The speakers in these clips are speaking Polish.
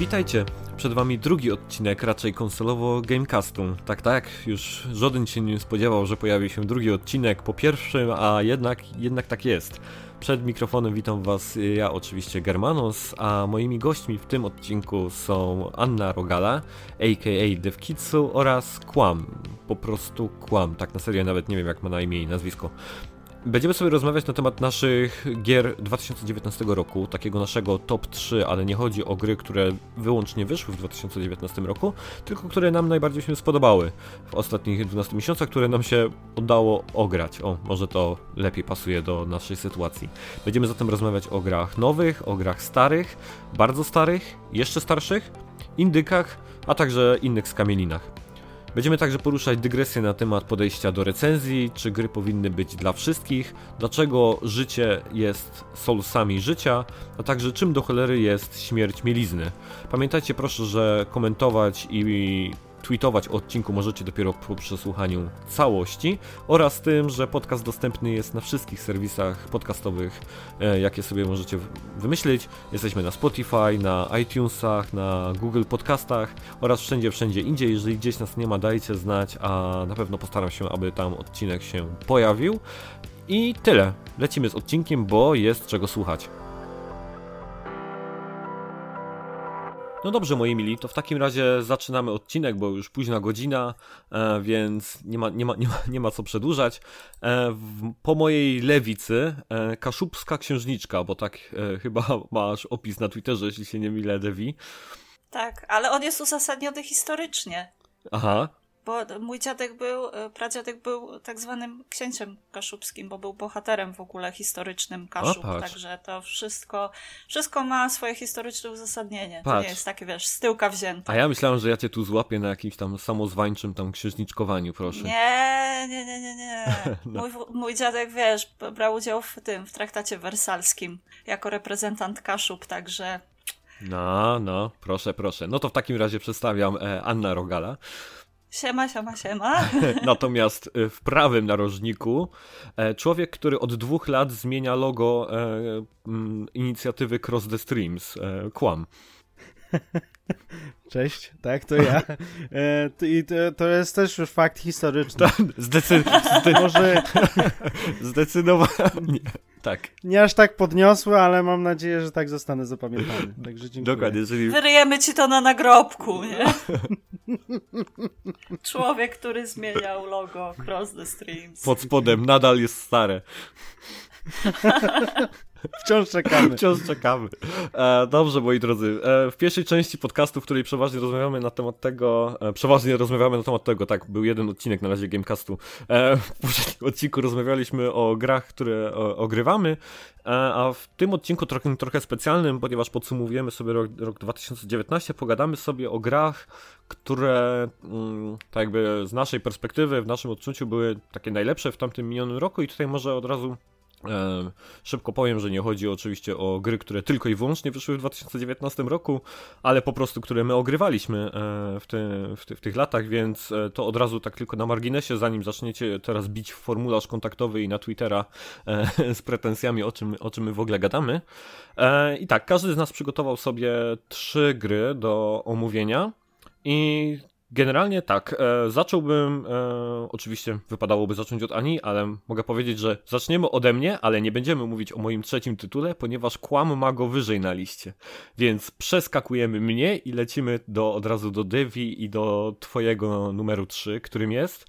Witajcie, przed wami drugi odcinek raczej konsolowo Gamecastu. Tak, tak, już żaden się nie spodziewał, że pojawi się drugi odcinek po pierwszym, a jednak, jednak tak jest. Przed mikrofonem witam was ja oczywiście Germanos, a moimi gośćmi w tym odcinku są Anna Rogala, a.k.a. DevKitsu oraz Kłam, po prostu Kłam, tak na serio nawet nie wiem jak ma na imię i nazwisko. Będziemy sobie rozmawiać na temat naszych gier 2019 roku, takiego naszego top 3, ale nie chodzi o gry, które wyłącznie wyszły w 2019 roku, tylko które nam najbardziej się spodobały w ostatnich 12 miesiącach, które nam się udało ograć. O, może to lepiej pasuje do naszej sytuacji. Będziemy zatem rozmawiać o grach nowych, o grach starych, bardzo starych, jeszcze starszych, indykach, a także innych skamielinach. Będziemy także poruszać dygresję na temat podejścia do recenzji, czy gry powinny być dla wszystkich, dlaczego życie jest soulsami życia, a także czym do cholery jest śmierć mielizny. Pamiętajcie proszę, że komentować i tweetować o odcinku możecie dopiero po przesłuchaniu całości oraz tym, że podcast dostępny jest na wszystkich serwisach podcastowych, e, jakie sobie możecie wymyślić. Jesteśmy na Spotify, na iTunesach, na Google Podcastach oraz wszędzie, wszędzie indziej. Jeżeli gdzieś nas nie ma, dajcie znać, a na pewno postaram się, aby tam odcinek się pojawił. I tyle. Lecimy z odcinkiem, bo jest czego słuchać. No dobrze, moi mili, to w takim razie zaczynamy odcinek, bo już późna godzina, e, więc nie ma, nie ma, nie ma, nie ma co przedłużać. E, po mojej lewicy e, kaszubska księżniczka, bo tak chyba masz opis na Twitterze, jeśli się nie mylę, Devi. Tak, ale on jest uzasadniony historycznie. Aha. Bo mój dziadek był, e, pradziadek był tak zwanym księciem kaszubskim, bo był bohaterem w ogóle historycznym Kaszub. O, także to wszystko, wszystko ma swoje historyczne uzasadnienie. Patrz. To nie jest takie, wiesz, z tyłka wzięte. A ja myślałem, że ja cię tu złapię na jakimś tam samozwańczym tam księżniczkowaniu, proszę. Nie, nie, nie, nie, nie. no. mój, mój dziadek, wiesz, brał udział w tym, w traktacie wersalskim jako reprezentant Kaszub, także... No, no, proszę, proszę. No to w takim razie przedstawiam e, Anna Rogala. Siema, siema, siema. Natomiast y, w prawym narożniku e, człowiek, który od dwóch lat zmienia logo e, inicjatywy Cross the Streams, e, kłam. Cześć, tak, to ja. I to, to, jest też już fakt historyczny. Zdecydowanie. Może... Zdecydowanie. Tak. Nie aż tak podniosły, ale mam nadzieję, że tak zostanę zapamiętany. Także dziękuję. Dokładnie. Jeżeli... Wyryjemy ci to na nagrobku, nie? Człowiek, który zmieniał logo Cross the Streams. Pod spodem nadal jest stare. Wciąż czekamy. Wciąż czekamy. E, dobrze, moi drodzy. E, w pierwszej części podcastu, w której przeważnie rozmawiamy na temat tego, e, przeważnie rozmawiamy na temat tego, tak, był jeden odcinek na razie Gamecastu. E, w poprzednim odcinku rozmawialiśmy o grach, które o, ogrywamy, e, a w tym odcinku trochę, trochę specjalnym, ponieważ podsumowujemy sobie rok, rok 2019, pogadamy sobie o grach, które mm, tak jakby z naszej perspektywy, w naszym odczuciu były takie najlepsze w tamtym minionym roku i tutaj może od razu szybko powiem, że nie chodzi oczywiście o gry, które tylko i wyłącznie wyszły w 2019 roku, ale po prostu, które my ogrywaliśmy e, w, ty, w, ty, w, tych latach, więc e, to od razu tak tylko na marginesie, zanim zaczniecie teraz bić w formularz kontaktowy i na Twittera z pretensjami, o czym, o czym my w ogóle gadamy. I tak, każdy z nas przygotował sobie trzy gry do omówienia. I Generalnie tak. E, zacząłbym, e, oczywiście wypadałoby zacząć od Ani, ale mogę powiedzieć, że zaczniemy ode mnie, ale nie będziemy mówić o moim trzecim tytule, ponieważ kłam ma go wyżej na liście. Więc przeskakujemy mnie i lecimy do, od razu do Devi i do twojego numeru 3, którym jest?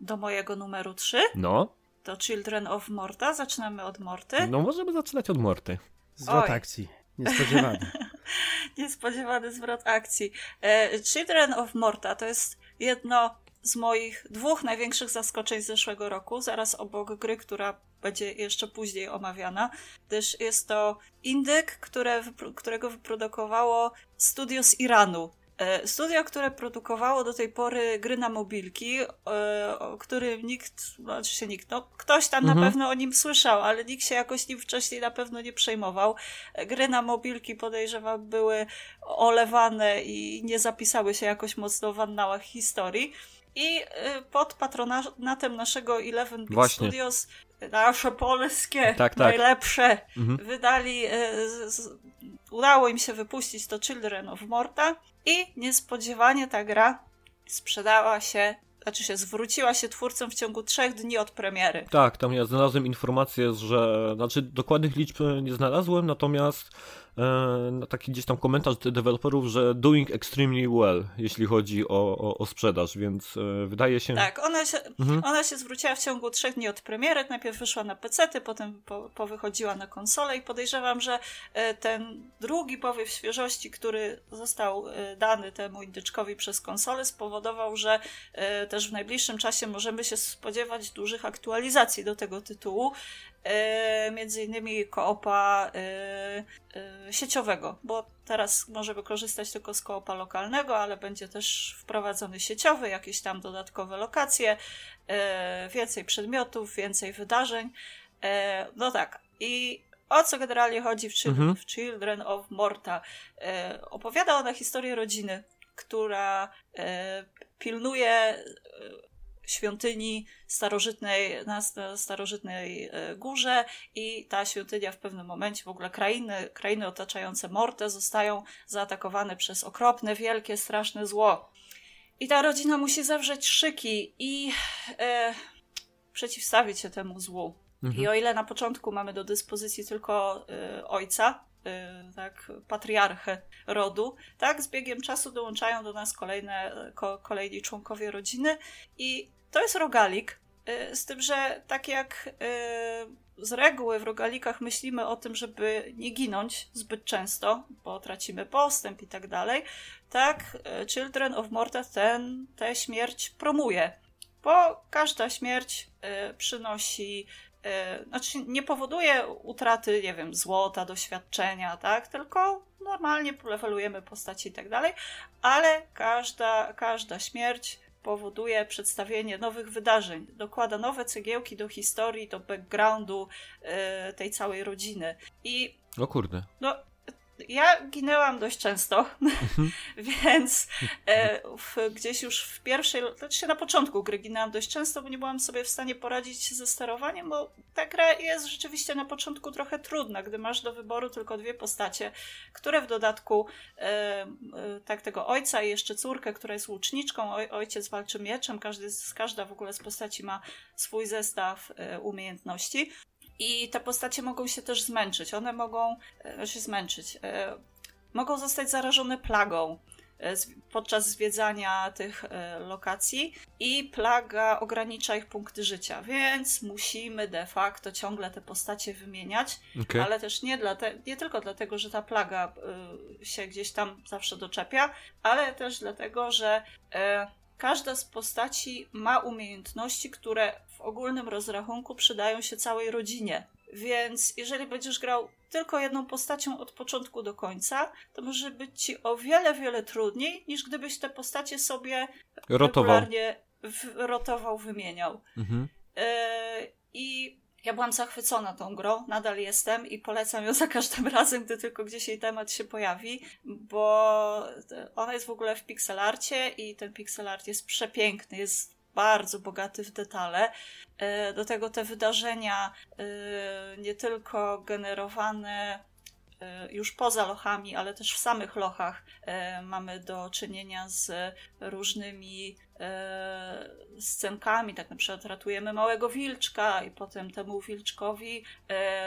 Do mojego numeru 3? No. Do Children of Morta. Zaczynamy od Morty. No możemy zaczynać od Morty. Oj. akcji. Niespodziewany. Niespodziewany zwrot akcji. E, Children of Morta to jest jedno z moich dwóch największych zaskoczeń z zeszłego roku, zaraz obok gry, która będzie jeszcze później omawiana, gdyż jest to indyk, które, którego wyprodukowało studio z Iranu. E, studio, które produkowało do tej pory gry na mobilki, e, o którym nikt, no oczywiście nikt, no ktoś tam mhm. na pewno o nim słyszał, ale nikt się jakoś nim wcześniej na pewno nie przejmował. E, gry na mobilki podejrzewam były olewane i nie zapisały się jakoś mocno w annałach historii. I pod patronatem naszego Eleven Bit Właśnie. Studios nasze polskie, tak, tak. najlepsze, mhm. wydali, y, z, udało im się wypuścić to Children of Morta i niespodziewanie ta gra sprzedała się znaczy się zwróciła się twórcom w ciągu trzech dni od premiery. Tak, tam ja znalazłem informację, że, znaczy dokładnych liczb nie znalazłem, natomiast e, taki gdzieś tam komentarz deweloperów, że doing extremely well, jeśli chodzi o, o, o sprzedaż, więc e, wydaje się... Tak, ona się, mhm. ona się zwróciła w ciągu trzech dni od premiery, najpierw wyszła na PC, potem po, powychodziła na konsolę i podejrzewam, że e, ten drugi powiew świeżości, który został dany temu indyczkowi przez konsolę spowodował, że też w najbliższym czasie możemy się spodziewać dużych aktualizacji do tego tytułu. E, między innymi koopa e, e, sieciowego, bo teraz możemy korzystać tylko z koopa lokalnego, ale będzie też wprowadzony sieciowy, jakieś tam dodatkowe lokacje, więcej przedmiotów, więcej wydarzeń. No tak. I o co generalnie chodzi w Children, mhm. w Children of Morta? Opowiada ona historię rodziny, która pilnuje świątyni starożytnej, na starożytnej e, górze i ta świątynia w pewnym momencie, w ogóle krainy, krainy otaczające Mortę zostają zaatakowane przez okropne, wielkie, straszne zło. I ta rodzina musi zawrzeć szyki i e, przeciwstawić się temu złu. Mhm. I o ile na początku mamy do dyspozycji tylko e, ojca, e, tak, patriarchę rodu, tak, z biegiem czasu dołączają do nas kolejne, ko, kolejni członkowie rodziny i to jest rogalik, y, z tym, że tak jak y, z reguły w rogalikach myślimy o tym, żeby nie ginąć zbyt często, bo tracimy postęp i tak dalej, tak y, Children of Morta ten, tę śmierć promuje, bo każda śmierć przynosi znaczy nie powoduje utraty, nie wiem, złota, doświadczenia, tak, tylko normalnie levelujemy postaci i tak dalej, ale każda, każda śmierć powoduje przedstawienie nowych wydarzeń, dokłada nowe cegiełki do historii, do backgroundu y, tej całej rodziny. I. O kurde. No, ja ginęłam dość często, mhm. więc e, w, gdzieś już w pierwszej, znaczy na początku gry ginęłam dość często, bo nie byłam sobie w stanie poradzić ze sterowaniem, bo ta gra jest rzeczywiście na początku trochę trudna, gdy masz do wyboru tylko dwie postacie, które w dodatku e, e, tak tego ojca i jeszcze córkę, która jest łuczniczką, oj, ojciec walczy mieczem, każdy, każda w ogóle z postaci ma swój zestaw e, umiejętności. I te postacie mogą się też zmęczyć. One mogą e, się zmęczyć. E, mogą zostać zarażone plagą e, podczas zwiedzania tych lokacji i plaga ogranicza ich punkty życia, więc musimy de facto ciągle te postacie wymieniać, okay. ale też nie, dla te, nie tylko dlatego, że ta plaga się gdzieś tam zawsze doczepia, ale też dlatego, że każda z postaci ma umiejętności, które w ogólnym rozrachunku przydają się całej rodzinie. Więc jeżeli będziesz grał tylko jedną postacią od początku do końca, to może być ci o wiele, wiele trudniej, niż gdybyś te postacie sobie rotował. regularnie w, rotował, wymieniał. Mhm. Yy, I ja byłam zachwycona tą grą, nadal jestem i polecam ją za każdym razem, gdy tylko gdzieś jej temat się pojawi, bo ona jest w ogóle w pixelarcie i ten pixelart jest przepiękny, jest bardzo bogaty w detale. E, do tego te wydarzenia e, nie tylko generowane e, już poza lochami, ale też w samych lochach mamy do czynienia z różnymi scenkami, tak na przykład ratujemy małego wilczka i potem temu wilczkowi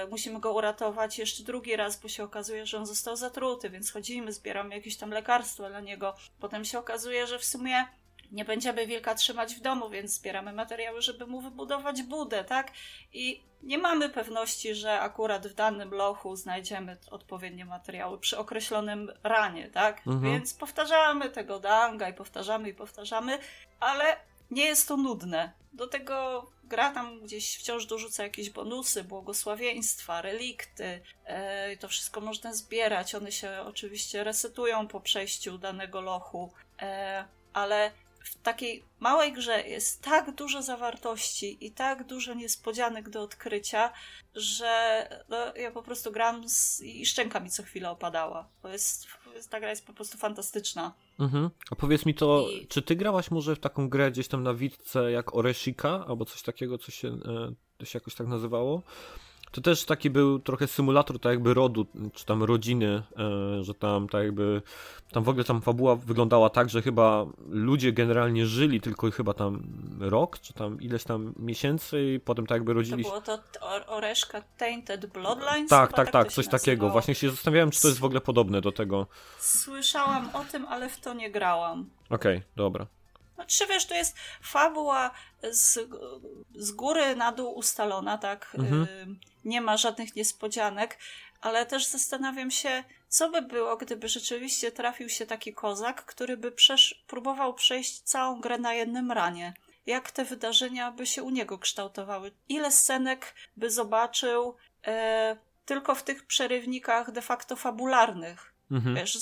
musimy go uratować jeszcze drugi raz, bo się okazuje, że on został zatruty, więc chodzimy, zbieramy jakieś tam lekarstwo dla niego. Potem się okazuje, że w sumie nie będziemy wilka trzymać w domu, więc zbieramy materiały, żeby mu wybudować budę, tak? I nie mamy pewności, że akurat w danym lochu znajdziemy odpowiednie materiały przy określonym ranie, tak? Mhm. Więc powtarzamy tego danga i powtarzamy i powtarzamy, ale nie jest to nudne. Do tego gra tam gdzieś wciąż dorzuca jakieś bonusy, błogosławieństwa, relikty. E, to wszystko można zbierać. One się oczywiście resetują po przejściu danego lochu, e, ale w takiej małej grze jest tak dużo zawartości i tak dużo niespodzianek do odkrycia, że no, ja po prostu gram z... i szczęka mi co chwilę opadała. To jest ta gra jest po prostu fantastyczna. Mhm. A powiedz mi to, I- czy ty grałaś może w taką grę gdzieś tam na Witce jak Oreshika, albo coś takiego, co się, e, to się jakoś tak nazywało? To też taki był trochę symulator tak jakby rodu, czy tam rodziny, e, że tam tak jakby, tam w ogóle tam fabuła wyglądała tak, że chyba ludzie generalnie żyli tylko chyba tam rok, czy tam ileś tam miesięcy i potem tak jakby To rodzili się. było to or, Oreszka Tainted Bloodlines? Tak, tak, tak, to coś takiego. Właśnie się zastanawiałem, czy to jest w ogóle podobne do tego. Słyszałam o tym, ale w to nie grałam. Okej, dobra. Znaczy wiesz, to jest fabuła z, z góry na dół ustalona, tak? Mhm. Y, nie ma żadnych niespodzianek, ale też zastanawiam się, co by było, gdyby rzeczywiście trafił się taki kozak, który by przesz- próbował przejść całą grę na jednym ranie. Jak te wydarzenia by się u niego kształtowały? Ile scenek by zobaczył e, tylko w tych przerywnikach de facto fabularnych? Mhm. Wiesz,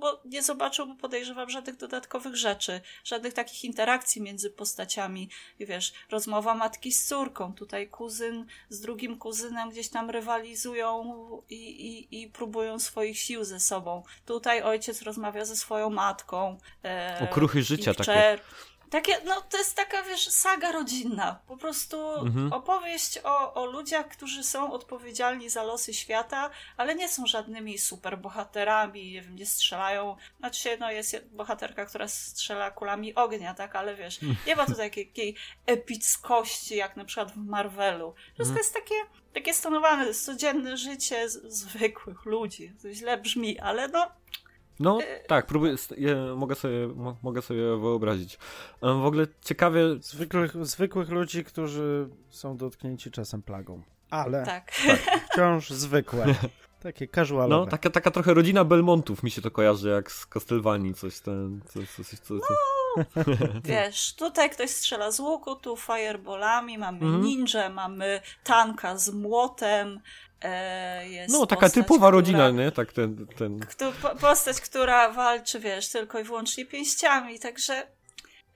bo nie zobaczyłby, podejrzewam, żadnych dodatkowych rzeczy, żadnych takich interakcji między postaciami. I wiesz, rozmowa matki z córką, tutaj kuzyn z drugim kuzynem gdzieś tam rywalizują i, i, i próbują swoich sił ze sobą. Tutaj ojciec rozmawia ze swoją matką. E, Okruchy życia takie. Takie, no to jest taka, wiesz, saga rodzinna. Po prostu Mhm. opowieść o, o ludziach, którzy są odpowiedzialni za losy świata, ale nie są żadnymi superbohaterami, nie wiem, nie strzelają. Znaczy, no jest bohaterka, która strzela kulami ognia, tak, ale wiesz, nie ma tu takiej, epickości, jak na przykład w Marvelu. Wszystko Mhm. jest takie, takie stonowane, codzienne życie zwykłych ludzi. To źle brzmi, ale no, No Y- tak, próbuję, mogę, sobie, mo, mogę sobie wyobrazić. W ogóle ciekawie, Zwykłych, zwykłych ludzi, którzy są dotknięci czasem plagą. Ale tak. wciąż zwykłe. Takie casualowe. no taka, taka trochę rodzina Belmontów mi się to kojarzy, jak z Castlevanii, coś ten, coś, coś, coś, coś, coś. Wiesz, tutaj ktoś strzela z łuku, tu fireballami, mamy Mhm. ninja, mamy tanka z młotem, e, No taka postać, typowa która, rodzina, nie? Tak ten, ten... Kto, po- postać, która walczy, wiesz, tylko i wyłącznie pięściami, także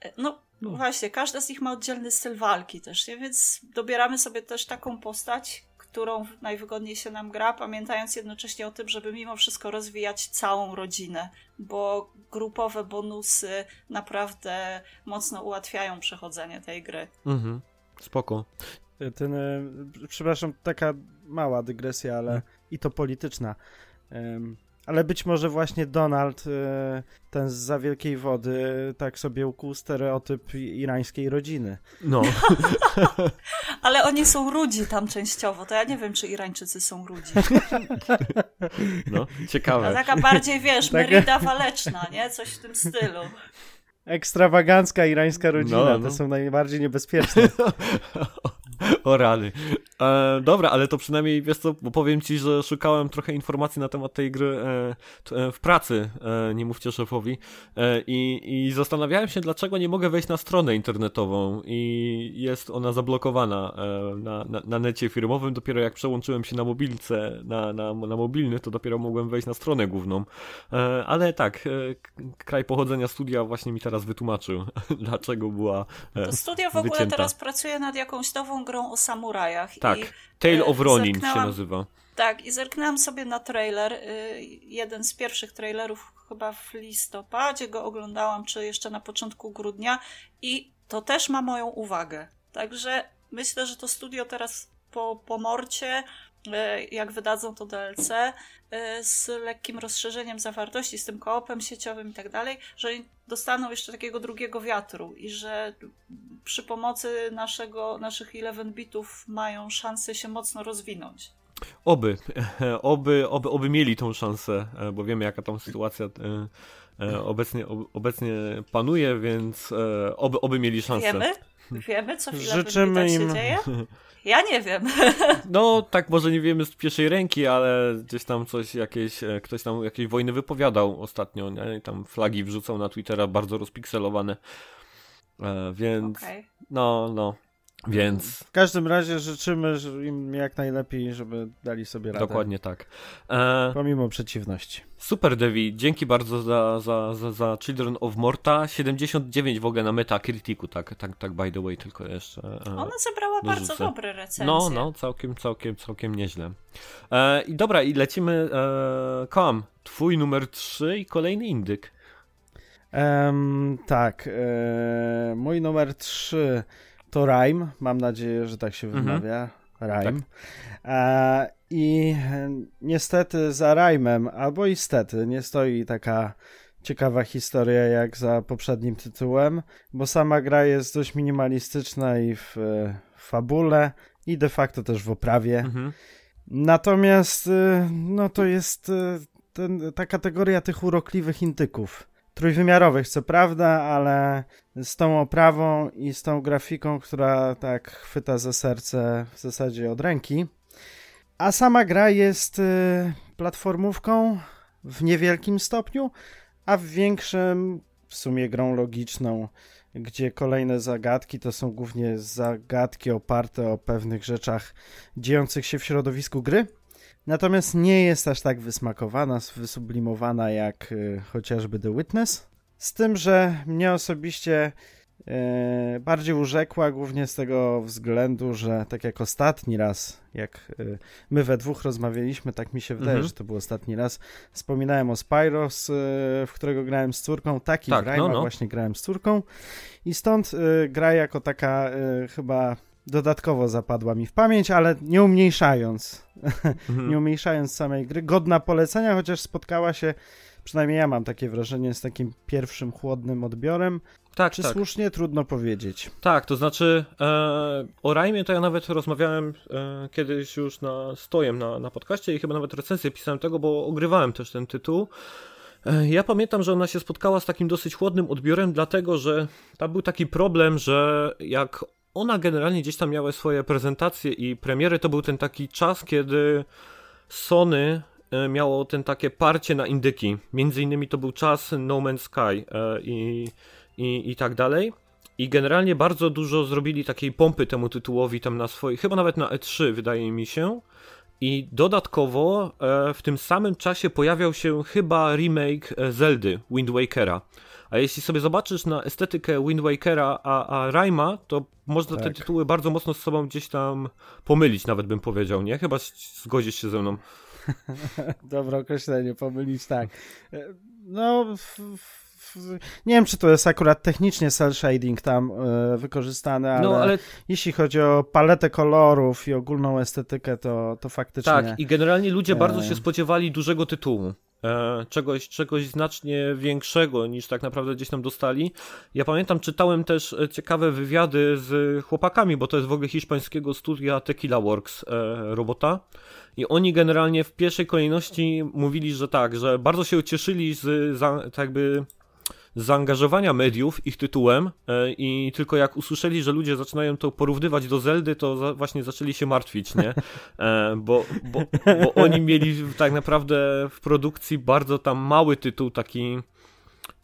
e, no, No. właśnie, każda z nich ma oddzielny styl walki też, nie? Więc dobieramy sobie też taką postać, którą najwygodniej się nam gra, pamiętając jednocześnie o tym, żeby mimo wszystko rozwijać całą rodzinę, bo grupowe bonusy naprawdę mocno ułatwiają przechodzenie tej gry. Mhm. Spoko. Ten, e, przepraszam, taka mała dygresja, ale i to polityczna. Em, ale być może właśnie Donald, e, ten z za wielkiej wody, tak sobie ukuł stereotyp irańskiej rodziny. No, Ale oni są rudzi tam częściowo, to ja nie wiem, czy Irańczycy są rudzi. no, A ciekawe. taka bardziej, wiesz, Tak. Merida waleczna, nie? Coś w tym stylu. Ekstrawagancka irańska rodzina, No, no. to są najbardziej niebezpieczne. O rany. E, dobra, ale to przynajmniej, wiesz co, bo powiem ci, że szukałem trochę informacji na temat tej gry e, t, e, w pracy, e, nie mówcie szefowi, e, i, i zastanawiałem się, dlaczego nie mogę wejść na stronę internetową i jest ona zablokowana e, na, na, na necie firmowym. Dopiero jak przełączyłem się na mobilce, na, na, na mobilny, to dopiero mogłem wejść na stronę główną. Ale tak, kraj pochodzenia studia właśnie mi teraz wytłumaczył, dlaczego była e, To studio w ogóle wycięta. teraz pracuje nad jakąś nową grą o samurajach. Tak, I, Tale e, of Ronin się nazywa. tak, i zerknęłam sobie na trailer. y, Jeden z pierwszych trailerów chyba w listopadzie go oglądałam, czy jeszcze na początku grudnia. I to też ma moją uwagę. Także myślę, że to studio teraz po, po morcie, jak wydadzą to DLC, y, z lekkim rozszerzeniem zawartości, z tym koopem sieciowym i tak dalej, że dostaną jeszcze takiego drugiego wiatru i że przy pomocy naszego, naszych 11 bitów mają szansę się mocno rozwinąć. Oby, oby, oby, oby mieli tą szansę, e, bo wiemy jaka tam sytuacja e, e, obecnie, ob, obecnie panuje, więc e, oby, oby mieli szansę. Wiemy? Wiemy, co w 11 Życzymy się im- dzieje? Ja nie wiem. No, tak może nie wiemy z pierwszej ręki, ale gdzieś tam coś, jakieś, e, ktoś tam jakieś wojny wypowiadał ostatnio, nie? I tam flagi wrzucał na Twittera bardzo rozpikselowane. E, więc, Okej. no, no. Więc. W każdym razie życzymy im jak najlepiej, żeby dali sobie radę. Dokładnie tak. E... Pomimo przeciwności. Super, Devi. Dzięki bardzo za, za, za, za Children of Morta. 79 w ogóle na Metacriticu, tak, tak, tak by the way, tylko jeszcze. E... Ona zebrała dorzucę. bardzo dobre recenzje. No, no, całkiem, całkiem, całkiem nieźle. E, I dobra, i lecimy. E, Kam, twój numer 3 i kolejny indyk. Um, tak, e, mój numer 3 to Rime. Mam nadzieję, że tak się mhm. wymawia. Rime. Tak. E, I niestety za Rajmem, albo istety, nie stoi taka ciekawa historia jak za poprzednim tytułem, bo sama gra jest dość minimalistyczna i w, w fabule, i de facto też w oprawie. Mhm. Natomiast, y, no to jest ten, ta kategoria tych urokliwych intyków trójwymiarowych, co prawda, ale z tą oprawą i z tą grafiką, która tak chwyta za serce w zasadzie od ręki. A sama gra jest y, platformówką w niewielkim stopniu, a w większym w sumie grą logiczną, gdzie kolejne zagadki to są głównie zagadki oparte o pewnych rzeczach dziejących się w środowisku gry. Natomiast nie jest aż tak wysmakowana, wysublimowana jak y, chociażby The Witness. Z tym, że mnie osobiście y, bardziej urzekła, głównie z tego względu, że tak jak ostatni raz, jak y, my we dwóch rozmawialiśmy, tak mi się wydaje, mhm. że to był ostatni raz, wspominałem o Spyros, w którego grałem z córką, taki tak, no, no. właśnie grałem z córką i stąd gra jako taka chyba dodatkowo zapadła mi w pamięć, ale nie umniejszając, mhm. nie umniejszając samej gry. Godna polecenia, chociaż spotkała się, przynajmniej ja mam takie wrażenie, z takim pierwszym chłodnym odbiorem. Tak, Czy tak. słusznie? Trudno powiedzieć. Tak, to znaczy e, o Rajmie to ja nawet rozmawiałem e, kiedyś już na stojem na, na podcaście i chyba nawet recenzję pisałem tego, bo ogrywałem też ten tytuł. E, ja pamiętam, że ona się spotkała z takim dosyć chłodnym odbiorem, dlatego że tam był taki problem, że jak ona generalnie gdzieś tam miała swoje prezentacje i premiery. To był ten taki czas, kiedy Sony e, miało ten takie parcie na indyki. Między innymi to był czas No Man's Sky e, i, i, i tak dalej. I generalnie bardzo dużo zrobili takiej pompy temu tytułowi tam na swojej, chyba nawet na E3 wydaje mi się. I dodatkowo e, w tym samym czasie pojawiał się chyba remake Zeldy Wind Wakera. A jeśli sobie zobaczysz na estetykę Wind Wakera, a, a Raima, to można tak. te tytuły bardzo mocno z sobą gdzieś tam pomylić, nawet bym powiedział, nie? Chyba zgodzisz się ze mną. Dobre określenie, pomylić, tak. E, no, nie wiem, czy to jest akurat technicznie cel shading tam e, wykorzystane, ale, no, ale, jeśli chodzi o paletę kolorów i ogólną estetykę, to, to faktycznie... Tak, i generalnie ludzie bardzo się spodziewali dużego tytułu. E, czegoś, czegoś znacznie większego niż tak naprawdę gdzieś tam dostali. Ja pamiętam, czytałem też e, ciekawe wywiady z chłopakami, bo to jest w ogóle hiszpańskiego studia Tequila Works e, robota. I oni generalnie w pierwszej kolejności mówili, że tak, że bardzo się cieszyli z, tak jakby zaangażowania mediów ich tytułem e, i tylko jak usłyszeli, że ludzie zaczynają to porównywać do Zeldy, to właśnie zaczęli się martwić, nie? E, bo, bo, bo oni mieli tak naprawdę w produkcji bardzo tam mały tytuł, taki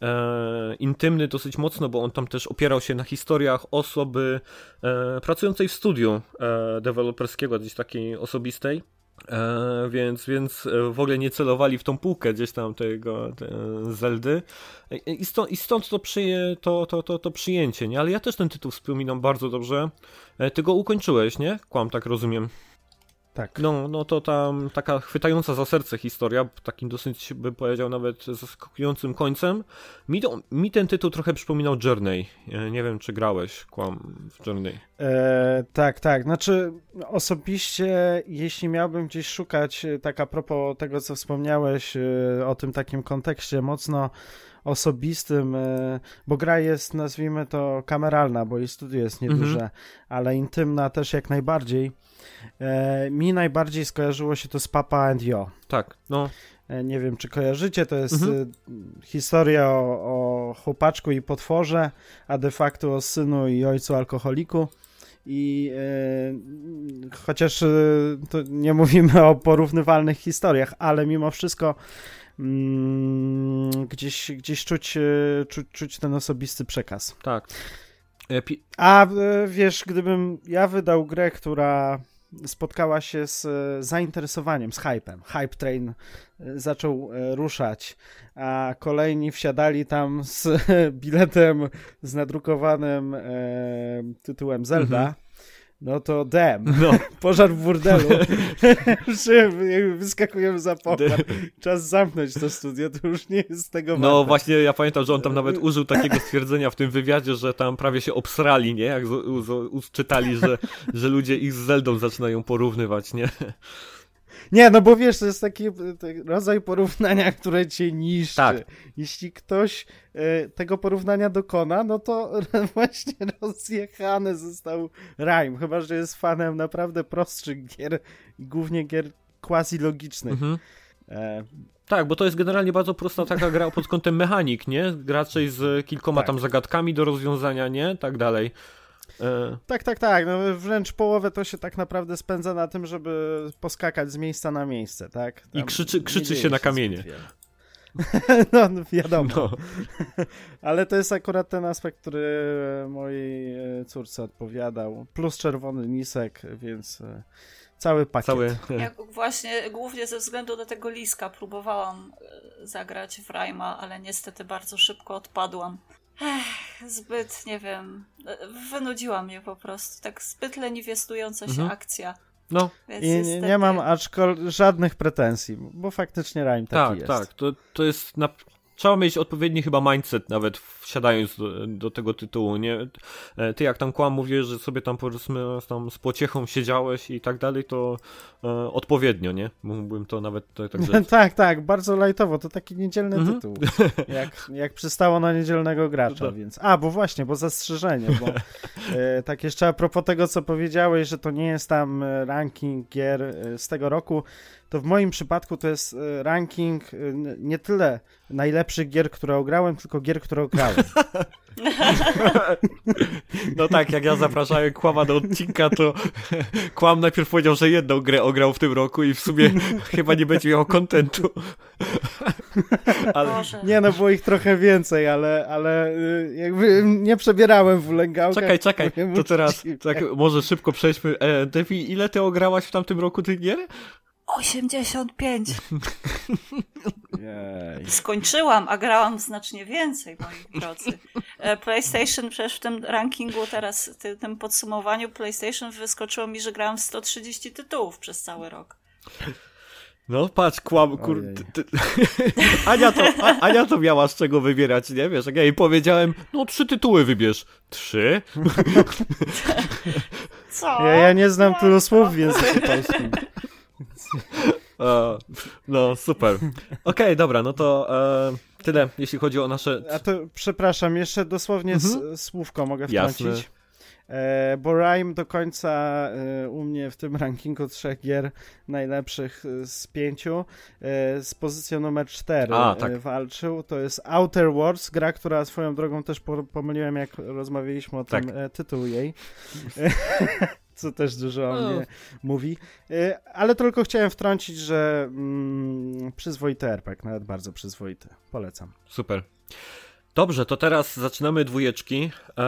e, intymny dosyć mocno, bo on tam też opierał się na historiach osoby e, pracującej w studiu e, deweloperskiego, gdzieś takiej osobistej. E, więc, więc e, w ogóle nie celowali w tą półkę gdzieś tam tego te Zeldy i stąd, i stąd to, przyje, to, to, to, to przyjęcie, nie? Ale ja też ten tytuł wspominam bardzo dobrze. E, ty go ukończyłeś, nie? Kłam, tak rozumiem. Tak. No, no to tam taka chwytająca za serce historia, takim dosyć bym powiedział nawet zaskakującym końcem. Mi, mi ten tytuł trochę przypominał Journey. Nie wiem, czy grałeś kłam w Journey. E, tak, tak. Znaczy, osobiście, jeśli miałbym gdzieś szukać, e, tak a propos tego, co wspomniałeś e, o tym takim kontekście mocno osobistym, bo gra jest, nazwijmy to, kameralna, bo jej studio jest nieduże, mhm. ale intymna też jak najbardziej. E, mi najbardziej skojarzyło się to z Papa and Yo. Tak, no. E, nie wiem, czy kojarzycie, to jest mhm. E, historia o, o chłopaczku i potworze, a de facto o synu i ojcu alkoholiku. I e, chociaż e, to nie mówimy o porównywalnych historiach, ale mimo wszystko mm, gdzieś, gdzieś czuć, czuć, czuć ten osobisty przekaz. Tak. E, A e, wiesz, gdybym ja wydał grę, która spotkała się z e, zainteresowaniem, z hypem. Hype train e, zaczął e, ruszać, a kolejni wsiadali tam z biletem z nadrukowanym tytułem Zelda. Mhm. No to dem. no, Pożar w burdelu. Wyskakujemy za pokład. Czas zamknąć to studio, to już nie jest z tego no warte. właśnie, ja pamiętam, że on tam nawet użył takiego stwierdzenia w tym wywiadzie, że tam prawie się obsrali, nie? Jak z- z- z- czytali, że, że ludzie ich z Zeldą zaczynają porównywać, nie? Nie, no bo wiesz, to jest taki e, te- rodzaj porównania, które cię niszczy. Tak. Jeśli ktoś e, tego porównania dokona, no to właśnie rozjechany został Rime, chyba że jest fanem naprawdę prostszych gier i głównie gier quasi-logicznych. Mhm. E, Tak, bo to jest generalnie bardzo prosta taka gra pod kątem mechanik, nie? Raczej z kilkoma Tak. tam zagadkami do rozwiązania, nie? Tak dalej. E, tak, tak, tak. No, wręcz połowę to się tak naprawdę spędza na tym, żeby poskakać z miejsca na miejsce, tak? I Tam krzyczy- nie krzyczy dzieje się na kamienie. no, no, wiadomo. no. Ale to jest akurat ten aspekt, który mojej e, córce odpowiadał. Plus czerwony nisek, więc e, cały pakiet. Cały... Ja właśnie głównie ze względu na tego liska próbowałam zagrać w Rajma, ale niestety bardzo szybko odpadłam. Ech, zbyt, nie wiem, wynudziła mnie po prostu. Tak zbyt leniwiestująca się Mhm. akcja. No, Więc I nie, niestety... nie mam aczkolwiek żadnych pretensji, bo faktycznie Rime taki tak, jest. tak. To, to jest. Na... Trzeba mieć odpowiedni chyba mindset, nawet wsiadając do, do tego tytułu, nie? E, Ty jak tam kłam mówisz, że sobie tam powiedzmy tam z pociechą siedziałeś i tak dalej, to e, odpowiednio, nie? Mógłbym to nawet tak, tak, tak, bardzo lajtowo, to taki niedzielny Mhm. tytuł, jak, jak przystało na niedzielnego gracza, No. więc... A, bo właśnie, bo zastrzeżenie, bo e, tak jeszcze a propos tego, co powiedziałeś, że to nie jest tam e, ranking gier e, z tego roku, to w moim przypadku to jest ranking nie tyle najlepszych gier, które ograłem, tylko gier, które ograłem. No tak, jak ja zapraszałem Kłama do odcinka, to Kłam najpierw powiedział, że jedną grę ograł w tym roku i w sumie chyba nie będzie miał kontentu. Ale... Nie no, było ich trochę więcej, ale, ale y, jakby nie przebierałem w ulęgałkę. Czekaj, czekaj, to teraz tak, może szybko przejdźmy. E, Devi, ile ty ograłaś w tamtym roku tych gier? 85. Jej. Skończyłam, a grałam znacznie więcej, moi drodzy. E, PlayStation przecież w tym rankingu teraz, ty, tym podsumowaniu PlayStation wyskoczyło mi, że grałam w 130 tytułów przez cały rok. No patrz, kłam, kur... Ty, ty... Ania, to, A, Ania to miała z czego wybierać, nie? Wiesz, jak ja jej powiedziałem, no trzy tytuły wybierz. Trzy? Co? Ja, ja nie znam tylu słów w języku polskim. No, super. Okej, dobra, no to e, tyle, jeśli chodzi o nasze... A to przepraszam, jeszcze dosłownie Mhm. słówko mogę Jasne. wtrącić. E, bo Rime do końca e, u mnie w tym rankingu trzech gier najlepszych e, z pięciu e, z pozycją numer cztery A, tak. e, walczył. To jest Outer Wars, gra, która swoją drogą też po, pomyliłem, jak rozmawialiśmy o Tak. tym e, tytuł jej. Co też dużo o No. mnie mówi. E, ale tylko chciałem wtrącić, że mm, przyzwoity RPG, nawet bardzo przyzwoity. Polecam. Super. Dobrze, to teraz zaczynamy dwójeczki. Eee,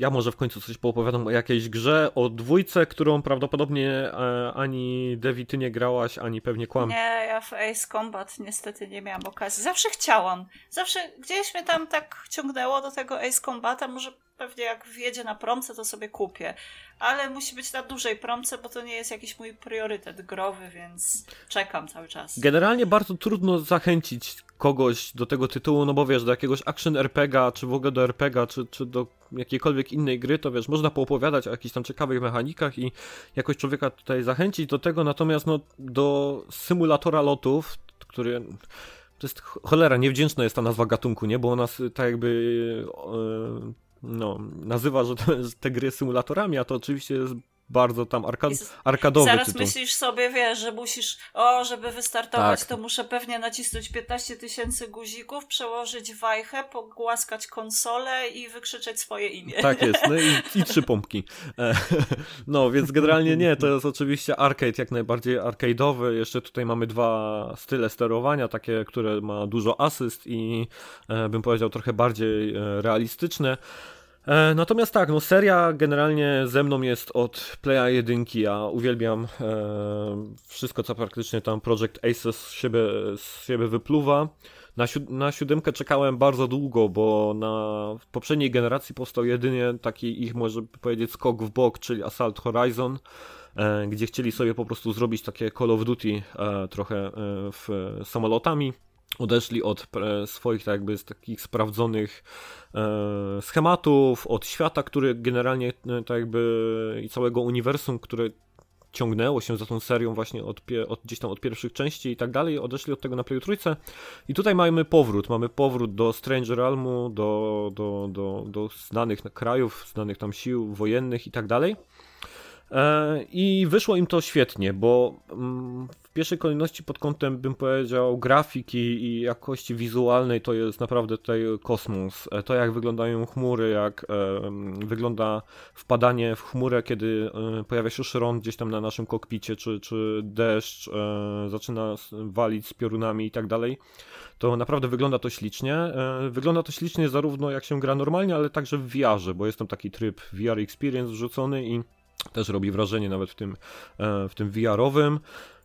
ja może w końcu coś poopowiadam o jakiejś grze, o dwójce, którą prawdopodobnie e, ani Devi ty nie grałaś, ani pewnie kłam. Nie, ja w Ace Combat niestety nie miałam okazji. Zawsze chciałam. Zawsze gdzieś mnie tam tak ciągnęło do tego Ace Combata. Może pewnie jak wjedzie na promce, to sobie kupię. Ale musi być na dużej promce, bo to nie jest jakiś mój priorytet growy, więc czekam cały czas. Generalnie bardzo trudno zachęcić kogoś do tego tytułu, no bo wiesz, do jakiegoś action RPGa, czy w ogóle do RPGa, czy, czy do jakiejkolwiek innej gry, to wiesz, można poopowiadać o jakichś tam ciekawych mechanikach i jakoś człowieka tutaj zachęcić do tego, natomiast no do symulatora lotów, który... To jest ch- cholera, niewdzięczna jest ta nazwa gatunku, nie? Bo ona tak jakby no, nazywa, że te, gry symulatorami, a to oczywiście jest bardzo tam arka arkadowy Zaraz tytuł. myślisz sobie, wiesz, że musisz, o, żeby wystartować, Tak. to muszę pewnie nacisnąć 15 tysięcy guzików, przełożyć wajchę, pogłaskać konsolę i wykrzyczeć swoje imię. Tak jest, no i, i trzy pompki. E, No, więc generalnie nie, to jest oczywiście arcade, jak najbardziej arcade'owy. Jeszcze tutaj mamy dwa style sterowania, takie, które ma dużo asyst i e, bym powiedział trochę bardziej e, realistyczne. E, natomiast tak, no seria generalnie ze mną jest od Playa 1, ja uwielbiam e, wszystko, co praktycznie tam Project Aces z siebie, z siebie wypluwa. Na, si na siódemkę czekałem bardzo długo, bo na poprzedniej generacji powstał jedynie taki ich, może powiedzieć, skok w bok, czyli Assault Horizon, e, gdzie chcieli sobie po prostu zrobić takie Call of Duty e, trochę e, w samolotami odeszli od swoich tak jakby z takich sprawdzonych e, schematów, od świata, który generalnie e, tak jakby i całego uniwersum, które ciągnęło się za tą serią właśnie od, od, gdzieś tam od pierwszych części i tak dalej, odeszli od tego na Play Trójce i tutaj mamy powrót, mamy powrót do Stranger Realmu, do, do, do, do znanych krajów, znanych tam sił wojennych i tak dalej. E, I wyszło im to świetnie, bo mm, pierwszej kolejności pod kątem, bym powiedział, grafiki i jakości wizualnej to jest naprawdę tutaj kosmos. E, to jak wyglądają chmury, jak e, wygląda wpadanie w chmurę, kiedy pojawia się szron gdzieś tam na naszym kokpicie, czy, czy deszcz zaczyna walić z piorunami i tak dalej to naprawdę wygląda to ślicznie. Wygląda to ślicznie zarówno jak się gra normalnie, ale także w VR-ze, bo jest tam taki tryb VR Experience wrzucony i też robi wrażenie nawet w tym, e, w tym VR-owym.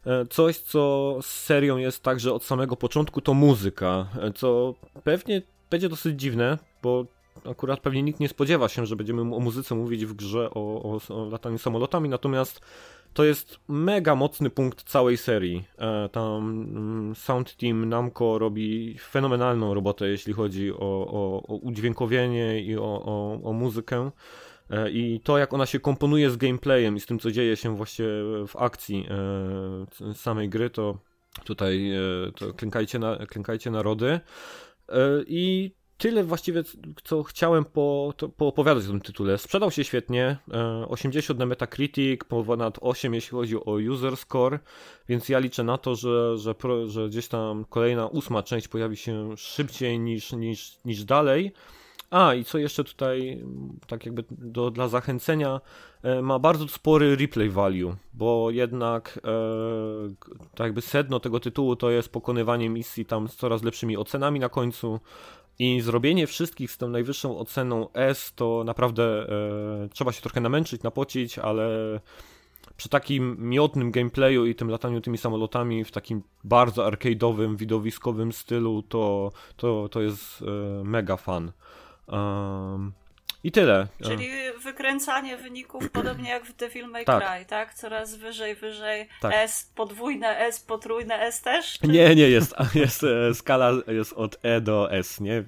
E, coś, co z serią jest także od samego początku, to muzyka, e, co pewnie będzie dosyć dziwne, bo akurat pewnie nikt nie spodziewa się, że będziemy o muzyce mówić w grze o, o, o lataniu samolotami, natomiast to jest mega mocny punkt całej serii. Tam mm, Sound Team Namco robi fenomenalną robotę, jeśli chodzi o, o, o udźwiękowienie i o, o muzykę. E, I to, jak ona się komponuje z gameplayem i z tym, co dzieje się właśnie w akcji e, samej gry, to tutaj e, to klękajcie, na, klękajcie narody. I tyle właściwie, co chciałem po, to, poopowiadać o tym tytule. Sprzedał się świetnie, 80 na Metacritic, ponad 8 jeśli chodzi o user score, więc ja liczę na to, że, że, że gdzieś tam kolejna ósma część pojawi się szybciej niż, niż, niż dalej. A, i co jeszcze tutaj, tak jakby do, dla zachęcenia, e, ma bardzo spory replay value, bo jednak e, tak jakby sedno tego tytułu to jest pokonywanie misji tam z coraz lepszymi ocenami na końcu i zrobienie wszystkich z tą najwyższą oceną S to naprawdę e, trzeba się trochę namęczyć, napocić, ale przy takim miodnym gameplayu i tym lataniu tymi samolotami w takim bardzo arcade'owym, widowiskowym stylu to, to, to jest e, mega fan. Um, I tyle. Czyli wykręcanie wyników podobnie jak w Devil May tak. Cry, tak? Coraz wyżej, wyżej. Tak. S, podwójne S, potrójne S też? Czy? Nie, nie, jest, jest e, skala jest od E do S, nie?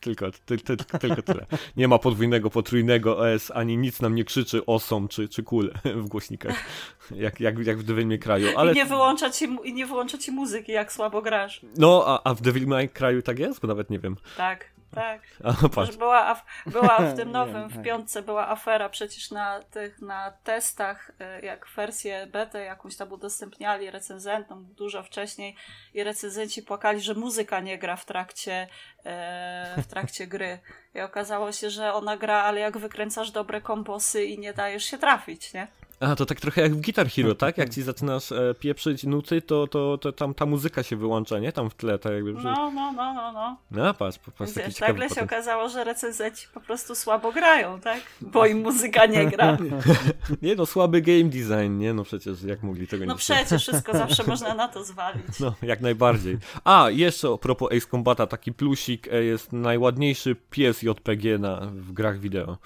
Tylko, ty, ty, tylko tyle. Nie ma podwójnego, potrójnego S, ani nic nam nie krzyczy osom czy, czy kul w głośnikach, jak, jak, jak w Devil May Cry. Ale... I, nie wyłącza ci, I nie wyłącza ci muzyki, jak słabo grasz. No, a, a w Devil May Cry tak jest? Bo nawet nie wiem. Tak. Tak. A, patrz. Była, af- była w tym nowym, w tak. piątce była afera przecież na tych, na testach, y, jak wersję beta jakąś tam udostępniali recenzentom dużo wcześniej i recenzenci płakali, że muzyka nie gra w trakcie, e, w trakcie gry. I okazało się, że ona gra, ale jak wykręcasz dobre komposy i nie dajesz się trafić, nie? A, to tak trochę jak w Guitar Hero, tak? Jak ci zaczynasz e, pieprzyć nuty, to, to, to tam ta muzyka się wyłącza, nie? Tam w tle, tak jakby. No, no, no, no, no. No, patrz, patrz Wiesz, nagle się okazało, że recenzenci po prostu słabo grają, tak? Bo im muzyka nie gra. nie no, słaby game design, nie? No przecież jak mogli tego no nie No przecież wszystko zawsze można na to zwalić. No, jak najbardziej. A, jeszcze a propos Ace Combata, taki plusik e, jest najładniejszy pies JPG na, w grach wideo.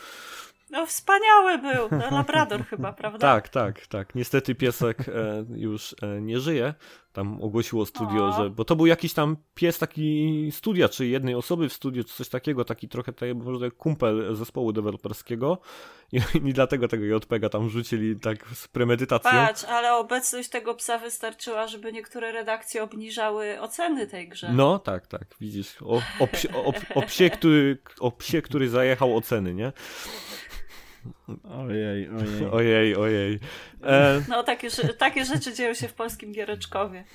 No wspaniały był, to Labrador chyba, prawda? Tak, tak, tak. Niestety piesek e, już e, nie żyje. Tam ogłosiło studio, o. że. Bo to był jakiś tam pies taki studia, czy jednej osoby w studiu, czy coś takiego, taki trochę tak, może kumpel zespołu deweloperskiego. I, I dlatego tego JPEGa tam rzucili tak z premedytacją. Patrz, ale obecność tego psa wystarczyła, żeby niektóre redakcje obniżały oceny tej grze. No, tak, tak. Widzisz. O, o, psie, o, o, psie, który, o psie, który zajechał oceny, nie? Ojej, ojej. Ojej, ojej. E... No, takie, takie rzeczy dzieją się w polskim Giereczkowie.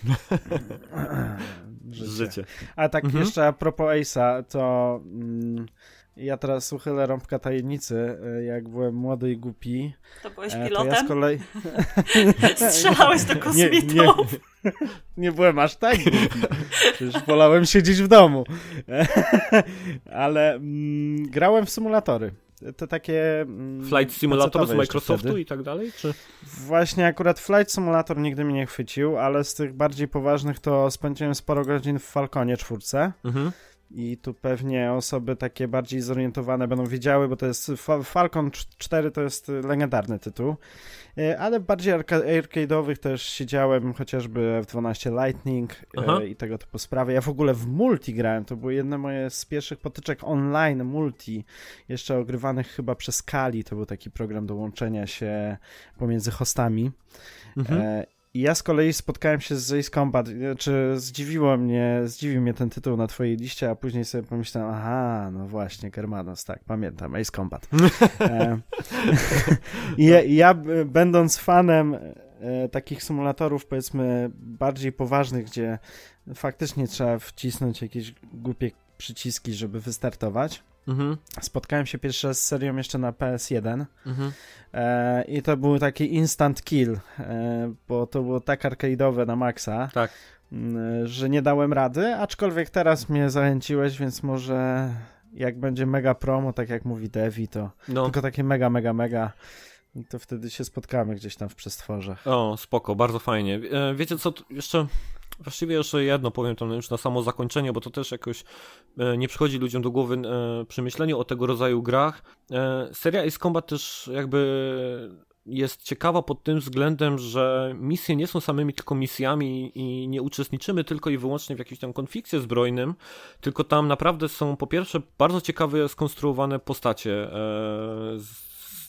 Życie. Życie. A tak mhm. jeszcze a propos Ace'a, to mm, ja teraz uchylę rąbka tajemnicy, e, jak byłem młody i głupi. To byłeś pilotem? To ja z kolei... Strzelałeś do kosmitów? Nie, nie, nie byłem aż tak głupi. Już wolałem siedzieć w domu. Ale mm, grałem w symulatory te takie... Mm, Flight Simulator z Microsoftu i tak dalej? Czy? Właśnie akurat Flight Simulator nigdy mnie nie chwycił, ale z tych bardziej poważnych to spędziłem sporo godzin w Falconie czwórce. Mhm. I tu pewnie osoby takie bardziej zorientowane będą wiedziały, bo to jest Falcon 4 to jest legendarny tytuł. E, ale bardziej arcade'owych też siedziałem, chociażby w 12 Lightning e, Aha. i tego typu sprawy. Ja w ogóle w multi grałem, to były jedne moje z pierwszych potyczek online multi, jeszcze ogrywanych chyba przez Kali, to był taki program do łączenia się pomiędzy hostami. Mhm. I ja z kolei spotkałem się z Ace Combat, czy zdziwiło mnie, zdziwił mnie ten tytuł na twojej liście, a później sobie pomyślałem, aha, no właśnie, Germanos, tak, pamiętam, Ace Combat. e, I ja, ja, będąc fanem e, takich symulatorów, powiedzmy, bardziej poważnych, gdzie faktycznie trzeba wcisnąć jakieś głupie przyciski, żeby wystartować, Mhm. Spotkałem się pierwszy raz z serią jeszcze na PS1 mhm. e, i to był taki instant kill, e, bo to było tak arcade'owe na maksa, tak. że nie dałem rady, aczkolwiek teraz mnie zachęciłeś, więc może jak będzie mega promo, tak jak mówi Devi, to no. tylko takie mega, mega, mega to wtedy się spotkamy gdzieś tam w przestworzach. O, spoko, bardzo fajnie. E, wiecie co, jeszcze Właściwie jeszcze jedno powiem tam już na samo zakończenie, bo to też jakoś e, nie przychodzi ludziom do głowy e, przy myśleniu o tego rodzaju grach. E, seria Ace Combat też jakby jest ciekawa pod tym względem, że misje nie są samymi tylko misjami i nie uczestniczymy tylko i wyłącznie w jakimś tam konflikcie zbrojnym, tylko tam naprawdę są po pierwsze bardzo ciekawe skonstruowane postacie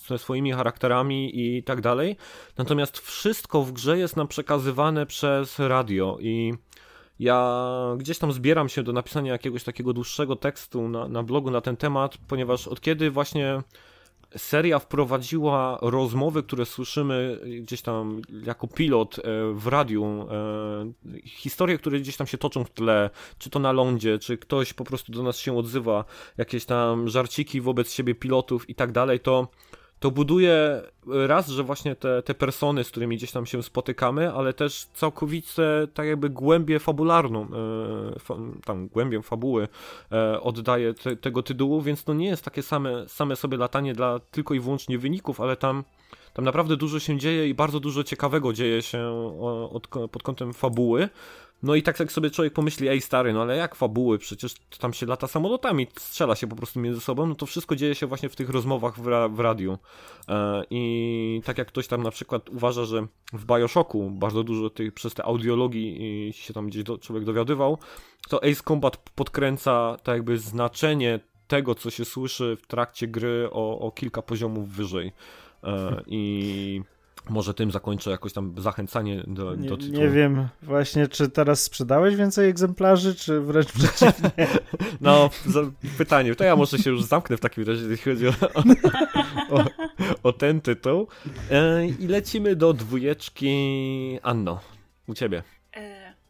ze swoimi charakterami i tak dalej. Natomiast wszystko w grze jest nam przekazywane przez radio i ja gdzieś tam zbieram się do napisania jakiegoś takiego dłuższego tekstu na, na blogu na ten temat, ponieważ od kiedy właśnie seria wprowadziła rozmowy, które słyszymy gdzieś tam jako pilot e, w radiu, e, historie, które gdzieś tam się toczą w tle, czy to na lądzie, czy ktoś po prostu do nas się odzywa, jakieś tam żarciki wobec siebie pilotów i tak dalej, to to buduje raz, że właśnie te, te persony, z którymi gdzieś tam się spotykamy, ale też całkowicie tak jakby głębię fabularną, e, fa, tam głębię fabuły e, oddaje te, tego tytułu, więc to nie jest takie same, same sobie latanie dla tylko i wyłącznie wyników, ale tam tam naprawdę dużo się dzieje i bardzo dużo ciekawego dzieje się od, pod kątem fabuły. No i tak jak sobie człowiek pomyśli, ej stary, no ale jak fabuły, przecież tam się lata samolotami, strzela się po prostu między sobą, no to wszystko dzieje się właśnie w tych rozmowach w, ra w radiu. E, I tak jak ktoś tam na przykład uważa, że w Bioshocku bardzo dużo tych, przez te audiologii się tam gdzieś do, człowiek dowiadywał, to Ace Combat podkręca tak jakby znaczenie tego, co się słyszy w trakcie gry o, o kilka poziomów wyżej. E, I może tym zakończę jakoś tam zachęcanie do, nie, do tytułu. Nie wiem właśnie, czy teraz sprzedałeś więcej egzemplarzy, czy wręcz przeciwnie. No, pytanie. To ja może się już zamknę w takim razie, jeśli chodzi o, o, o ten tytuł. E, I lecimy do dwójeczki Anno. U ciebie.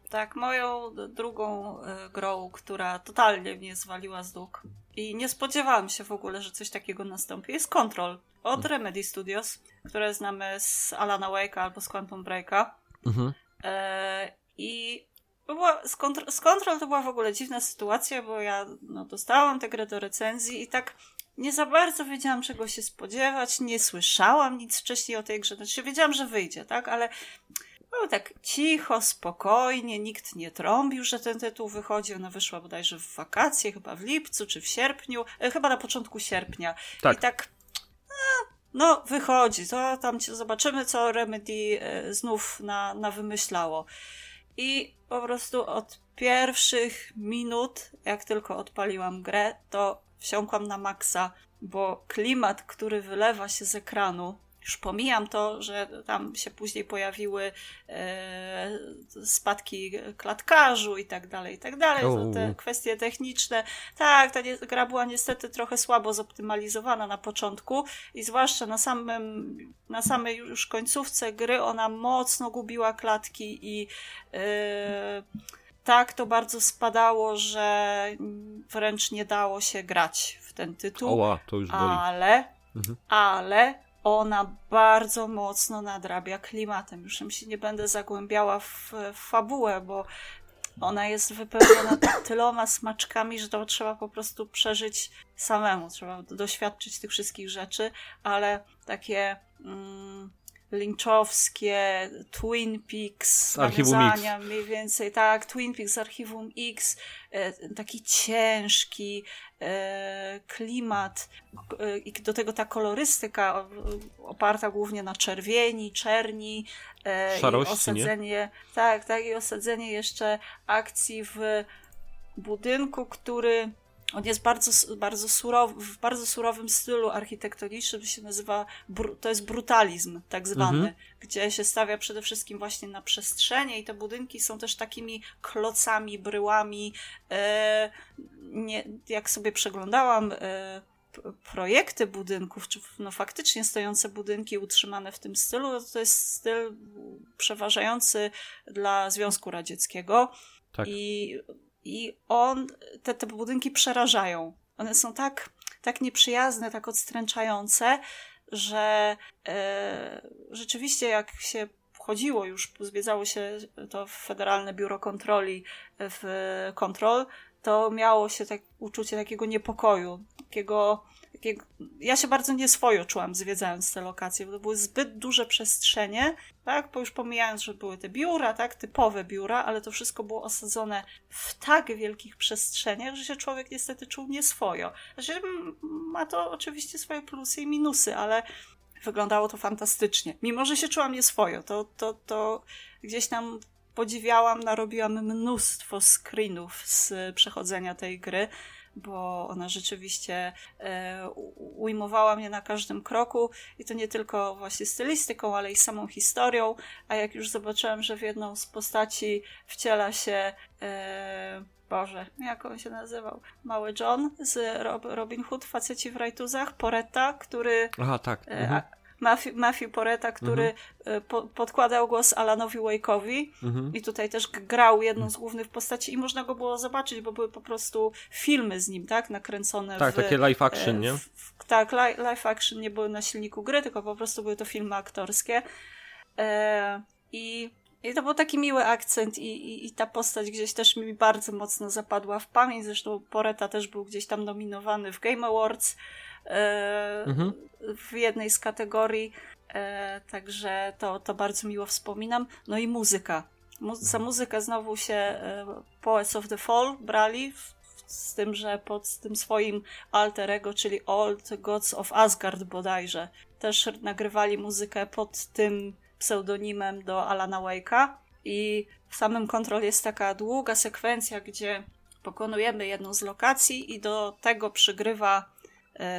Tak, moją drugą e, grą, która totalnie mnie zwaliła z nóg i nie spodziewałam się w ogóle, że coś takiego nastąpi, jest Control od mhm. Remedy Studios, które znamy z Alana Wake'a albo z Quantum Breaka. Mhm. E, I była, z, kontro, z Control to była w ogóle dziwna sytuacja, bo ja no, dostałam tę grę do recenzji i tak nie za bardzo wiedziałam, czego się spodziewać, nie słyszałam nic wcześniej o tej grze. Znaczy, wiedziałam, że wyjdzie, tak, ale było tak cicho, spokojnie, nikt nie trąbił, że ten tytuł wychodzi. Ona wyszła bodajże w wakacje, chyba w lipcu czy w sierpniu, e, chyba na początku sierpnia. Tak. I tak no, wychodzi, to tam zobaczymy, co Remedy e, znów na, na wymyślało. I po prostu od pierwszych minut, jak tylko odpaliłam grę, to wsiąkłam na maksa, bo klimat, który wylewa się z ekranu, już pomijam to, że tam się później pojawiły e, spadki klatkarzu i tak dalej, i tak dalej. To te kwestie techniczne. Tak, ta gra była niestety trochę słabo zoptymalizowana na początku i zwłaszcza na samym, na samej już końcówce gry ona mocno gubiła klatki i e, tak to bardzo spadało, że wręcz nie dało się grać ten tytuł. Oła, to już boli. Ale, Mhm. ale ona bardzo mocno nadrabia klimatem. Już się nie będę zagłębiała w, w fabułę, bo ona jest wypełniona tyloma smaczkami, że to trzeba po prostu przeżyć samemu. Trzeba doświadczyć tych wszystkich rzeczy, ale takie mm, lynchowskie Twin Peaks, nawiązania mniej więcej, tak, Twin Peaks Archiwum X, e, taki ciężki klimat e, i do tego ta kolorystyka oparta głównie na czerwieni, czerni e, Szarości, i osadzenie, tak, tak, i osadzenie jeszcze akcji w budynku, który on jest bardzo, bardzo surowy, w bardzo surowym stylu architektonicznym, się nazywa, to jest brutalizm tak zwany, Mhm. gdzie się stawia przede wszystkim właśnie na przestrzenie i te budynki są też takimi klocami, bryłami. E, nie, jak sobie przeglądałam e, projekty budynków, czy no faktycznie stojące budynki utrzymane w tym stylu, to jest styl przeważający dla Związku Radzieckiego. Tak. I, I on, te, te budynki przerażają. One są tak, tak nieprzyjazne, tak odstręczające, że e, rzeczywiście jak się chodziło już, zwiedzało się to Federalne Biuro Kontroli w kontrol, to miało się tak uczucie takiego niepokoju, takiego, takiego... Ja się bardzo nieswojo czułam zwiedzając te lokacje, bo to były zbyt duże przestrzenie, tak, bo już pomijając, że były te biura, tak, typowe biura, ale to wszystko było osadzone w tak wielkich przestrzeniach, że się człowiek niestety czuł nieswojo. Znaczy, ma to oczywiście swoje plusy i minusy, ale wyglądało to fantastycznie. Mimo, że się czułam nieswojo, to, to, to gdzieś tam podziwiałam, narobiłam mnóstwo screenów z przechodzenia tej gry, bo ona rzeczywiście e, ujmowała mnie na każdym kroku i to nie tylko właśnie stylistyką, ale i samą historią, a jak już zobaczyłam, że w jedną z postaci wciela się e, Boże, jak on się nazywał? Mały John z Rob, Robin Hood, faceci w rajtuzach, Poretta, który Aha, tak. E, Mhm. a- Matthew, Matthew Poreta, który e, po, podkładał głos Alanowi Wake'owi Mhm. i tutaj też grał jedną z głównych postaci i można go było zobaczyć, bo były po prostu filmy z nim, tak, nakręcone Tak, w... takie live e, action, nie? W, w, tak, li, live action nie były na silniku gry, tylko po prostu były to filmy aktorskie. E, I i to był taki miły akcent i, i, i ta postać gdzieś też mi bardzo mocno zapadła w pamięć. Zresztą Poreta też był gdzieś tam nominowany w Game Awards Mhm. w jednej z kategorii. E, także to, to bardzo miło wspominam. No i muzyka. Mu za muzykę znowu się e, Poets of the Fall brali, z tym, że pod tym swoim alter ego, czyli Old Gods of Asgard bodajże, też nagrywali muzykę pod tym pseudonimem do Alana Wake'a i w samym Control jest taka długa sekwencja, gdzie pokonujemy jedną z lokacji i do tego przygrywa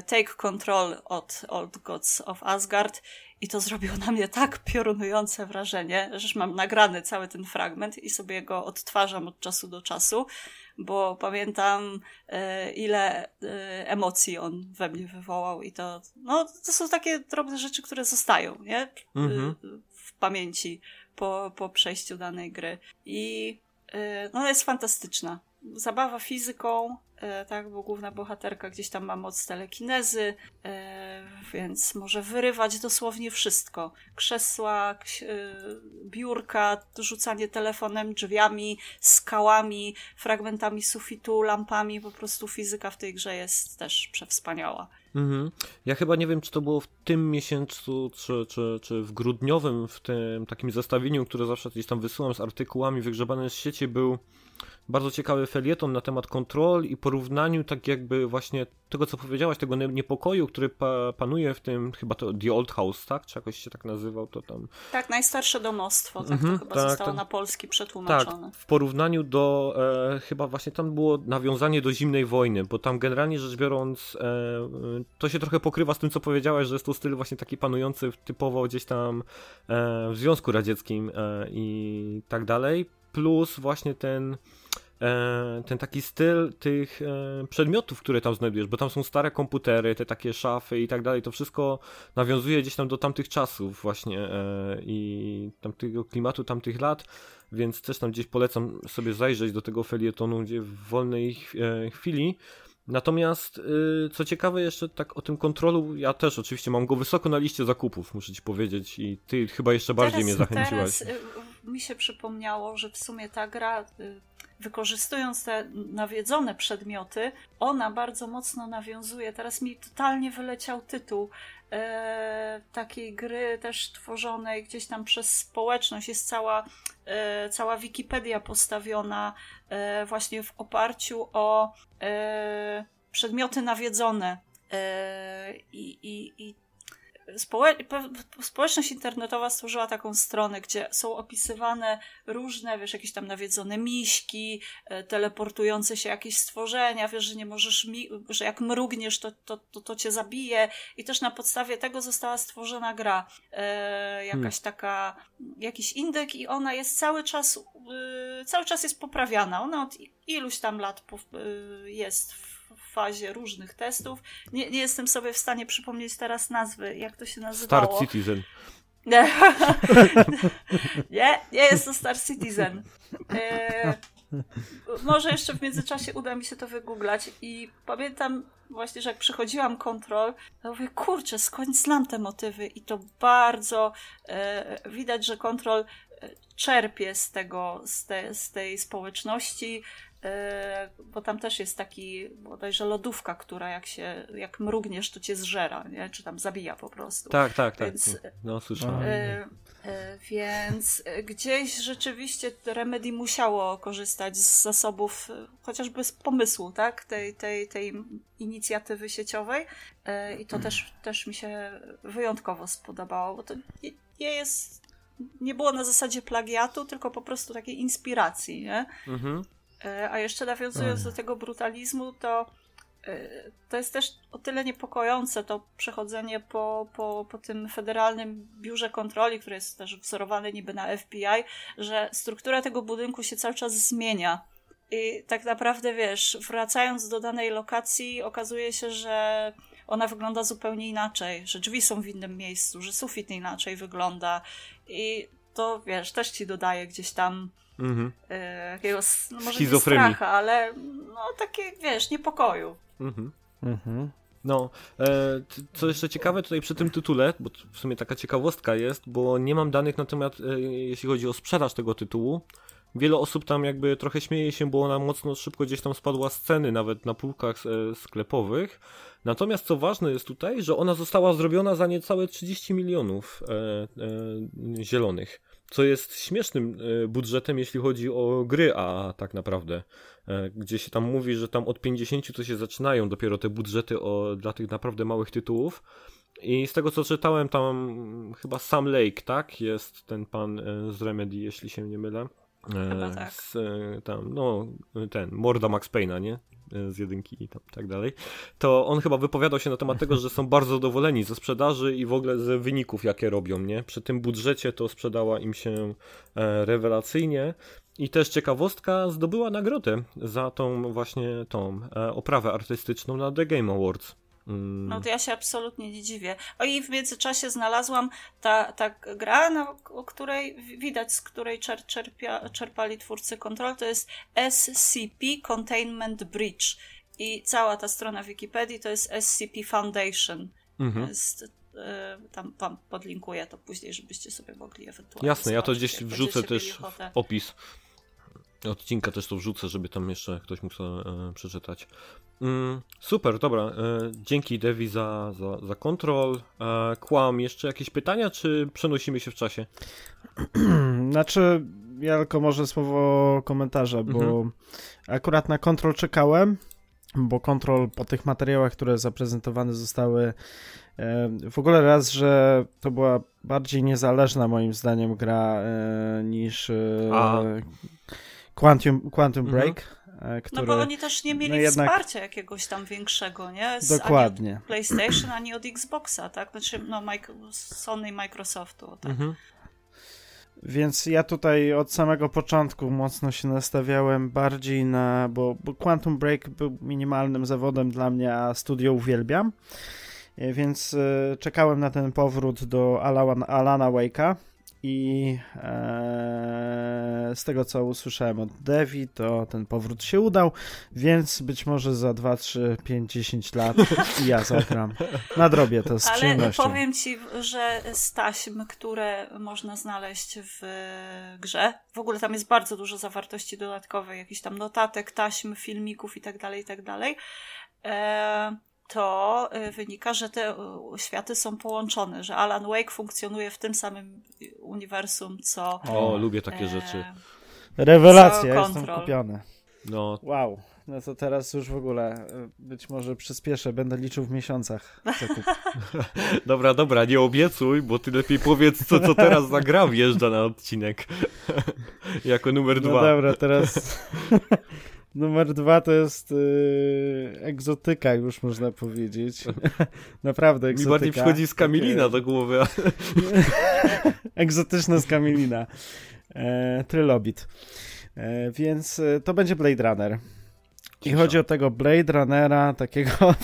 Take Control od Old Gods of Asgard i to zrobiło na mnie tak piorunujące wrażenie, że już mam nagrany cały ten fragment i sobie go odtwarzam od czasu do czasu, bo pamiętam e, ile e, emocji on we mnie wywołał i to, no, to są takie drobne rzeczy, które zostają, nie? Mhm. W pamięci po, po przejściu danej gry. I no jest fantastyczna. Zabawa fizyką, tak, bo główna bohaterka gdzieś tam ma moc telekinezy, y, więc może wyrywać dosłownie wszystko. Krzesła, y, biurka, rzucanie telefonem, drzwiami, skałami, fragmentami sufitu, lampami. Po prostu fizyka w tej grze jest też przewspaniała. Mhm. Ja chyba nie wiem, czy to było w tym miesiącu, czy, czy, czy w grudniowym, w tym takim zestawieniu, które zawsze gdzieś tam wysyłam z artykułami wygrzebanym w sieci, był bardzo ciekawy felieton na temat kontrol i porównaniu tak jakby właśnie tego, co powiedziałaś, tego nie- niepokoju, który pa panuje w tym, chyba to The Old House, tak? Czy jakoś się tak nazywał to tam. Tak, najstarsze domostwo, tak Mhm, to chyba tak, zostało tak. na polski Tak, przetłumaczone. w porównaniu do, e, chyba właśnie tam było nawiązanie do zimnej wojny, bo tam generalnie rzecz biorąc, e, to się trochę pokrywa z tym, co powiedziałeś, że jest to styl właśnie taki panujący typowo gdzieś tam e, w Związku Radzieckim e, i tak dalej, plus właśnie ten ten taki styl tych e, przedmiotów, które tam znajdujesz, bo tam są stare komputery, te takie szafy i tak dalej, to wszystko nawiązuje gdzieś tam do tamtych czasów właśnie e, i tamtego klimatu, tamtych lat, więc też tam gdzieś polecam sobie zajrzeć do tego felietonu, gdzie w wolnej ch- e, chwili. Natomiast, y, co ciekawe, jeszcze tak o tym kontrolu, ja też oczywiście mam go wysoko na liście zakupów, muszę ci powiedzieć, i ty chyba jeszcze bardziej teraz, mnie zachęciłaś. Teraz mi się przypomniało, że w sumie ta gra, wykorzystując te nawiedzone przedmioty, ona bardzo mocno nawiązuje. Teraz mi totalnie wyleciał tytuł e, takiej gry też tworzonej gdzieś tam przez społeczność. Jest cała, e, cała Wikipedia postawiona e, właśnie w oparciu o e, przedmioty nawiedzone. E, I, i, i społe społeczność internetowa stworzyła taką stronę, gdzie są opisywane różne, wiesz, jakieś tam nawiedzone miśki, e, teleportujące się jakieś stworzenia, wiesz, że nie możesz, że jak mrugniesz, to, to, to, to cię zabije i też na podstawie tego została stworzona gra. E, jakaś hmm. taka, jakiś indyk i ona jest cały czas, y, cały czas jest poprawiana. Ona od iluś tam lat y, jest w fazie różnych testów. Nie, nie jestem sobie w stanie przypomnieć teraz nazwy, jak to się nazywało. Star Citizen. Nie, nie, nie jest to Star Citizen. E, może jeszcze w międzyczasie uda mi się to wygooglać i pamiętam właśnie, że jak przechodziłam kontrol, to mówię, kurczę, skąd znam te motywy i to bardzo e, widać, że kontrol e, czerpie z tego, z, te, z tej społeczności, bo tam też jest taki bodajże lodówka, która jak się, jak mrugniesz, to cię zżera, nie? czy tam zabija po prostu. Tak, tak, tak. Więc, no, słyszałem. E, e, więc gdzieś rzeczywiście Remedy musiało korzystać z zasobów, chociażby z pomysłu, tak, tej, tej, tej inicjatywy sieciowej e, i to też, też mi się wyjątkowo spodobało, bo to nie, nie jest, nie było na zasadzie plagiatu, tylko po prostu takiej inspiracji, nie? Mhm. E, a jeszcze nawiązując do tego brutalizmu, to e, to jest też o tyle niepokojące to przechodzenie po, po, po tym federalnym biurze kontroli, które jest też wzorowane niby na FBI, że struktura tego budynku się cały czas zmienia. I tak naprawdę wiesz, wracając do danej lokacji, okazuje się, że ona wygląda zupełnie inaczej, że drzwi są w innym miejscu, że sufit inaczej wygląda. I to wiesz, też ci dodaje gdzieś tam Mhm. E, jakiegoś, no może nie stracha, ale no takie, wiesz, niepokoju. Mhm. Mhm. No, e, co jeszcze ciekawe tutaj przy tym tytule, bo w sumie taka ciekawostka jest, bo nie mam danych na temat, e, jeśli chodzi o sprzedaż tego tytułu. Wiele osób tam jakby trochę śmieje się, bo ona mocno szybko gdzieś tam spadła z ceny, nawet na półkach sklepowych. Natomiast co ważne jest tutaj, że ona została zrobiona za niecałe 30 milionów zielonych co jest śmiesznym e, budżetem, jeśli chodzi o gry, a tak naprawdę. E, gdzie się tam mówi, że tam od 50 to się zaczynają dopiero te budżety o, dla tych naprawdę małych tytułów. I z tego co czytałem, tam chyba Sam Lake, tak? Jest ten pan e, z Remedy, jeśli się nie mylę. Chyba tak. Z, tam, no, ten, Morda Max Payne'a, nie? z jedynki i tam, tak dalej, to on chyba wypowiadał się na temat tego, że są bardzo zadowoleni ze sprzedaży i w ogóle ze wyników, jakie robią, nie? Przy tym budżecie to sprzedała im się e, rewelacyjnie. I też ciekawostka, zdobyła nagrodę za tą właśnie tą e, oprawę artystyczną na The Game Awards. No to ja się absolutnie nie dziwię. O i w międzyczasie znalazłam ta, ta gra, no, o której widać, z której czer, czerpia, czerpali twórcy kontrol, to jest SCP Containment Bridge. I cała ta strona Wikipedii to jest SCP Foundation. Mhm. Jest, e, tam, tam podlinkuję to później, żebyście sobie mogli ewentualnie. Jasne, ja to gdzieś wrzucę też w opis odcinka też to wrzucę, żeby tam jeszcze ktoś mógł sobie e, przeczytać. Mm, super, dobra. E, dzięki Devi za, za, za kontrol. E, kłam, jeszcze jakieś pytania, czy przenosimy się w czasie? znaczy, ja tylko może słowo komentarza, bo mhm. akurat na kontrol czekałem, bo kontrol po tych materiałach, które zaprezentowane zostały, w ogóle raz, że to była bardziej niezależna moim zdaniem gra niż e, Quantum, Quantum mhm. Break. Który, no bo oni też nie mieli no jednak... wsparcia jakiegoś tam większego, nie? Z, Dokładnie. Ani od PlayStation, ani od Xboxa, tak? Znaczy, no, Sony i Microsoftu, tak? Mhm. Więc ja tutaj od samego początku mocno się nastawiałem bardziej na, bo, bo Quantum Break był minimalnym zawodem dla mnie, a studio uwielbiam. E, więc y, czekałem na ten powrót do Alana, Alana Wake'a i e, z tego co usłyszałem od Devi, to ten powrót się udał, więc być może za 2, 3, 5, 10 lat ja zagram. Nadrobię to z Ale przyjemnością. powiem ci, że z taśm, które można znaleźć w grze, w ogóle tam jest bardzo dużo zawartości dodatkowej, jakichś tam notatek, taśm, filmików i tak dalej, i tak dalej. E, to y, wynika, że te y, światy są połączone, że Alan Wake funkcjonuje w tym samym uniwersum, co. O, lubię takie e, rzeczy. Rewelacja, jestem kupiony. No, Wow. No to teraz już w ogóle e, być może przyspieszę, będę liczył w miesiącach. dobra, dobra, nie obiecuj, bo ty lepiej powiedz, co, co teraz za gra wjeżdża na odcinek. jako numer No dwa. dobra, teraz numer dwa to jest yy, egzotyka już można powiedzieć. Naprawdę Mi egzotyka. bardziej przychodzi z Kamilina Takie- do głowy. a- Egzotyczne z Kamilina. E, Trylobit. E, więc e, to będzie Blade Runner. I chodzi o tego Blade Runnera, takiego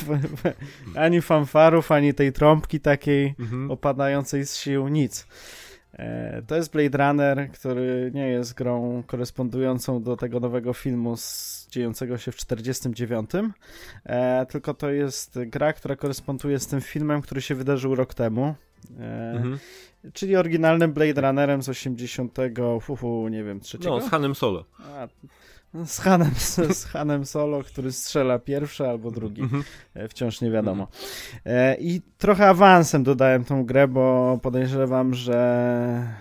ani fanfarów, ani tej trąbki takiej Mhm. opadającej z sił, nic. E, To jest Blade Runner, który nie jest grą korespondującą do tego nowego filmu z dziejącego się w 49, e, tylko to jest gra, która koresponduje z tym filmem, który się wydarzył rok temu. E, Mhm. Czyli oryginalnym Blade Runnerem z 80, fufu, nie wiem, trzeciego? No, z Hanem Solo. A, z, Hanem, z, Hanem Solo, który strzela pierwszy albo drugi. Mhm. E, Wciąż nie wiadomo. E, I trochę awansem dodałem tą grę, bo podejrzewam, że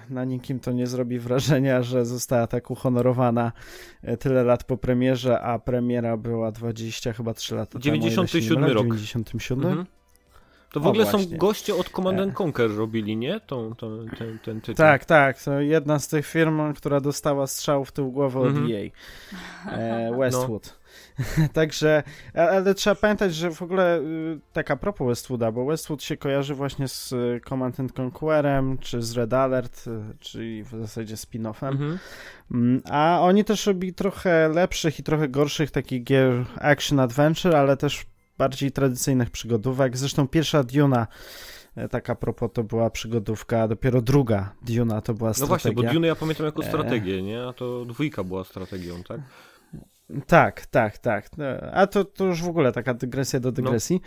na nikim to nie zrobi wrażenia, że została tak uhonorowana e, tyle lat po premierze, a premiera była 20 chyba 3 lata temu. o ile się nie 97 mylę, rok. 97? Mhm. To w O, ogóle właśnie. są goście od Command E. and Conquer robili, nie? Tą, tą, ten, ten tytuł. Tak, tak. To jedna z tych firm, która dostała strzał w tył głowy od Mhm. EA. E, Westwood. Także, a- ale trzeba pamiętać, że w ogóle y, tak a propos Westwooda, bo Westwood się kojarzy właśnie z Command and Conquerem, czy z Red Alert, y, czyli w zasadzie spin-offem. Mhm. Mm, A oni też robili trochę lepszych i trochę gorszych takich gier action-adventure, ale też bardziej tradycyjnych przygodówek. Zresztą pierwsza Duna, e, tak a propos, to była przygodówka, a dopiero druga Duna to była No strategia. właśnie, bo Dune ja pamiętam jako E. strategię, nie? A to dwójka była strategią, tak? Tak, tak, tak. No, A to, to już w ogóle taka dygresja do dygresji.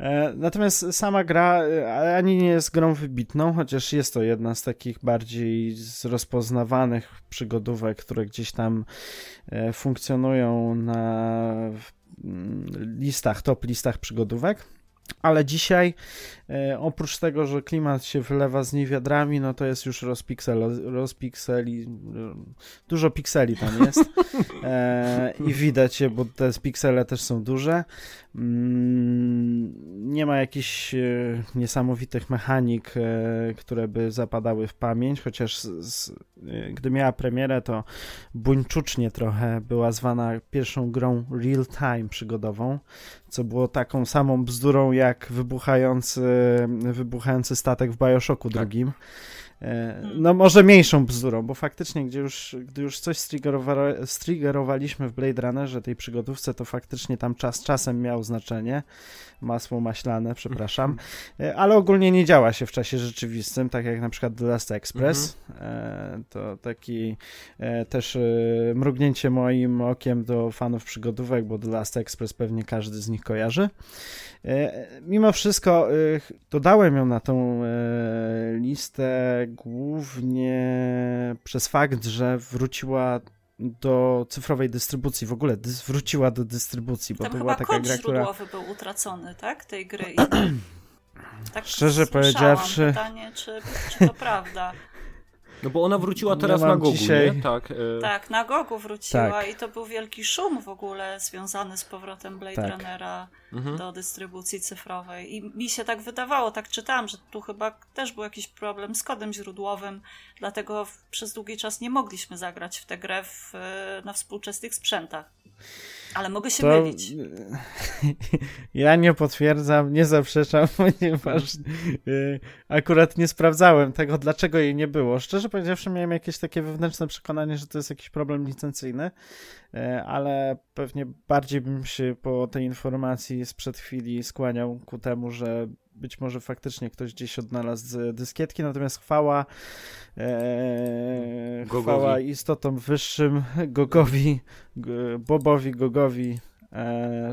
E, Natomiast sama gra ani nie jest grą wybitną, chociaż jest to jedna z takich bardziej rozpoznawanych przygodówek, które gdzieś tam funkcjonują na listach, top listach przygodówek. Ale dzisiaj, e, oprócz tego, że klimat się wylewa z niej wiadrami, no to jest już rozpiksel, rozpikseli, dużo pikseli tam jest e, i widać je, bo te piksele też są duże. Mm, nie ma jakichś e, niesamowitych mechanik, e, które by zapadały w pamięć, chociaż z, z, e, gdy miała premierę, to buńczucznie trochę była zwana pierwszą grą real-time przygodową, co było taką samą bzdurą jak wybuchający, wybuchający statek w Bioshocku Tak. drugim. E, No może mniejszą bzdurą, bo faktycznie gdzie już, gdy już coś striggerowa- striggerowaliśmy w Blade Runnerze, tej przygodówce, to faktycznie tam czas czasem miał znaczenie. Masło maślane, przepraszam. E, Ale ogólnie nie działa się w czasie rzeczywistym, tak jak na przykład The Last Express. E, To taki też mrugnięcie moim okiem do fanów przygodówek, bo The Last Express pewnie każdy z nich kojarzy. Mimo wszystko dodałem ją na tą listę głównie przez fakt, że wróciła do cyfrowej dystrybucji, w ogóle wróciła do dystrybucji, bo Tam chyba była taka kod gra, która... był utracony, tak? Tej gry. I tak Szczerze powiedziawszy- Pytanie, czy, czy to prawda. No bo ona wróciła teraz mam na Gogu, dzisiaj- nie? Tak. E... Tak, na Gogu wróciła Tak. i to był wielki szum w ogóle związany z powrotem Blade Tak. Runnera Mhm. do dystrybucji cyfrowej. I mi się tak wydawało, tak czytałam, że tu chyba też był jakiś problem z kodem źródłowym, dlatego przez długi czas nie mogliśmy zagrać w tę grę w, na współczesnych sprzętach. Ale mogę się To- mylić. Ja nie potwierdzam, nie zaprzeczam, ponieważ y, akurat nie sprawdzałem tego, dlaczego jej nie było. Szczerze powiedziawszy, miałem jakieś takie wewnętrzne przekonanie, że to jest jakiś problem licencyjny, y, ale pewnie bardziej bym się po tej informacji sprzed chwili skłaniał ku temu, że być może faktycznie ktoś gdzieś odnalazł dyskietki, natomiast chwała e, chwała istotom wyższym Gogowi, Bobowi Gogowi E,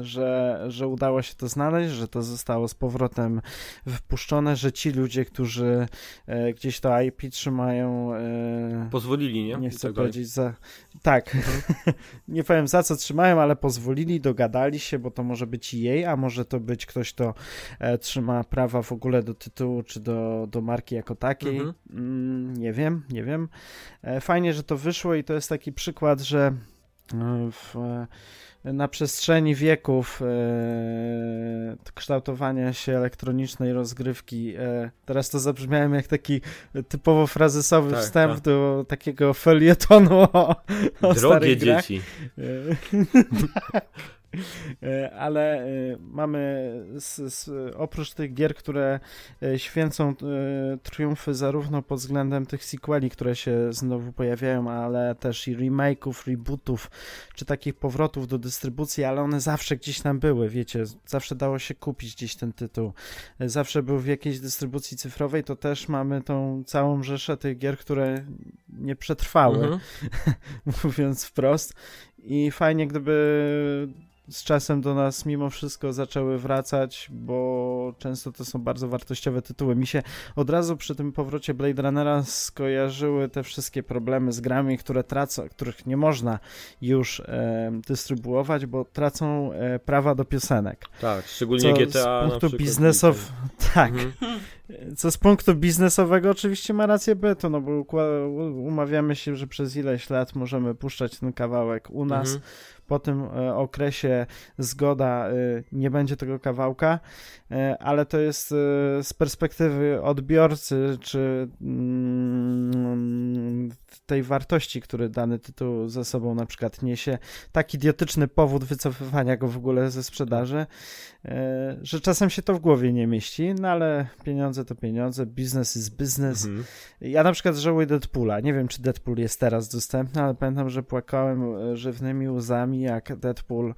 że, że udało się to znaleźć, że to zostało z powrotem wpuszczone, że ci ludzie, którzy e, gdzieś to IP trzymają. E, pozwolili, nie? Nie chcę tak powiedzieć za. Tak. Mhm. nie powiem za co trzymają, ale pozwolili, dogadali się, bo to może być jej, a może to być ktoś, kto trzyma prawa w ogóle do tytułu czy do, do marki jako takiej. Mhm. Mm, nie wiem, nie wiem. Fajnie, że to wyszło i to jest taki przykład, że w na przestrzeni wieków e, kształtowania się elektronicznej rozgrywki. E, teraz to zabrzmiałem jak taki typowo frazesowy tak, wstęp tak. do takiego felietonu o, o Drogie dzieci. tak. E, ale e, mamy z, z, oprócz tych gier, które e, święcą triumfy zarówno pod względem tych sequeli, które się znowu pojawiają, ale też i remake'ów, rebootów, czy takich powrotów do dystrybucji, ale one zawsze gdzieś tam były, wiecie, zawsze dało się kupić gdzieś ten tytuł. Zawsze był w jakiejś dystrybucji cyfrowej, to też mamy tą całą rzeszę tych gier, które nie przetrwały, mhm. mówiąc wprost. I fajnie, gdyby z czasem do nas mimo wszystko zaczęły wracać, bo często to są bardzo wartościowe tytuły. Mi się od razu przy tym powrocie Blade Runnera skojarzyły te wszystkie problemy z grami, które tracą, których nie można już e, dystrybuować, bo tracą e, prawa do piosenek. Tak, szczególnie Co GTA. Z punktu biznesow... Tak. Mhm. Co z punktu biznesowego oczywiście ma rację bytu, no bo umawiamy się, że przez ileś lat możemy puszczać ten kawałek u nas. Mhm po tym e, okresie zgoda e, nie będzie tego kawałka, e, ale to jest z perspektywy odbiorcy, czy mm, tej wartości, który dany tytuł ze sobą na przykład niesie, tak idiotyczny powód wycofywania go w ogóle ze sprzedaży, że czasem się to w głowie nie mieści, no ale pieniądze to pieniądze, biznes is business. Mhm. Ja na przykład żałuję Deadpoola. Nie wiem, czy Deadpool jest teraz dostępny, ale pamiętam, że płakałem żywnymi łzami jak Deadpool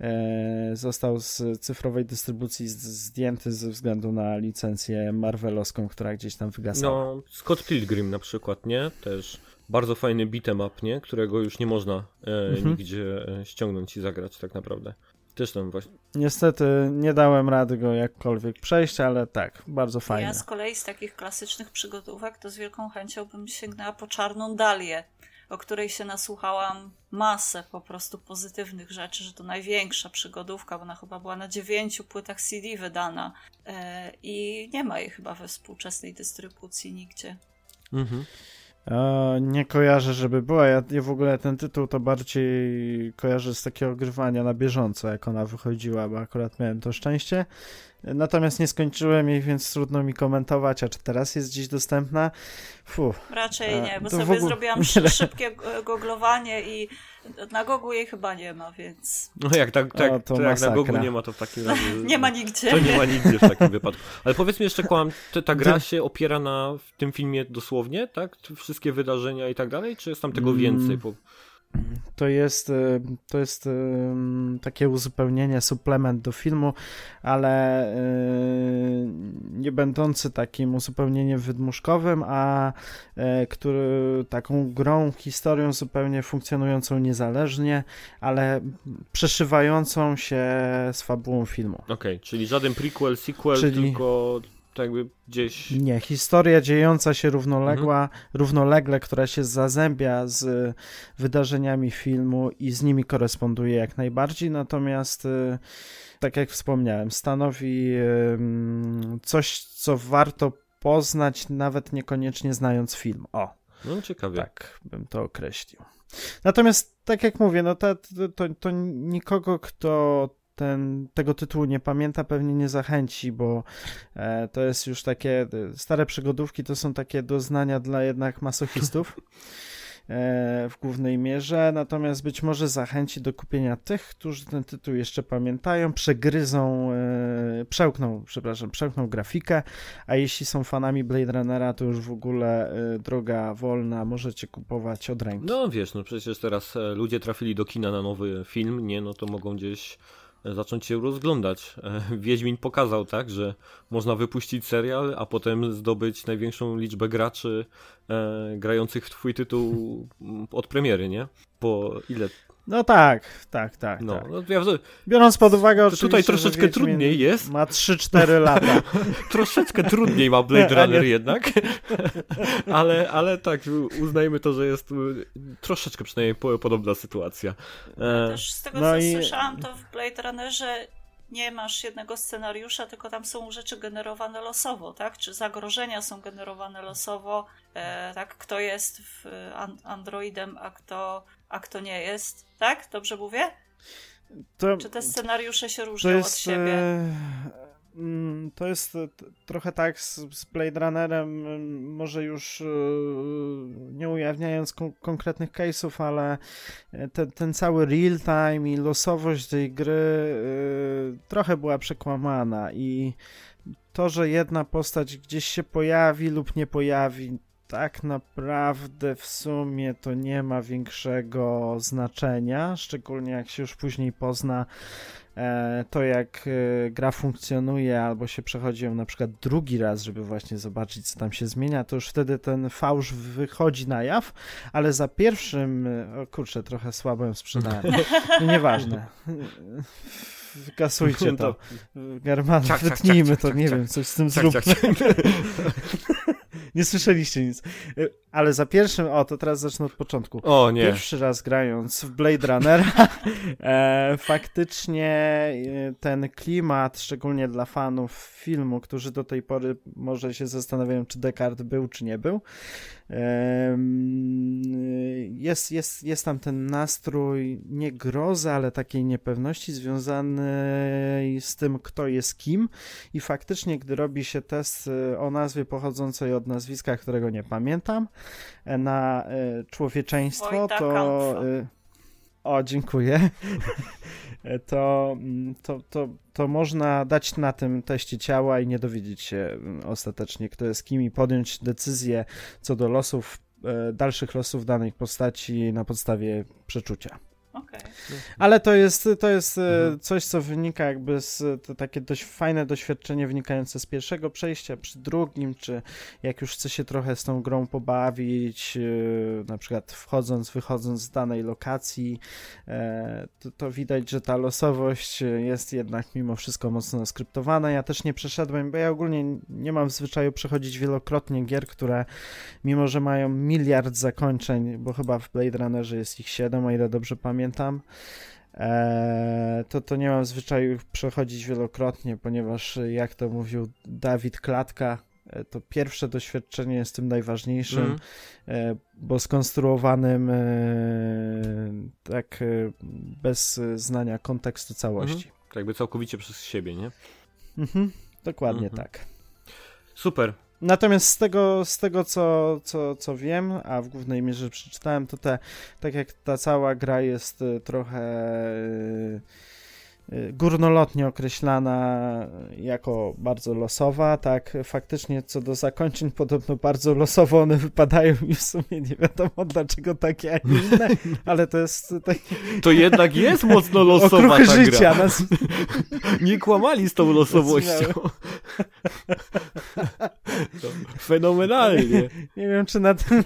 e, został z cyfrowej dystrybucji zdjęty ze względu na licencję marvelowską, która gdzieś tam wygasała. No, Scott Pilgrim na przykład, nie? Też bardzo fajny beat'em up, nie? Którego już nie można e, mhm. nigdzie e, ściągnąć i zagrać tak naprawdę. Też tam właśnie. Niestety nie dałem rady go jakkolwiek przejść, ale tak, bardzo fajnie. Ja z kolei z takich klasycznych przygodówek to z wielką chęcią bym sięgnęła po Czarną Dalię o której się nasłuchałam masę po prostu pozytywnych rzeczy, że to największa przygodówka, bo ona chyba była na dziewięciu płytach CD wydana e, i nie ma jej chyba we współczesnej dystrybucji nigdzie. Mhm. E, nie kojarzę, żeby była. Ja, ja, w ogóle ten tytuł to bardziej kojarzę z takiego grywania na bieżąco, jak ona wychodziła, bo akurat miałem to szczęście. Natomiast nie skończyłem jej, więc trudno mi komentować, a czy teraz jest dziś dostępna? Fu. Raczej nie, bo sobie ogóle... zrobiłam szybkie googlowanie i na Gogu jej chyba nie ma, więc... No jak, tak, tak, o, to, to jak na Gogu nie ma, to w takim razie... nie ma nigdzie. To nie ma nigdzie w takim wypadku. Ale powiedz mi jeszcze, kłam, ta gra się opiera na w tym filmie dosłownie, tak? Wszystkie wydarzenia i tak dalej, czy jest tam tego mm. więcej? Po... To jest, y, to jest y, takie uzupełnienie, suplement do filmu, ale y, nie będący takim uzupełnieniem wydmuszkowym, a który taką grą, historią zupełnie funkcjonującą niezależnie, ale przeszywającą się z fabułą filmu. Okej, okay, czyli żaden prequel, sequel, czyli... tylko to jakby gdzieś... Nie, historia dziejąca się równoległa, mhm. równolegle, która się zazębia z wydarzeniami filmu i z nimi koresponduje jak najbardziej, natomiast y, tak jak wspomniałem, stanowi coś, co warto poznać, nawet niekoniecznie znając film. O, no ciekawie. Tak bym to określił. Natomiast, tak jak mówię, no to, to, to nikogo, kto ten, tego tytułu nie pamięta, pewnie nie zachęci, bo e, to jest już takie, stare przygodówki to są takie doznania dla jednak masochistów e, w głównej mierze, natomiast być może zachęci do kupienia tych, którzy ten tytuł jeszcze pamiętają, przegryzą, e, przełkną, przepraszam, przełkną grafikę, a jeśli są fanami Blade Runnera, to już w ogóle e, droga wolna, możecie kupować od ręki. No wiesz, no przecież teraz e, ludzie trafili do kina na nowy film, nie, no to mogą gdzieś zacząć się rozglądać. Wiedźmin pokazał, tak, że można wypuścić serial, a potem zdobyć największą liczbę graczy e, grających w twój tytuł od premiery, nie? Po ile no tak, tak, tak. No, tak. no ja, Biorąc pod uwagę, tutaj troszeczkę trudniej jest. Ma 3-4 lata. troszeczkę trudniej ma Blade Runner jednak. ale, ale tak, uznajmy to, że jest y, troszeczkę przynajmniej podobna sytuacja. Ja też z tego, no co i... słyszałam, to w Blade Runnerze nie masz jednego scenariusza, tylko tam są rzeczy generowane losowo, tak? Czy zagrożenia są generowane losowo, e, tak? Kto jest w, an, androidem, a kto, a kto nie jest, tak? Dobrze mówię? To, Czy te scenariusze się różnią jest, od siebie? E, mm, to jest trochę tak z, z Blade Runnerem, może już e, nie ujawniając kon konkretnych case'ów, ale ten, ten cały real time i losowość tej gry e, trochę była przekłamana i to, że jedna postać gdzieś się pojawi lub nie pojawi, tak naprawdę w sumie to nie ma większego znaczenia, szczególnie jak się już później pozna e, to, jak e, gra funkcjonuje, albo się przechodzi ją na przykład drugi raz, żeby właśnie zobaczyć, co tam się zmienia, to już wtedy ten fałsz wychodzi na jaw, ale za pierwszym, e, o kurczę, trochę słabo ją sprzedałem, no, nieważne. Wykasujcie to. German, wytnijmy to, nie wiem, coś z tym zróbmy. Nie słyszeliście nic. E, ale za pierwszym, o to teraz zacznę od początku. O nie. Pierwszy raz grając w Blade Runner, e, faktycznie e, ten klimat, szczególnie dla fanów filmu, którzy do tej pory może się zastanawiają, czy Descartes był, czy nie był, jest, jest, jest tam ten nastrój nie grozy, ale takiej niepewności związanej z tym, kto jest kim i faktycznie, gdy robi się test e, o nazwie pochodzącej od nazwiska, którego nie pamiętam, na e, człowieczeństwo, to. O, dziękuję. to, mm, to, to, to można dać na tym teście ciała i nie dowiedzieć się mm, ostatecznie, kto jest kim, i podjąć decyzję co do losów, e, dalszych losów danej postaci na podstawie przeczucia. Okay. Ale to jest, to jest e, mhm. coś, co wynika jakby z to takie dość fajne doświadczenie wynikające z pierwszego przejścia, przy drugim, czy jak już chce się trochę z tą grą pobawić, e, na przykład wchodząc, wychodząc z danej lokacji, e, to, to widać, że ta losowość jest jednak mimo wszystko mocno skryptowana. Ja też nie przeszedłem, bo ja ogólnie nie mam w zwyczaju przechodzić wielokrotnie gier, które mimo, że mają miliard zakończeń, bo chyba w Blade Runnerze jest ich 7, o ile dobrze pamiętam, pamiętam, e, to, to nie mam zwyczaju przechodzić wielokrotnie, ponieważ jak to mówił Dawid Klatka, e, to pierwsze doświadczenie jest tym najważniejszym, mm. bo skonstruowanym tak bez znania kontekstu całości. Mm. jakby całkowicie przez siebie, nie? Mhm, dokładnie mm -hmm. tak. Super. Natomiast z tego, z tego co, co, co wiem, a w głównej mierze przeczytałem, to te, tak jak ta cała gra jest y, trochę y, y, górnolotnie określana jako bardzo losowa, tak faktycznie co do zakończeń podobno bardzo losowo one wypadają i w sumie nie wiadomo dlaczego takie, a nie inne, ale to jest... Tak... To jednak jest mocno losowa ta życia. Gra. Nas... Nie kłamali z tą losowością. Fenomenalnie. Nie, nie wiem, czy na tym...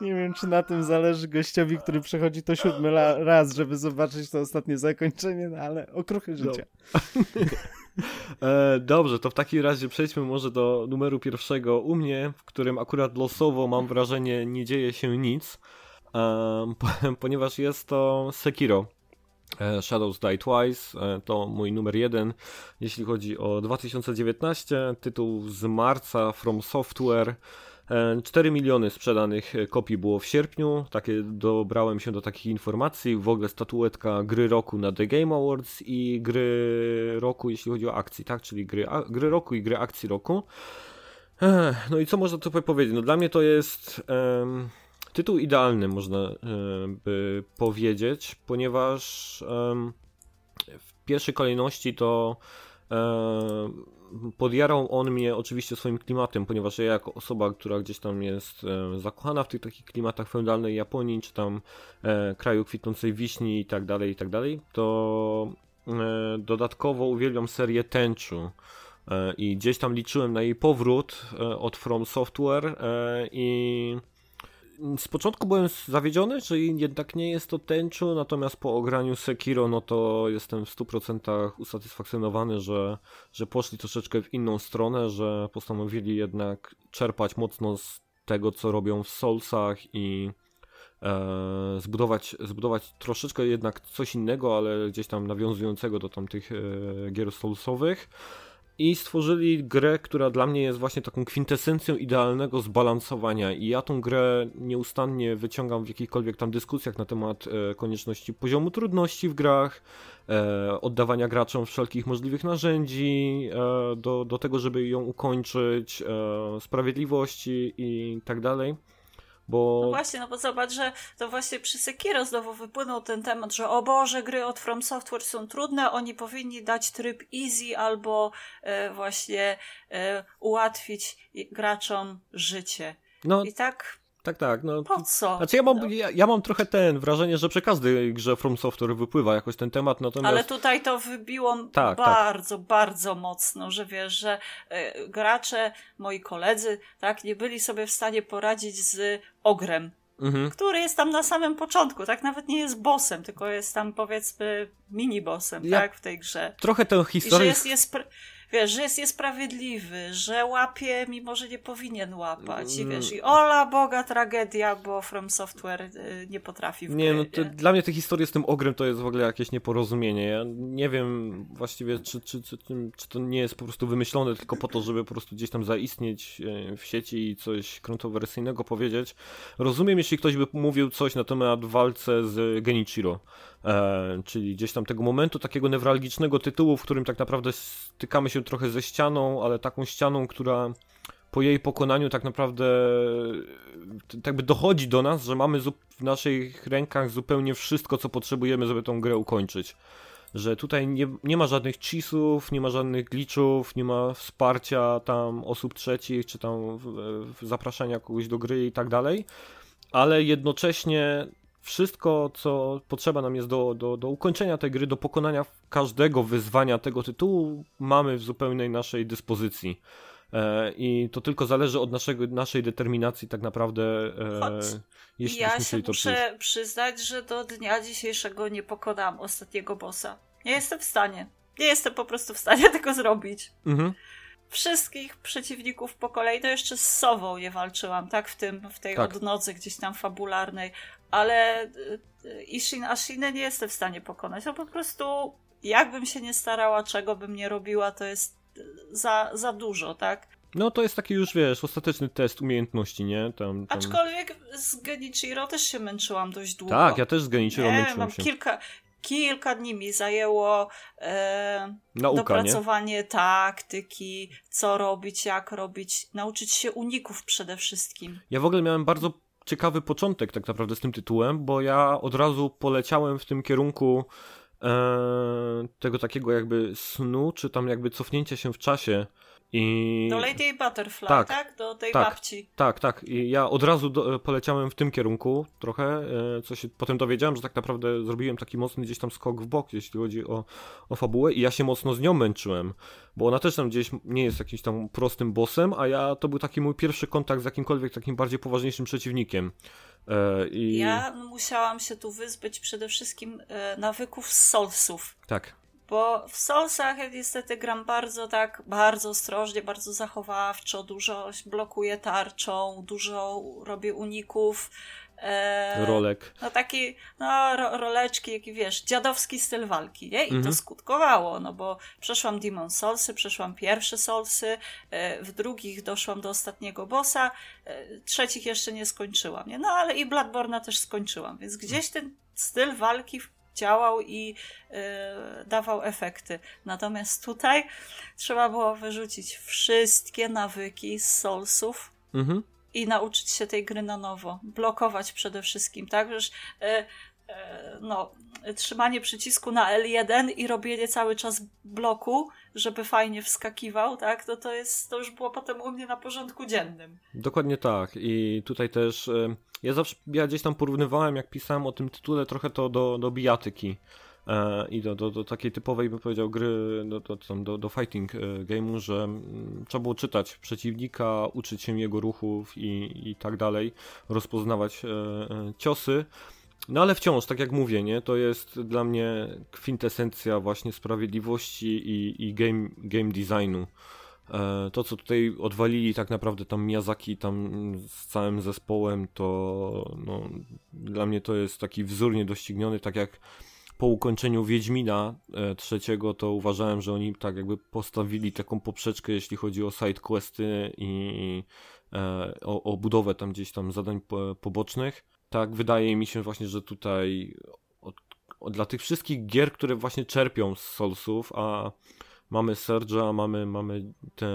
Nie wiem, czy na tym zależy gościowi, który przechodzi to siódmy raz, żeby zobaczyć to ostatnie zakończenie, no ale okruchy życia. E, dobrze, to w takim razie przejdźmy może do numeru pierwszego u mnie, w którym akurat losowo mam wrażenie nie dzieje się nic, e, ponieważ jest to Sekiro. E, Shadows Die Twice e, to mój numer jeden, jeśli chodzi o 2019, tytuł z marca From Software. 4 e, miliony sprzedanych kopii było w sierpniu. Takie dobrałem się do takich informacji. W ogóle statuetka gry roku na The Game Awards i gry roku, jeśli chodzi o akcji, tak? Czyli gry, a, gry roku i gry akcji roku. No i co można tutaj powiedzieć? No dla mnie to jest. Um, tytuł idealny, można e, by powiedzieć, ponieważ w pierwszej kolejności to podjarał on mnie oczywiście swoim klimatem, ponieważ ja jako osoba, która gdzieś tam jest zakochana w tych takich klimatach feudalnej Japonii, czy tam e, kraju kwitnącej wiśni i tak dalej, i tak dalej, to dodatkowo uwielbiam serię Tenchu. I gdzieś tam liczyłem na jej powrót od From Software i z początku byłem zawiedziony, że jednak nie jest to Tenchu, natomiast po ograniu Sekiro, no to jestem w 100% usatysfakcjonowany, że, że poszli troszeczkę w inną stronę, że postanowili jednak czerpać mocno z tego, co robią w Soulsach i e, zbudować, zbudować troszeczkę jednak coś innego, ale gdzieś tam nawiązującego do tamtych e, gier Soulsowych i stworzyli grę, która dla mnie jest właśnie taką kwintesencją idealnego zbalansowania i ja tą grę nieustannie wyciągam w jakichkolwiek tam dyskusjach na temat e, konieczności poziomu trudności w grach, e, oddawania graczom wszelkich możliwych narzędzi e, do, do tego, żeby ją ukończyć, sprawiedliwości i tak dalej. Bo... No właśnie, no bo zobacz, że to właśnie przy Sekiro znowu wypłynął ten temat, że o Boże, gry od From Software są trudne, oni powinni dać tryb easy albo e, właśnie e, ułatwić graczom życie. No, I tak tak, tak. No, po co? Znaczy ja mam, no. ja, ja, mam trochę ten wrażenie, że przy każdej grze From Software wypływa jakoś ten temat, natomiast... Ale tutaj to wybiło tak, tak. bardzo, tak. bardzo mocno, że wiesz, że y, gracze, moi koledzy, tak, nie byli sobie w stanie poradzić z ogrem. Mhm. Który jest tam na samym początku, tak? Nawet nie jest bossem, tylko jest tam powiedzmy mini-bossem, ja tak? W tej grze. Trochę tę historię. I że jest, jest wiesz, że jest niesprawiedliwy, że łapie, mimo że nie powinien łapać. I wiesz, i ola Boga tragedia, bo From Software y, nie potrafi w Nie, no to dla mnie te historie z tym ogrem to jest w ogóle jakieś nieporozumienie. Ja nie wiem właściwie, czy, czy, czy, czy to nie jest po prostu wymyślone tylko po to, żeby po prostu gdzieś tam zaistnieć e, w sieci i coś kontrowersyjnego powiedzieć. Rozumiem, jeśli ktoś by mówił coś na temat walce z Genichiro. E, czyli gdzieś tam tego momentu takiego newralgicznego tytułu, w którym tak naprawdę stykamy się trochę ze ścianą, ale taką ścianą, która po jej pokonaniu tak naprawdę tak by dochodzi do nas, że mamy w naszych rękach zupełnie wszystko, co potrzebujemy, żeby tą grę ukończyć. Że tutaj nie, nie ma żadnych cheesów, nie ma żadnych glitchów, nie ma wsparcia tam osób trzecich, czy tam w, w zapraszania kogoś do gry i tak dalej, ale jednocześnie wszystko, co potrzeba nam jest do, do, do ukończenia tej gry, do pokonania każdego wyzwania tego tytułu, mamy w zupełnej naszej dyspozycji. E, I to tylko zależy od naszego, naszej determinacji, tak naprawdę. E, jeśli ja się muszę przyznać, że do dnia dzisiejszego nie pokonałam ostatniego bossa. Nie jestem w stanie. Nie jestem po prostu w stanie tego zrobić. Mhm wszystkich przeciwników po kolei, to jeszcze z Sową nie walczyłam, tak? W tym, w tej tak. odnodze gdzieś tam fabularnej, ale y, Ishin Ashinę nie jestem w stanie pokonać. No po prostu jakbym się nie starała, czego bym nie robiła, to jest y, za, za dużo, tak? No to jest taki już, wiesz, ostateczny test umiejętności, nie? Tam, tam... Aczkolwiek z Genichiro też się męczyłam dość długo. Tak, ja też z Genichiro nie, męczyłem mam się. Kilka, kilka dni mi zajęło e, Nauka, dopracowanie nie? taktyki, co robić, jak robić, nauczyć się uników przede wszystkim. Ja w ogóle miałem bardzo ciekawy początek tak naprawdę z tym tytułem, bo ja od razu poleciałem w tym kierunku e, tego takiego jakby snu, czy tam jakby cofnięcia się w czasie i... Do Lady Butterfly, tak? tak? Do tej tak, babci. Tak, tak. I ja od razu do, poleciałem w tym kierunku trochę, e, co się potem dowiedziałem, że tak naprawdę zrobiłem taki mocny gdzieś tam skok w bok, jeśli chodzi o, o fabułę i ja się mocno z nią męczyłem, bo ona też tam gdzieś nie jest jakimś tam prostym bossem, a ja to był taki mój pierwszy kontakt z jakimkolwiek takim bardziej poważniejszym przeciwnikiem. E, I... Ja musiałam się tu wyzbyć przede wszystkim e, nawyków z Soulsów. Tak. Bo w Soulsach niestety gram bardzo tak, bardzo ostrożnie, bardzo zachowawczo, dużo blokuję tarczą, dużo robię uników. E, Rolek. No taki, no ro, roleczki, jaki wiesz, dziadowski styl walki, nie? I mhm. to skutkowało, no bo przeszłam Demon Soulsy, przeszłam pierwsze Soulsy, e, w drugich doszłam do ostatniego bossa, e, trzecich jeszcze nie skończyłam, nie? No ale i Bloodborne'a też skończyłam, więc gdzieś ten styl walki działał i y, dawał efekty. Natomiast tutaj trzeba było wyrzucić wszystkie nawyki z Soulsów mhm. i nauczyć się tej gry na nowo. Blokować przede wszystkim, tak? Przecież, y, y, no, trzymanie przycisku na L1 i robienie cały czas bloku, żeby fajnie wskakiwał, tak? To, to, jest, to już było potem u mnie na porządku dziennym. Dokładnie tak. I tutaj też ja zawsze, ja gdzieś tam porównywałem, jak pisałem o tym tytule, trochę to do, do bijatyki. e, i do, do, do takiej typowej, bym powiedział, gry, do, do, do, fighting e, game'u, że mm, trzeba było czytać przeciwnika, uczyć się jego ruchów i, i tak dalej, rozpoznawać ciosy. No ale wciąż, tak jak mówię, nie, to jest dla mnie kwintesencja właśnie sprawiedliwości i, i game, game designu. E, to, co tutaj odwalili tak naprawdę tam Miyazaki tam z całym zespołem, to no, dla mnie to jest taki wzór niedościgniony, tak jak po ukończeniu Wiedźmina e, trzeciego, to uważałem, że oni tak jakby postawili taką poprzeczkę, jeśli chodzi o side questy i e, o, o budowę tam gdzieś tam zadań po, pobocznych. Tak, wydaje mi się właśnie, że tutaj od, od, dla tych wszystkich gier, które właśnie czerpią z Soulsów, a mamy Surge'a, mamy, mamy te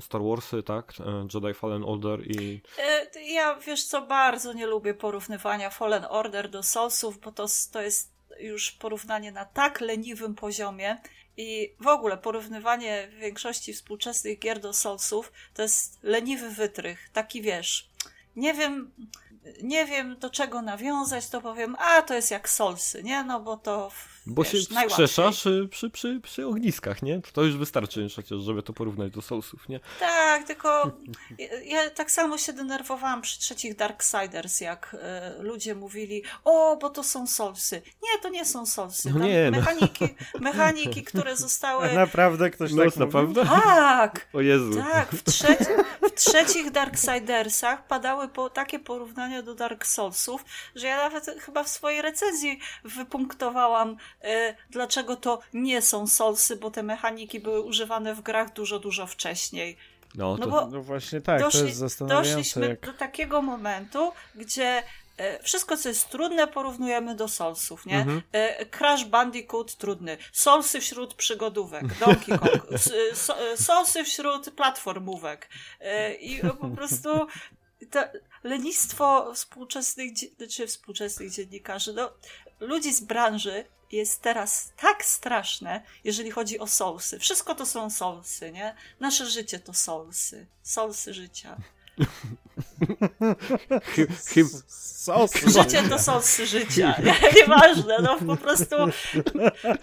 Star Warsy, tak? E, Jedi Fallen Order i... E, ja, wiesz co, bardzo nie lubię porównywania Fallen Order do Soulsów, bo to, to jest już porównanie na tak leniwym poziomie i w ogóle porównywanie większości współczesnych gier do Soulsów to jest leniwy wytrych, taki wiesz... Nie wiem, nie wiem do czego nawiązać, to powiem, a to jest jak solsy, nie? No bo to. Bo wiesz, się wskrzeszasz przy, przy, przy ogniskach, nie? To już wystarczy przecież, żeby to porównać do solsów, nie? Tak, tylko ja tak samo się denerwowałam przy trzecich Darksiders, jak y, ludzie mówili, o, bo to są solsy. Nie, to nie są solsy. No nie, no. mechaniki, no. mechaniki, które zostały. Naprawdę ktoś no, tak naprawdę? Tak! O Jezu. Tak, w, trzeci, w trzecich Darksidersach padały po, takie porównania do Dark Soulsów, że ja nawet chyba w swojej recenzji wypunktowałam, y, dlaczego to nie są Soulsy, bo te mechaniki były używane w grach dużo, dużo wcześniej. No, to... no, no właśnie tak, doszli, to jest zastanawiające. Doszliśmy jak... do takiego momentu, gdzie e, wszystko, co jest trudne, porównujemy do Soulsów, nie? Mhm. E, Crash Bandicoot trudny, Soulsy wśród przygodówek, Donkey Kong, Soulsy wśród platformówek i po prostu to lenistwo współczesnych, czy współczesnych dziennikarzy, no, ludzi z branży jest teraz tak straszne, jeżeli chodzi o soulsy. Wszystko to są soulsy, nie? Nasze życie to soulsy. Soulsy życia. Życie to soulsy życia. Nieważne, no po prostu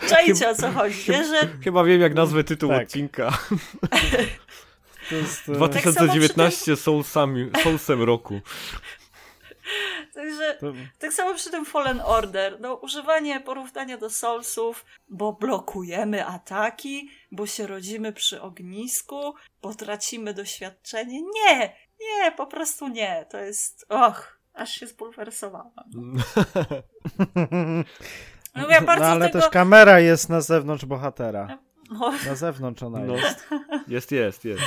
czajcie o co chodzi. Nie? Że... Chyba wiem jak nazwę tytuł tak. odcinka. jest, 2019 tak Soulsami, Soulsem roku. Także to... tak samo przy tym Fallen Order. No, używanie porównania do Soulsów, bo blokujemy ataki, bo się rodzimy przy ognisku, bo tracimy doświadczenie. Nie! Nie, po prostu nie. To jest. Och, aż się spulwersowałam. No, ja no ale tego... też kamera jest na zewnątrz bohatera. No. Na zewnątrz ona no. jest. Jest, jest, jest.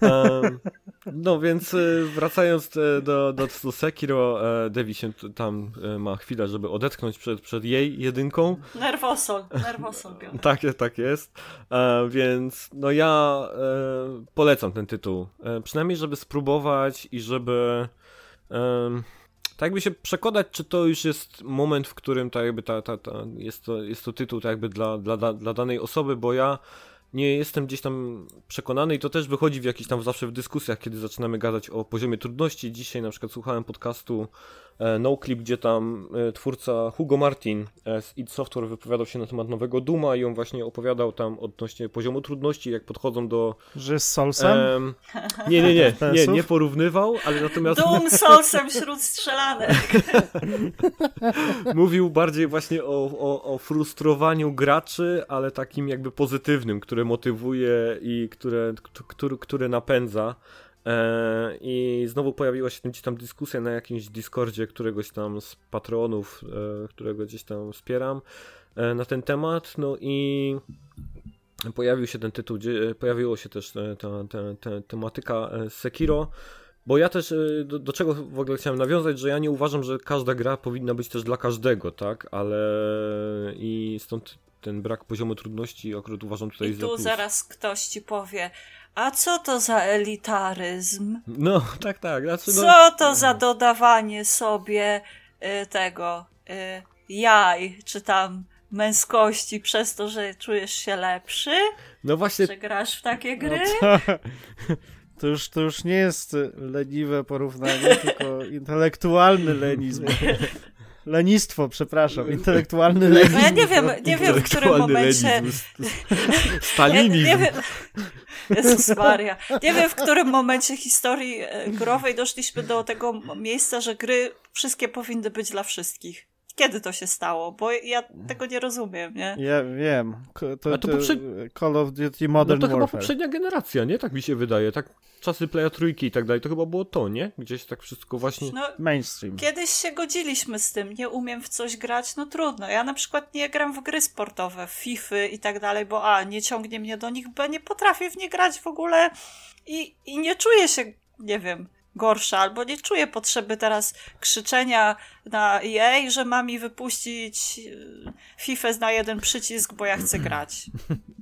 Um, no więc y, wracając e, do, do, do Sekiro, e, Devi się tam e, ma chwilę, żeby odetchnąć przed, przed jej jedynką. Nerwosol, nerwosol. tak, tak jest. Więc no ja polecam ten tytuł. Przynajmniej, żeby spróbować i żeby tak jakby się przekonać, czy to już jest moment, w którym tak jakby ta, ta, ta, jest, to, jest to tytuł tak jakby dla, dla, dla danej osoby, bo ja nie jestem gdzieś tam przekonany i to też wychodzi w jakichś tam zawsze w dyskusjach, kiedy zaczynamy gadać o poziomie trudności. Dzisiaj na przykład słuchałem podcastu NoClip, gdzie tam e, twórca Hugo Martin e, z id Software wypowiadał się na temat nowego Duma i on właśnie opowiadał tam odnośnie poziomu trudności, jak podchodzą do... Że z Soulsem? Um, nie, nie, nie, nie, nie porównywał, ale natomiast... Doom Soulsem wśród strzelanek. Mówił bardziej właśnie o, o, o frustrowaniu graczy, ale takim jakby pozytywnym, które motywuje i które, które, które napędza. E, I znowu pojawiła się gdzieś tam dyskusja na jakimś Discordzie któregoś tam z patronów, e, którego gdzieś tam wspieram e, na ten temat. No i pojawił się ten tytuł, pojawiło się też ta, ta, ta tematyka Sekiro. Bo ja też, do, do, czego w ogóle chciałem nawiązać, że ja nie uważam, że każda gra powinna być też dla każdego, tak? Ale i stąd ten brak poziomu trudności akurat uważam tutaj I za. I tu zaraz ktoś ci powie, a co to za elitaryzm? No, tak, tak. Znaczy, no... Co to za dodawanie sobie y, tego y, jaj, czy tam męskości przez to, że czujesz się lepszy? No właśnie. Że grasz w takie no gry? No to, to, już, to już nie jest leniwe porównanie, tylko intelektualny lenizm. Lenistwo, przepraszam, intelektualny lenizm. No ja nie wiem, nie wiem w którym momencie... Stalinizm. Ja, nie wiem... Jezus Maria. Nie wiem, w którym momencie historii e, growej doszliśmy do tego miejsca, że gry wszystkie powinny być dla wszystkich. Kiedy to się stało? Bo ja tego nie rozumiem, nie? Ja wiem. To, A to poprze... Call of Duty Modern no to Warfare. chyba poprzednia generacja, nie? Tak mi się wydaje. Tak czasy Playa trójki i tak dalej, to chyba było to, nie? Gdzieś tak wszystko właśnie... No, Mainstream. Kiedyś się godziliśmy z tym, nie umiem w coś grać, no trudno. Ja na przykład nie gram w gry sportowe, w FIFA i tak dalej, bo a, nie ciągnie mnie do nich, b, nie potrafię w nie grać w ogóle i, i nie czuję się, nie wiem, gorsza, albo nie czuję potrzeby teraz krzyczenia na EA, że ma mi wypuścić y, FIFA na jeden przycisk, bo ja chcę grać.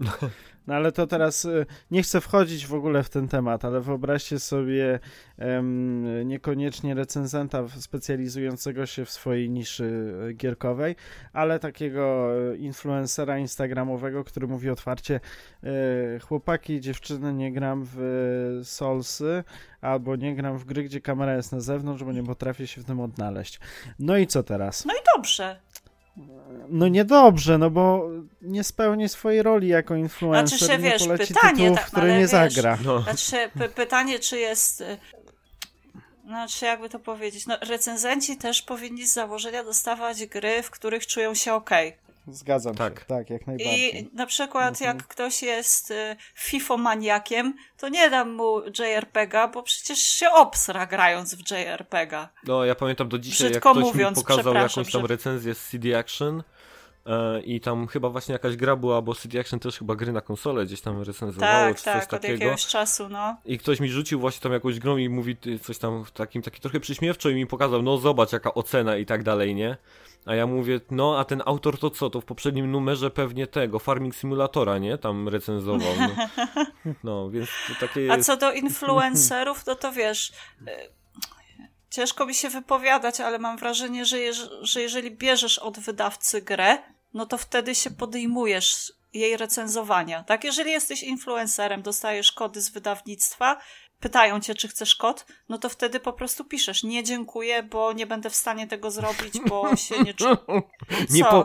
No ale to teraz y, nie chcę wchodzić w ogóle w ten temat, ale wyobraźcie sobie um, niekoniecznie recenzenta specjalizującego się w swojej niszy y, gierkowej, ale takiego y, influencera instagramowego, który mówi otwarcie chłopaki, dziewczyny, nie gram w Soulsy albo nie gram w gry, gdzie kamera jest na zewnątrz, bo nie potrafię się w tym odnaleźć. No i co teraz? No i dobrze. No niedobrze, no bo nie spełni swojej roli jako influencer znaczy się, nie wiesz, poleci pytanie, tytułów, tak, które nie wiesz, zagra. No. Znaczy, pytanie, czy jest... Y, znaczy, jakby to powiedzieć, no recenzenci też powinni z założenia dostawać gry, w których czują się ok. Zgadzam tak. się, tak, jak najbardziej. I na przykład Mhm. jak ktoś jest y, FIFO-maniakiem, to nie dam mu JRPG-a, bo przecież się obsra grając w JRPG-a. No, ja pamiętam do dzisiaj, Brzydko jak ktoś mówiąc, mi pokazał jakąś tam recenzję z CD Action i tam chyba właśnie jakaś gra była, bo CD Action też chyba gry na konsolę gdzieś tam recenzowało, Tak, czy coś tak, od takiego. jakiegoś czasu, no. I ktoś mi rzucił właśnie tam jakąś grą i mówi coś tam w takim, taki trochę przyśmiewczo i mi pokazał, no zobacz jaka ocena i tak dalej, nie? A ja mówię, no a ten autor to co? To w poprzednim numerze pewnie tego, Farming Simulatora, nie? Tam recenzował. No, no więc to takie A jest... co do influencerów, no to wiesz, y, ciężko mi się wypowiadać, ale mam wrażenie, że, jeż, że jeżeli bierzesz od wydawcy grę, no to wtedy się podejmujesz jej recenzowania, tak? Jeżeli jesteś influencerem, dostajesz kody z wydawnictwa, pytają cię, czy chcesz kod, no to wtedy po prostu piszesz, nie dziękuję, bo nie będę w stanie tego zrobić, bo się nie czuję. Nie, Co? po,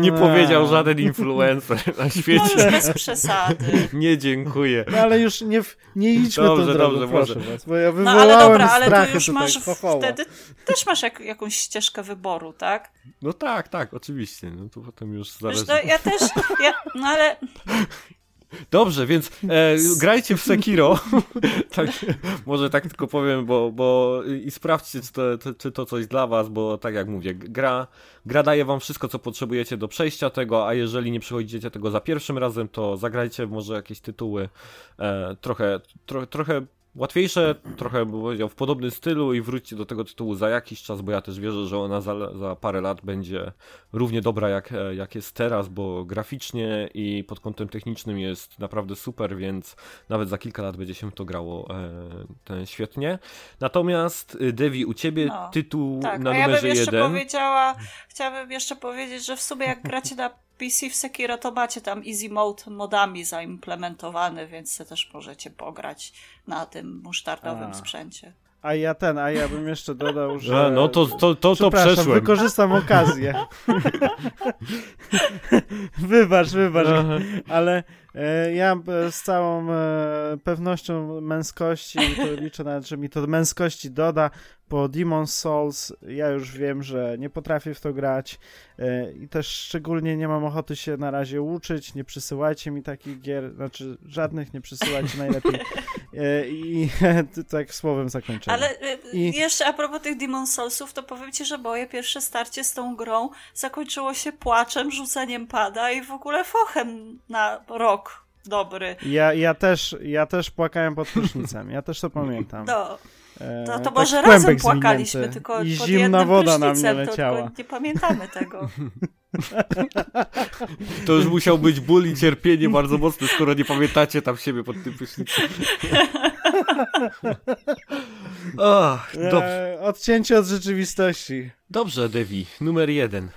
nie powiedział żaden influencer na No świecie. już bez przesady. Nie dziękuję. No ale już nie, w- nie idźmy Dobrze, tą drogą, dobrze, proszę może. was, bo ja No ale dobra, ale tu już tutaj, masz chochoła. wtedy też masz jak, jakąś ścieżkę wyboru, tak? No tak, tak, oczywiście. No to potem już zależy. Wiesz, no, ja też, ja, no ale Dobrze, więc e, grajcie w Sekiro. tak, może tak tylko powiem, bo, bo i sprawdźcie, czy to, to, czy to coś dla was, bo tak jak mówię, gra, gra daje wam wszystko, co potrzebujecie do przejścia tego, a jeżeli nie przechodzicie tego za pierwszym razem, to zagrajcie może jakieś tytuły e, trochę, tro, trochę łatwiejsze, trochę bym powiedział w podobnym stylu i wróćcie do tego tytułu za jakiś czas, bo ja też wierzę, że ona za, za parę lat będzie równie dobra jak, e, jak jest teraz, bo graficznie i pod kątem technicznym jest naprawdę super, więc nawet za kilka lat będzie się to grało e, ten, świetnie. Natomiast y, Devi, u ciebie No, tytuł tak, na a ja numerze bym jeszcze jeden. powiedziała, chciałabym jeszcze powiedzieć, że w sumie jak gracie na PC w Sekiro, to macie tam easy mode modami zaimplementowany, więc se też możecie pograć na tym musztardowym A. sprzęcie. A ja ten, a ja bym jeszcze dodał, że... A, no to, to, to, to przeszłem. wykorzystam okazję. wybacz, wybacz, Aha. ale ja e, z całą e, pewnością męskości, to liczę nawet, że mi to męskości doda, po Demon's Souls ja już wiem, że nie potrafię w to grać e, i też szczególnie nie mam ochoty się na razie uczyć, nie przysyłajcie mi takich gier, znaczy żadnych nie przysyłajcie najlepiej e, i tak słowem zakończenia. Ale y, I- jeszcze a propos tych Demon Soulsów, to powiem ci, że moje pierwsze starcie z tą grą zakończyło się płaczem, rzuceniem pada i w ogóle fochem na rok dobry. Ja, ja, też, ja też płakałem pod prysznicem, ja też to pamiętam. No, E, to, to tak może razem płakaliśmy, tylko I pod zimna woda na mnie leciała. nie pamiętamy tego. To już musiał być ból i cierpienie bardzo mocne, skoro nie pamiętacie tam siebie pod tym prysznicem. Ach, dobrze. E, odcięcie od rzeczywistości. Dobrze, Devi, numer jeden.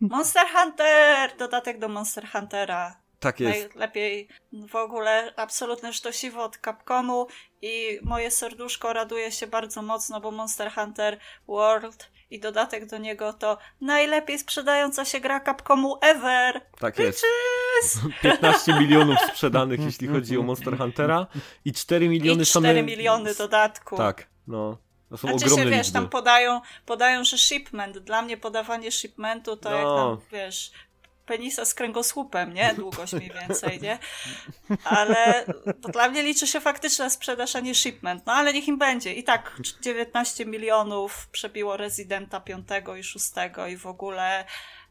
Monster Hunter! Dodatek do Monster Huntera. Tak jest. Najlepiej w ogóle absolutne sztosiwo od Capcomu i moje serduszko raduje się bardzo mocno, bo Monster Hunter World i dodatek do niego to najlepiej sprzedająca się gra Capcomu ever. Tak jest. Bitches! 15 milionów sprzedanych, jeśli chodzi o Monster Huntera i 4 miliony I 4 same... miliony dodatku. Tak, no. To są Znaczy ogromne się, wiesz, liczby. tam podają, podają, że shipment. Dla mnie podawanie shipmentu to jak No. tam, wiesz, penisa z kręgosłupem, nie? Długość mniej więcej, nie? Ale to dla mnie liczy się faktyczna sprzedaż, a nie shipment. No ale niech im będzie. I tak 19 milionów przebiło Residenta 5 i 6 i w ogóle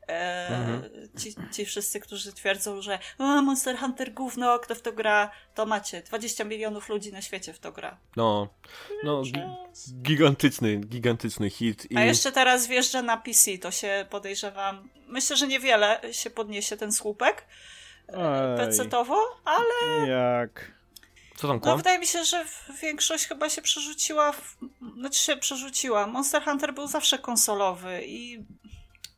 e, Mhm. ci, ci wszyscy, którzy twierdzą, że o, Monster Hunter gówno, kto w to gra, to macie. 20 milionów ludzi na świecie w to gra. No, no gi- gigantyczny, gigantyczny hit. I... A jeszcze teraz wjeżdża na PC, to się podejrzewam. Myślę, że niewiele się podniesie ten słupek Ej. PC-towo, ale Jak? Co tam, no, wydaje mi się, że większość chyba się przerzuciła. W, znaczy się przerzuciła. Monster Hunter był zawsze konsolowy i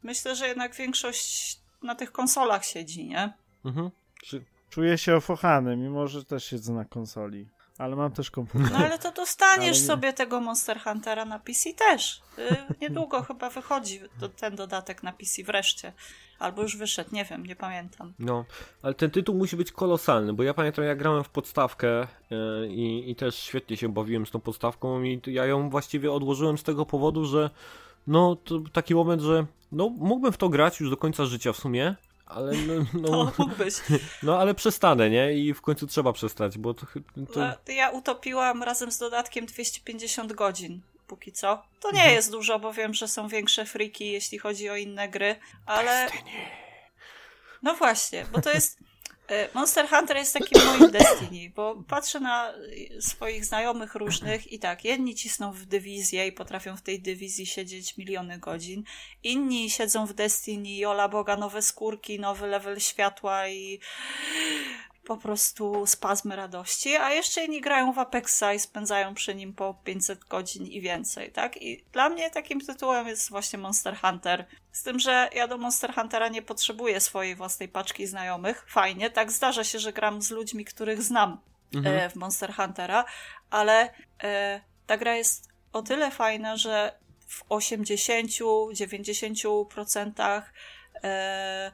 myślę, że jednak większość na tych konsolach siedzi, nie? Mhm. Czy... Czuję się ofochany, mimo że też siedzę na konsoli. Ale mam też komputer. No ale to dostaniesz Ale sobie tego Monster Huntera na PC też. Y, niedługo chyba wychodzi do, ten dodatek na PC wreszcie. Albo już wyszedł, nie wiem, nie pamiętam. No, ale ten tytuł musi być kolosalny, bo ja pamiętam, jak grałem w podstawkę e, i, i też świetnie się bawiłem z tą podstawką i ja ją właściwie odłożyłem z tego powodu, że no, to taki moment, że no, mógłbym w to grać już do końca życia w sumie, ale no, No, no, no ale przestanę, nie? I w końcu trzeba przestać, bo to... to... No, Ja utopiłam razem z dodatkiem 250 godzin. Póki co. To nie jest dużo, bo wiem, że są większe friki, jeśli chodzi o inne gry, ale. No właśnie, bo to jest. E, Monster Hunter jest takim moim Destiny, bo patrzę na e, swoich znajomych różnych i tak, jedni cisną w dywizję i potrafią w tej dywizji siedzieć miliony godzin, inni siedzą w Destiny i ola boga, nowe skórki, nowy level światła i po prostu spazmy radości, a jeszcze inni grają w Apexa i spędzają przy nim po 500 godzin i więcej, tak? I dla mnie takim tytułem jest właśnie Monster Hunter. Z tym, że ja do Monster Huntera nie potrzebuję swojej własnej paczki znajomych. Fajnie, tak zdarza się, że gram z ludźmi, których znam Mhm. e, w Monster Huntera, ale e, ta gra jest o tyle fajna, że w 80-90% e, e,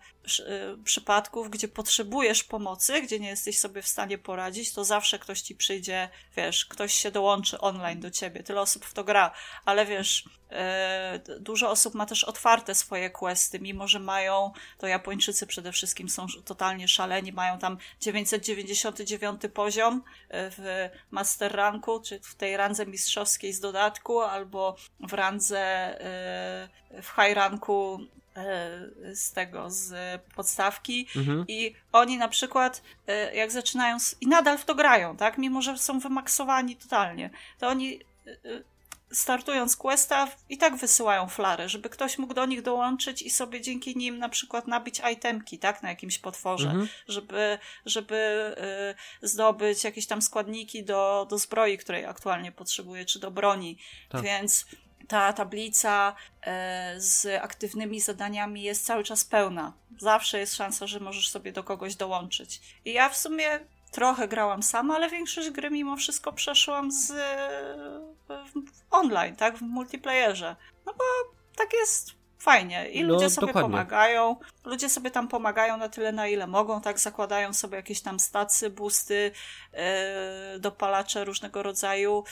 przypadków, gdzie potrzebujesz pomocy, gdzie nie jesteś sobie w stanie poradzić, to zawsze ktoś ci przyjdzie, wiesz, ktoś się dołączy online do ciebie. Tyle osób w to gra, ale wiesz, e, dużo osób ma też otwarte swoje questy, mimo że mają, to Japończycy przede wszystkim są totalnie szaleni, mają tam 999 poziom e, w Master Ranku, czy w tej randze mistrzowskiej z dodatku, albo w randze e, w High Ranku z tego, z podstawki Mhm. i oni na przykład e, jak zaczynają s- i nadal w to grają, tak, mimo że są wymaksowani totalnie, to oni e, e, startując questa i tak wysyłają flary, żeby ktoś mógł do nich dołączyć i sobie dzięki nim na przykład nabić itemki, tak, na jakimś potworze, Mhm. żeby, żeby zdobyć jakieś tam składniki do, do zbroi, której aktualnie potrzebuje, czy do broni. Tak. Więc ta tablica e, z aktywnymi zadaniami jest cały czas pełna. Zawsze jest szansa, że możesz sobie do kogoś dołączyć. I ja w sumie trochę grałam sama, ale większość gry mimo wszystko przeszłam z w online, tak, w multiplayerze. No bo tak jest fajnie i No, ludzie sobie dokładnie. pomagają. Ludzie sobie tam pomagają na tyle, na ile mogą, tak, zakładają sobie jakieś tam stacy, boosty, yy, dopalacze różnego rodzaju.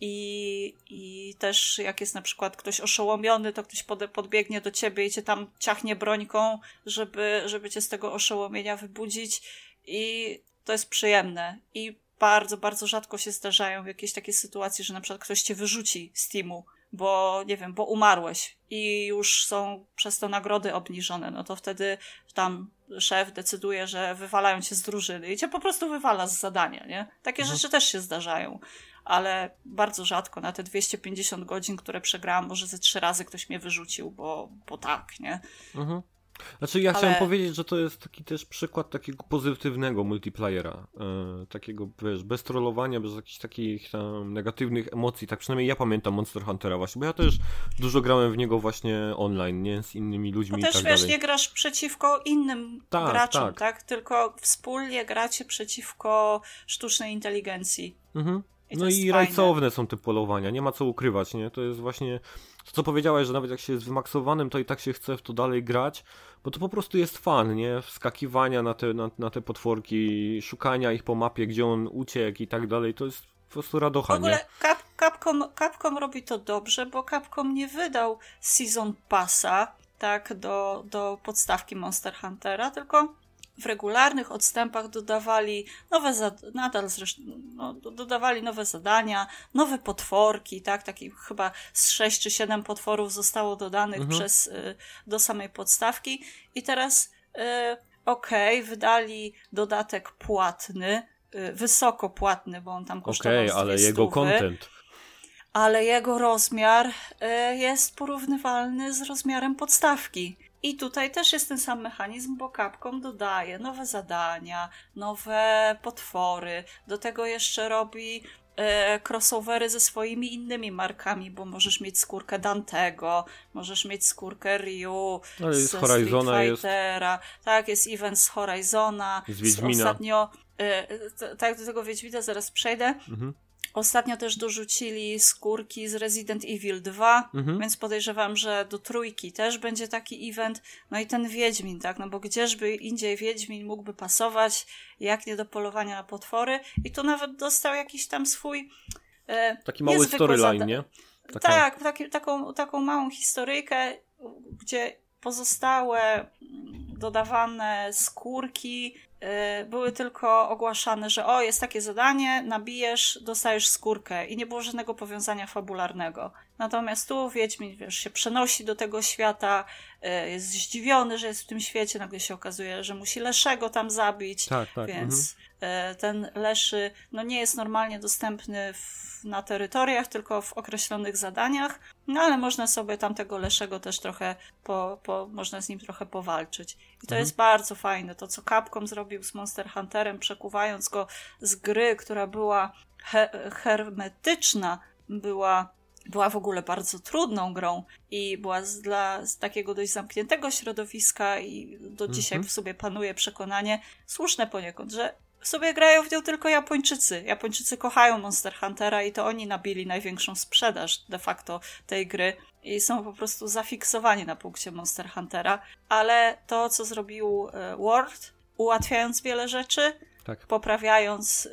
I, I też jak jest na przykład ktoś oszołomiony, to ktoś pode, podbiegnie do ciebie i cię tam ciachnie brońką, żeby, żeby cię z tego oszołomienia wybudzić. I to jest przyjemne. I bardzo, bardzo rzadko się zdarzają jakieś takie sytuacje, że na przykład ktoś cię wyrzuci z teamu, bo nie wiem, bo umarłeś i już są przez to nagrody obniżone, no to wtedy tam szef decyduje, że wywalają cię z drużyny i cię po prostu wywala z zadania, nie? Takie Mhm. rzeczy też się zdarzają. Ale bardzo rzadko na te 250 godzin, które przegrałam, może ze trzy razy ktoś mnie wyrzucił, bo, bo tak, nie? Mhm. Znaczy ja Ale- chciałem powiedzieć, że to jest taki też przykład takiego pozytywnego multiplayera. E, takiego, wiesz, bez trollowania, bez jakichś takich tam negatywnych emocji. Tak przynajmniej ja pamiętam Monster Huntera właśnie, bo ja też dużo grałem w niego właśnie online, nie? Z innymi ludźmi No i też tak wiesz, dalej. nie grasz przeciwko innym Tak, graczom, tak. tak. Tylko wspólnie gracie przeciwko sztucznej inteligencji. Mhm. I no i rajcowne są te polowania, nie ma co ukrywać, nie? To jest właśnie to, co powiedziałeś, że nawet jak się jest wymaksowanym, to i tak się chce w to dalej grać, bo to po prostu jest fan, nie? Wskakiwania na te, na, na te potworki, szukania ich po mapie, gdzie on uciekł i tak dalej, to jest po prostu radocha, W ogóle Cap, Capcom, Capcom robi to dobrze, bo Capcom nie wydał Season Passa, tak, do, do podstawki Monster Huntera, tylko w regularnych odstępach dodawali nowe, nadal zresztą, no, dodawali nowe zadania, nowe potworki, tak, takich chyba z 6 czy 7 potworów zostało dodanych mhm. przez, y, do samej podstawki i teraz, y, okej, okay, wydali dodatek płatny, y, wysoko płatny, bo on tam kosztował Okej, okay, ale jego content ale jego rozmiar jest porównywalny z rozmiarem podstawki. I tutaj też jest ten sam mechanizm, bo Capcom dodaje nowe zadania, nowe potwory, do tego jeszcze robi e, crossovery ze swoimi innymi markami, bo możesz mieć skórkę Dantego, możesz mieć skórkę Ryu, no, z Horizona Fightera, jest... tak, jest event z Horizona, z Wiedźmina. Ostatnio, e, tak, do tego Wiedźmina zaraz przejdę. Mhm. Ostatnio też dorzucili skórki z Resident Evil 2, mhm. więc podejrzewam, że do trójki też będzie taki event. No i ten Wiedźmin, tak? No bo gdzieżby indziej Wiedźmin mógłby pasować, jak nie do polowania na potwory. I tu nawet dostał jakiś tam swój. E, taki mały storyline, nie? Taka... Tak, taki, taką, taką małą historyjkę, gdzie pozostałe dodawane skórki były tylko ogłaszane, że o, jest takie zadanie, nabijesz, dostajesz skórkę i nie było żadnego powiązania fabularnego. Natomiast tu Wiedźmin, wiesz, się przenosi do tego świata, y, jest zdziwiony, że jest w tym świecie, nagle się okazuje, że musi Leszego tam zabić, tak, tak, więc mhm. Ten Leszy no, nie jest normalnie dostępny w, na terytoriach, tylko w określonych zadaniach, no ale można sobie tamtego Leszego też trochę, po, po, można z nim trochę powalczyć. I to mhm. jest bardzo fajne, to co Capcom zrobił z Monster Hunterem, przekuwając go z gry, która była he hermetyczna, była była w ogóle bardzo trudną grą i była z, dla z takiego dość zamkniętego środowiska i do mhm. dzisiaj w sobie panuje przekonanie, słuszne poniekąd, że sobie grają w nią tylko Japończycy. Japończycy kochają Monster Huntera i to oni nabili największą sprzedaż de facto tej gry i są po prostu zafiksowani na punkcie Monster Huntera. Ale to, co zrobił e, World, ułatwiając wiele rzeczy, tak. poprawiając y,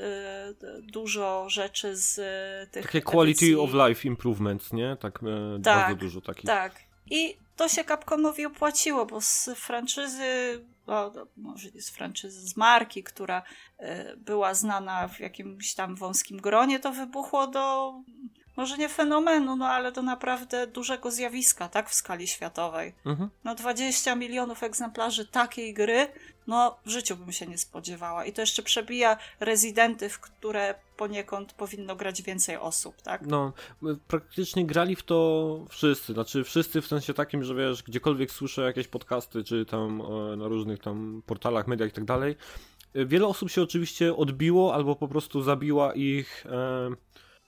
dużo rzeczy z y, tych. Takie quality edycji. of life improvements, nie? Tak, y, tak bardzo dużo takich. Tak. I to się Capcomowi opłaciło, bo z franczyzy, no, może nie z franczyzy, z marki, która y, była znana w jakimś tam wąskim gronie, to wybuchło do może nie fenomenu, no ale do naprawdę dużego zjawiska, tak, w skali światowej. Mhm. No 20 milionów egzemplarzy takiej gry, no w życiu bym się nie spodziewała. I to jeszcze przebija rezydenty, w które poniekąd powinno grać więcej osób, tak? No, praktycznie grali w to wszyscy, znaczy wszyscy w sensie takim, że wiesz, gdziekolwiek słyszę jakieś podcasty, czy tam e, na różnych tam portalach, mediach i tak dalej, wiele osób się oczywiście odbiło albo po prostu zabiła ich... E,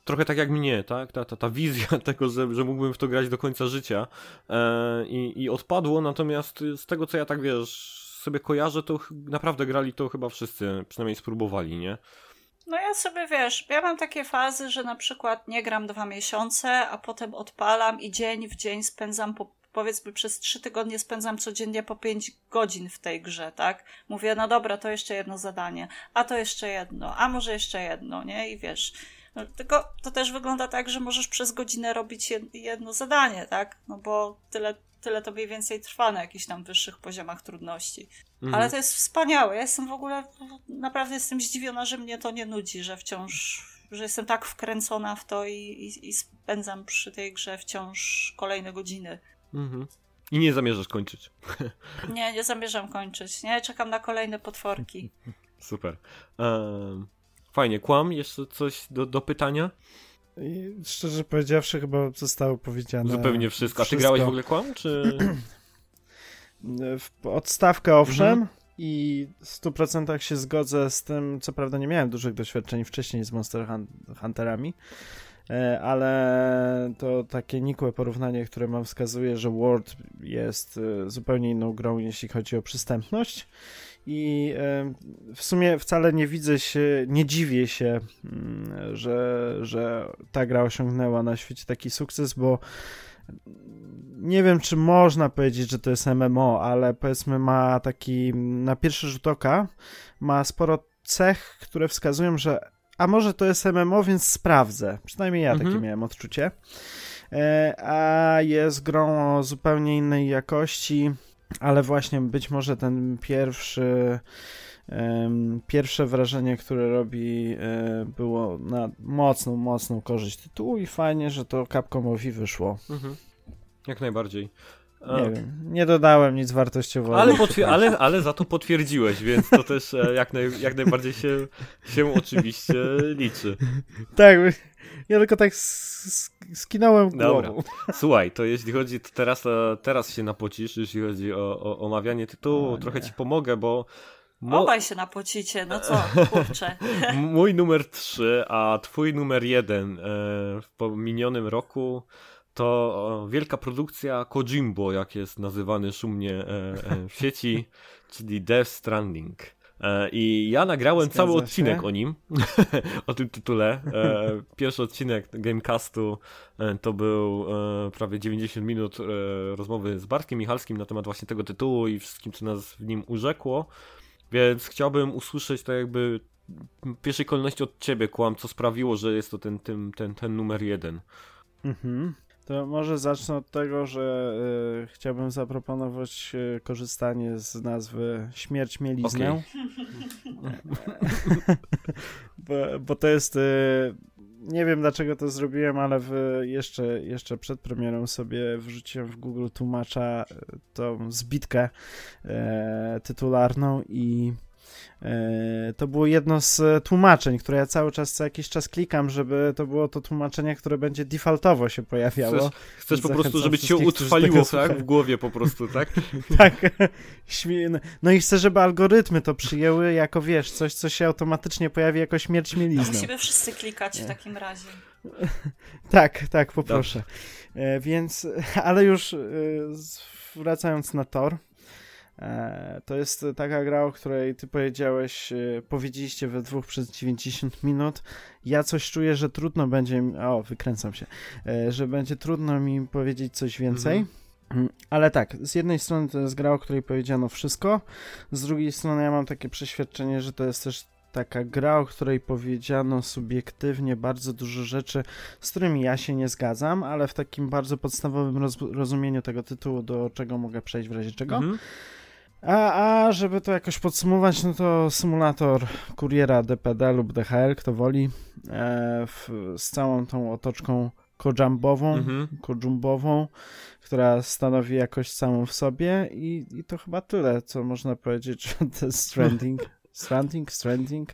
trochę tak jak mnie, tak? Ta, ta, ta wizja tego, że, że mógłbym w to grać do końca życia e, i, i odpadło, natomiast z tego co ja tak wiesz, sobie kojarzę, to naprawdę grali to chyba wszyscy, przynajmniej spróbowali, nie? No ja sobie wiesz, ja mam takie fazy, że na przykład nie gram dwa miesiące, a potem odpalam i dzień w dzień spędzam po, powiedzmy przez trzy tygodnie spędzam codziennie po pięć godzin w tej grze, tak? Mówię, no dobra, to jeszcze jedno zadanie, a to jeszcze jedno, a może jeszcze jedno, nie? I wiesz, no, tylko to też wygląda tak, że możesz przez godzinę robić jedno zadanie, tak? No bo tyle, tyle to mniej więcej trwa na jakichś tam wyższych poziomach trudności. Mhm. Ale to jest wspaniałe. Ja jestem w ogóle, naprawdę jestem zdziwiona, że mnie to nie nudzi, że wciąż, że jestem tak wkręcona w to i, i, i spędzam przy tej grze wciąż kolejne godziny. Mhm. I nie zamierzasz kończyć. Nie, nie zamierzam kończyć. Nie, czekam na kolejne potworki. Super. Um, Fajnie, kłam, jeszcze coś do, do pytania? I szczerze powiedziawszy, chyba zostało powiedziane. Zupełnie wszystko. A ty grałeś w ogóle kłam, czy. Odstawkę owszem. Mhm. I w 100% się zgodzę z tym, co prawda nie miałem dużych doświadczeń wcześniej z Monster Hunterami, e, ale to takie nikłe porównanie, które mam wskazuje, że World jest e, zupełnie inną grą, jeśli chodzi o przystępność i w sumie wcale nie widzę się, nie dziwię się, mm, że, że ta gra osiągnęła na świecie taki sukces, bo nie wiem, czy można powiedzieć, że to jest MMO, ale powiedzmy ma taki, na pierwszy rzut oka, ma sporo cech, które wskazują, że a może to jest MMO, więc sprawdzę. Przynajmniej ja mhm. takie miałem odczucie. E, a jest grą o zupełnie innej jakości, ale właśnie być może ten pierwszy pierwsze wrażenie, które robi e, było na mocną, mocną korzyść tytułu i fajnie, że to Capcomowi wyszło. Mhm. Jak najbardziej. Nie wiem, nie dodałem nic wartościowego. Ale, ale, ale za to potwierdziłeś, więc to też e, jak, naj, jak najbardziej się, się oczywiście liczy. Tak, ja tylko tak skinąłem głową. Dobra. Słuchaj, to jeśli chodzi, to teraz, teraz się napocisz, jeśli chodzi o, o omawianie tytułu, o, trochę ci pomogę, bo Mo... Obaj się napocicie, no co, kurczę. Mój numer 3, a twój numer 1 e, w minionym roku to wielka produkcja Kojimbo, jak jest nazywany szumnie e, e, w sieci, czyli Death Stranding. E, I ja nagrałem Zgadza cały odcinek się? o nim, o tym tytule. Pierwszy odcinek Gamecastu to był prawie 90 minut rozmowy z Bartkiem Michalskim na temat właśnie tego tytułu i wszystkim, co nas w nim urzekło. Więc chciałbym usłyszeć to jakby w pierwszej kolejności od ciebie, Kłam, co sprawiło, że jest to ten, ten, ten, ten numer jeden. Mhm. To może zacznę od tego, że y, chciałbym zaproponować y, korzystanie z nazwy Śmierć Mieliznę. Okay. bo, bo, to jest. Y, nie wiem dlaczego to zrobiłem, ale w, jeszcze, jeszcze przed premierą sobie wrzuciłem w Google tłumacza tą zbitkę tytularną i to było jedno z tłumaczeń, które ja cały czas, co jakiś czas klikam, żeby to było to tłumaczenie, które będzie defaultowo się pojawiało. Chcesz, chcesz po prostu, żeby ci się utrwaliło tak, w głowie po prostu, tak? tak. No i chcę, żeby algorytmy to przyjęły jako, wiesz, coś, co się automatycznie pojawi jako śmierć mielizny. Musimy wszyscy klikać w takim razie. tak, tak, poproszę. E, więc, ale już e, wracając na tor, E, to jest taka gra, o której ty powiedziałeś, e, powiedzieliście we dwóch przez 90 minut. Ja coś czuję, że trudno będzie o, wykręcam się, e, że będzie trudno mi powiedzieć coś więcej. Mhm. Mm, ale tak, z jednej strony to jest gra, o której powiedziano wszystko, z drugiej strony ja mam takie przeświadczenie, że to jest też taka gra, o której powiedziano subiektywnie bardzo dużo rzeczy, z którymi ja się nie zgadzam, ale w takim bardzo podstawowym roz rozumieniu tego tytułu, do czego mogę przejść w razie czego. Mhm. A, a żeby to jakoś podsumować, no to symulator kuriera DPD lub DHL, kto woli, e, w, z całą tą otoczką kojumbową, mhm. kojumbową, która stanowi jakość samą w sobie i, i to chyba tyle, co można powiedzieć o Stranding. Stranding, Stranding.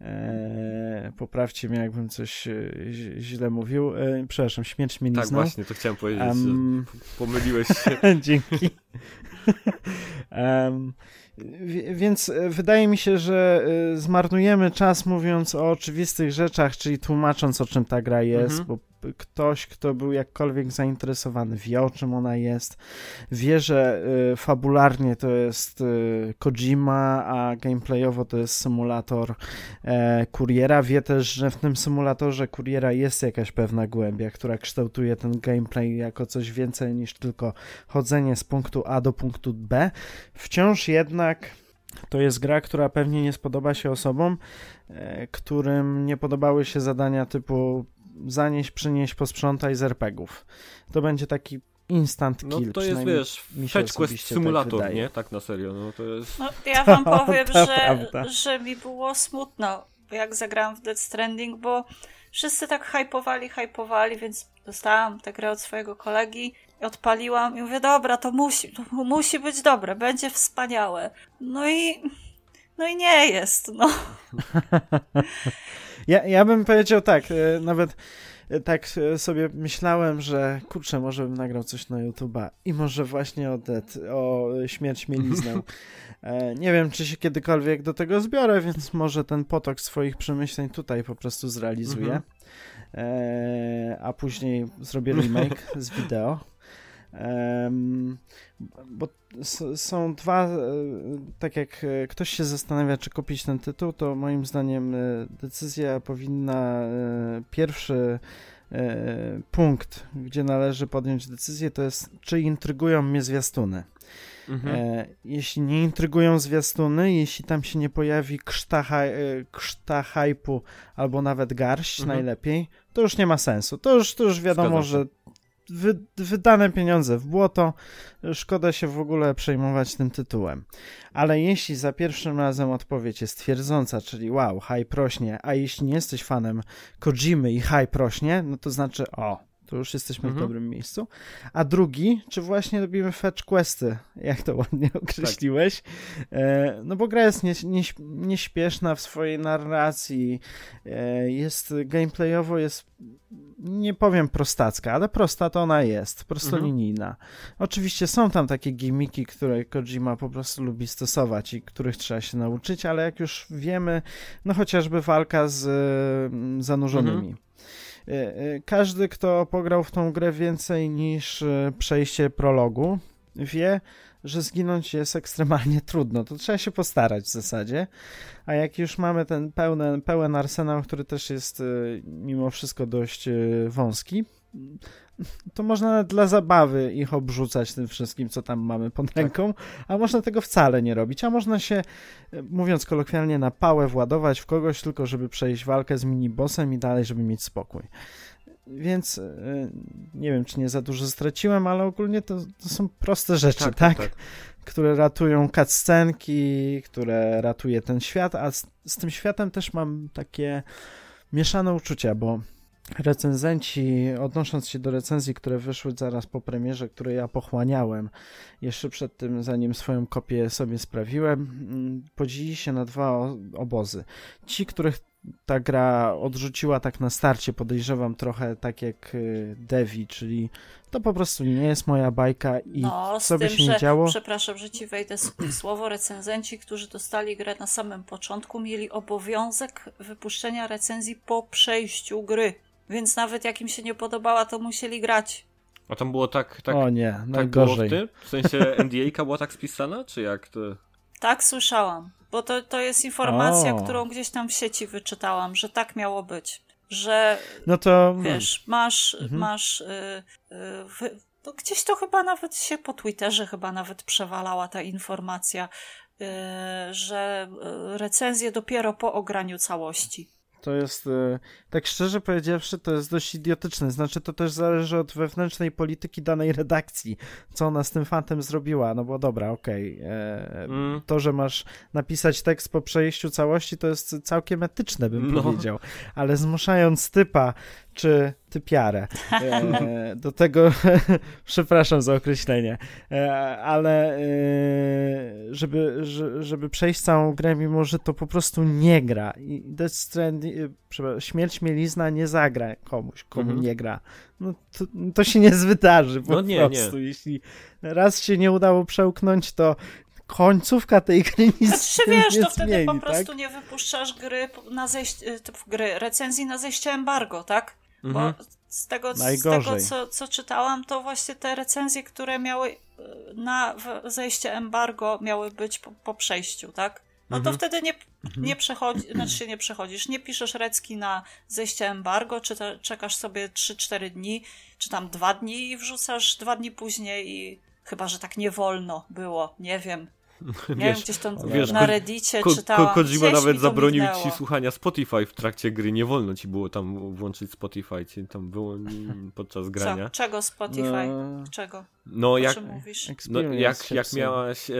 E, poprawcie mnie, jakbym coś e, źle mówił. E, przepraszam, śmierć mnie nie Tak, właśnie, to chciałem powiedzieć, um... pomyliłeś się. Dzięki więc e, wydaje mi się, że e, zmarnujemy czas mówiąc o oczywistych rzeczach, czyli tłumacząc o czym ta gra jest, mhm. bo ktoś, kto był jakkolwiek zainteresowany, wie o czym ona jest, wie, że y, fabularnie to jest y, Kojima, a gameplayowo to jest symulator y, kuriera. Wie też, że w tym symulatorze kuriera jest jakaś pewna głębia, która kształtuje ten gameplay jako coś więcej niż tylko chodzenie z punktu A do punktu B. Wciąż jednak to jest gra, która pewnie nie spodoba się osobom, e, którym nie podobały się zadania typu zanieść, przynieść, posprzątaj z RPGów. To będzie taki instant no kill. No to jest, wiesz, fetch quest tak simulator, tak nie? Tak na serio, no to jest... No, ja wam powiem, że, że mi było smutno, jak zagrałam w Dead Stranding, bo wszyscy tak hypowali, hypowali, więc dostałam tę grę od swojego kolegi odpaliłam i mówię, dobra, to musi, to musi być dobre, będzie wspaniałe. No i, no i nie jest, no. Ja, ja bym powiedział tak, e, nawet e, tak e, sobie myślałem, że kurczę, może bym nagrał coś na YouTube'a i może właśnie o, dead, o śmierć mieliznę. Nie wiem, czy się kiedykolwiek do tego zbiorę, więc może ten potok swoich przemyśleń tutaj po prostu zrealizuję. Mhm. A później zrobię remake z wideo. Bo są dwa, e, tak jak e, ktoś się zastanawia, czy kupić ten tytuł, to moim zdaniem e, decyzja powinna pierwszy punkt, gdzie należy podjąć decyzję, to jest, czy intrygują mnie zwiastuny. Mhm. jeśli nie intrygują zwiastuny, jeśli tam się nie pojawi krzta, krzta hypu albo nawet garść mhm. najlepiej, to już nie ma sensu. To już, to już wiadomo, że wy, wydane pieniądze w błoto, szkoda się w ogóle przejmować tym tytułem. Ale jeśli za pierwszym razem odpowiedź jest twierdząca, czyli wow, high prośnie, a jeśli nie jesteś fanem Kojimy i high prośnie, no to znaczy o, to już jesteśmy mhm. w dobrym miejscu. A drugi, czy właśnie robimy fetch questy, jak to ładnie określiłeś. Tak. E, no bo gra jest nie, nie, nieśpieszna w swojej narracji, e, jest gameplayowo, jest nie powiem prostacka, ale prosta to ona jest, prostolinijna. Mhm. Oczywiście są tam takie gimmiki, które Kojima po prostu lubi stosować i których trzeba się nauczyć, ale jak już wiemy, no chociażby walka z mm, zanurzonymi. Mhm każdy, kto pograł w tą grę więcej niż e, przejście prologu, wie, że zginąć jest ekstremalnie trudno. To trzeba się postarać w zasadzie. A jak już mamy ten pełen, pełen arsenał, który też jest mimo wszystko dość wąski, to można dla zabawy ich obrzucać tym wszystkim, co tam mamy pod tak. ręką, a można tego wcale nie robić, a można się, mówiąc kolokwialnie, na pałę władować w kogoś, tylko żeby przejść walkę z minibossem i dalej, żeby mieć spokój. Więc e, nie wiem, czy nie za dużo straciłem, ale ogólnie to, to są proste rzeczy, tak, tak? tak? Które ratują cutscenki, które ratuje ten świat, a z, z tym światem też mam takie mieszane uczucia, bo recenzenci, odnosząc się do recenzji, które wyszły zaraz po premierze, które ja pochłaniałem jeszcze przed tym, zanim swoją kopię sobie sprawiłem, mm, podzieli się na dwa obozy. Ci, których ta gra odrzuciła tak na starcie, podejrzewam trochę tak jak y, Devi, czyli to po prostu nie jest moja bajka i no, co by się nie działo. Przepraszam, że ci wejdę w słowo. Recenzenci, którzy dostali grę na samym początku, mieli obowiązek wypuszczenia recenzji po przejściu gry. Więc nawet jak im się nie podobała, to musieli grać. A tam było tak. tak o nie, tak najgorzej. Było w, w sensie NDA była tak spisana, czy jak to? Tak, słyszałam. Bo to, to jest informacja, o. którą gdzieś tam w sieci wyczytałam, że tak miało być. Że no to wiesz, masz, mhm. masz yy, yy, no gdzieś to chyba nawet się po Twitterze chyba nawet przewalała ta informacja, yy, że y, recenzje dopiero po ograniu całości. To jest, e, tak szczerze powiedziawszy, to jest dość idiotyczne. Znaczy, to też zależy od wewnętrznej polityki danej redakcji, co ona z tym fantem zrobiła. No bo dobra, okej. Okay. E, mm. To, że masz napisać tekst po przejściu całości, to jest całkiem etyczne, bym no. powiedział. Ale zmuszając typa, czy typiarę. E, do tego, przepraszam za określenie, e, ale e, żeby, żeby przejść całą grę, mimo że to po prostu nie gra. I Death Stranding, śmierć mielizna nie zagra komuś, komu mhm. nie gra. No to, to, się nie wydarzy po no nie, prostu. Nie. Jeśli raz się nie udało przełknąć, to końcówka tej gry nic znaczy, wiesz, nie to wtedy zmieni, po tak? prostu nie wypuszczasz gry na zejście, gry, recenzji na zejście embargo, tak? Mhm. Bo z tego, z tego co, co czytałam, to właśnie te recenzje, które miały e, na zejście embargo, miały być po, po przejściu, tak? No mhm. to wtedy nie, mhm. nie przechodzi, znaczy się nie przechodzisz, nie piszesz recki na zejście embargo, czy te, czekasz sobie 3-4 dni, czy tam 2 dni i wrzucasz 2 dni później i chyba, że tak nie wolno było, nie wiem. Nie wiesz, gdzieś tam wiesz, na Reddicie ko, czytałam. Ko Kojima nawet zabronił ci słuchania Spotify w trakcie gry. Nie wolno ci było tam włączyć Spotify, ci tam było podczas grania. Co? Czego Spotify? No... Czego? No jak, no, jak, jak miałaś, e,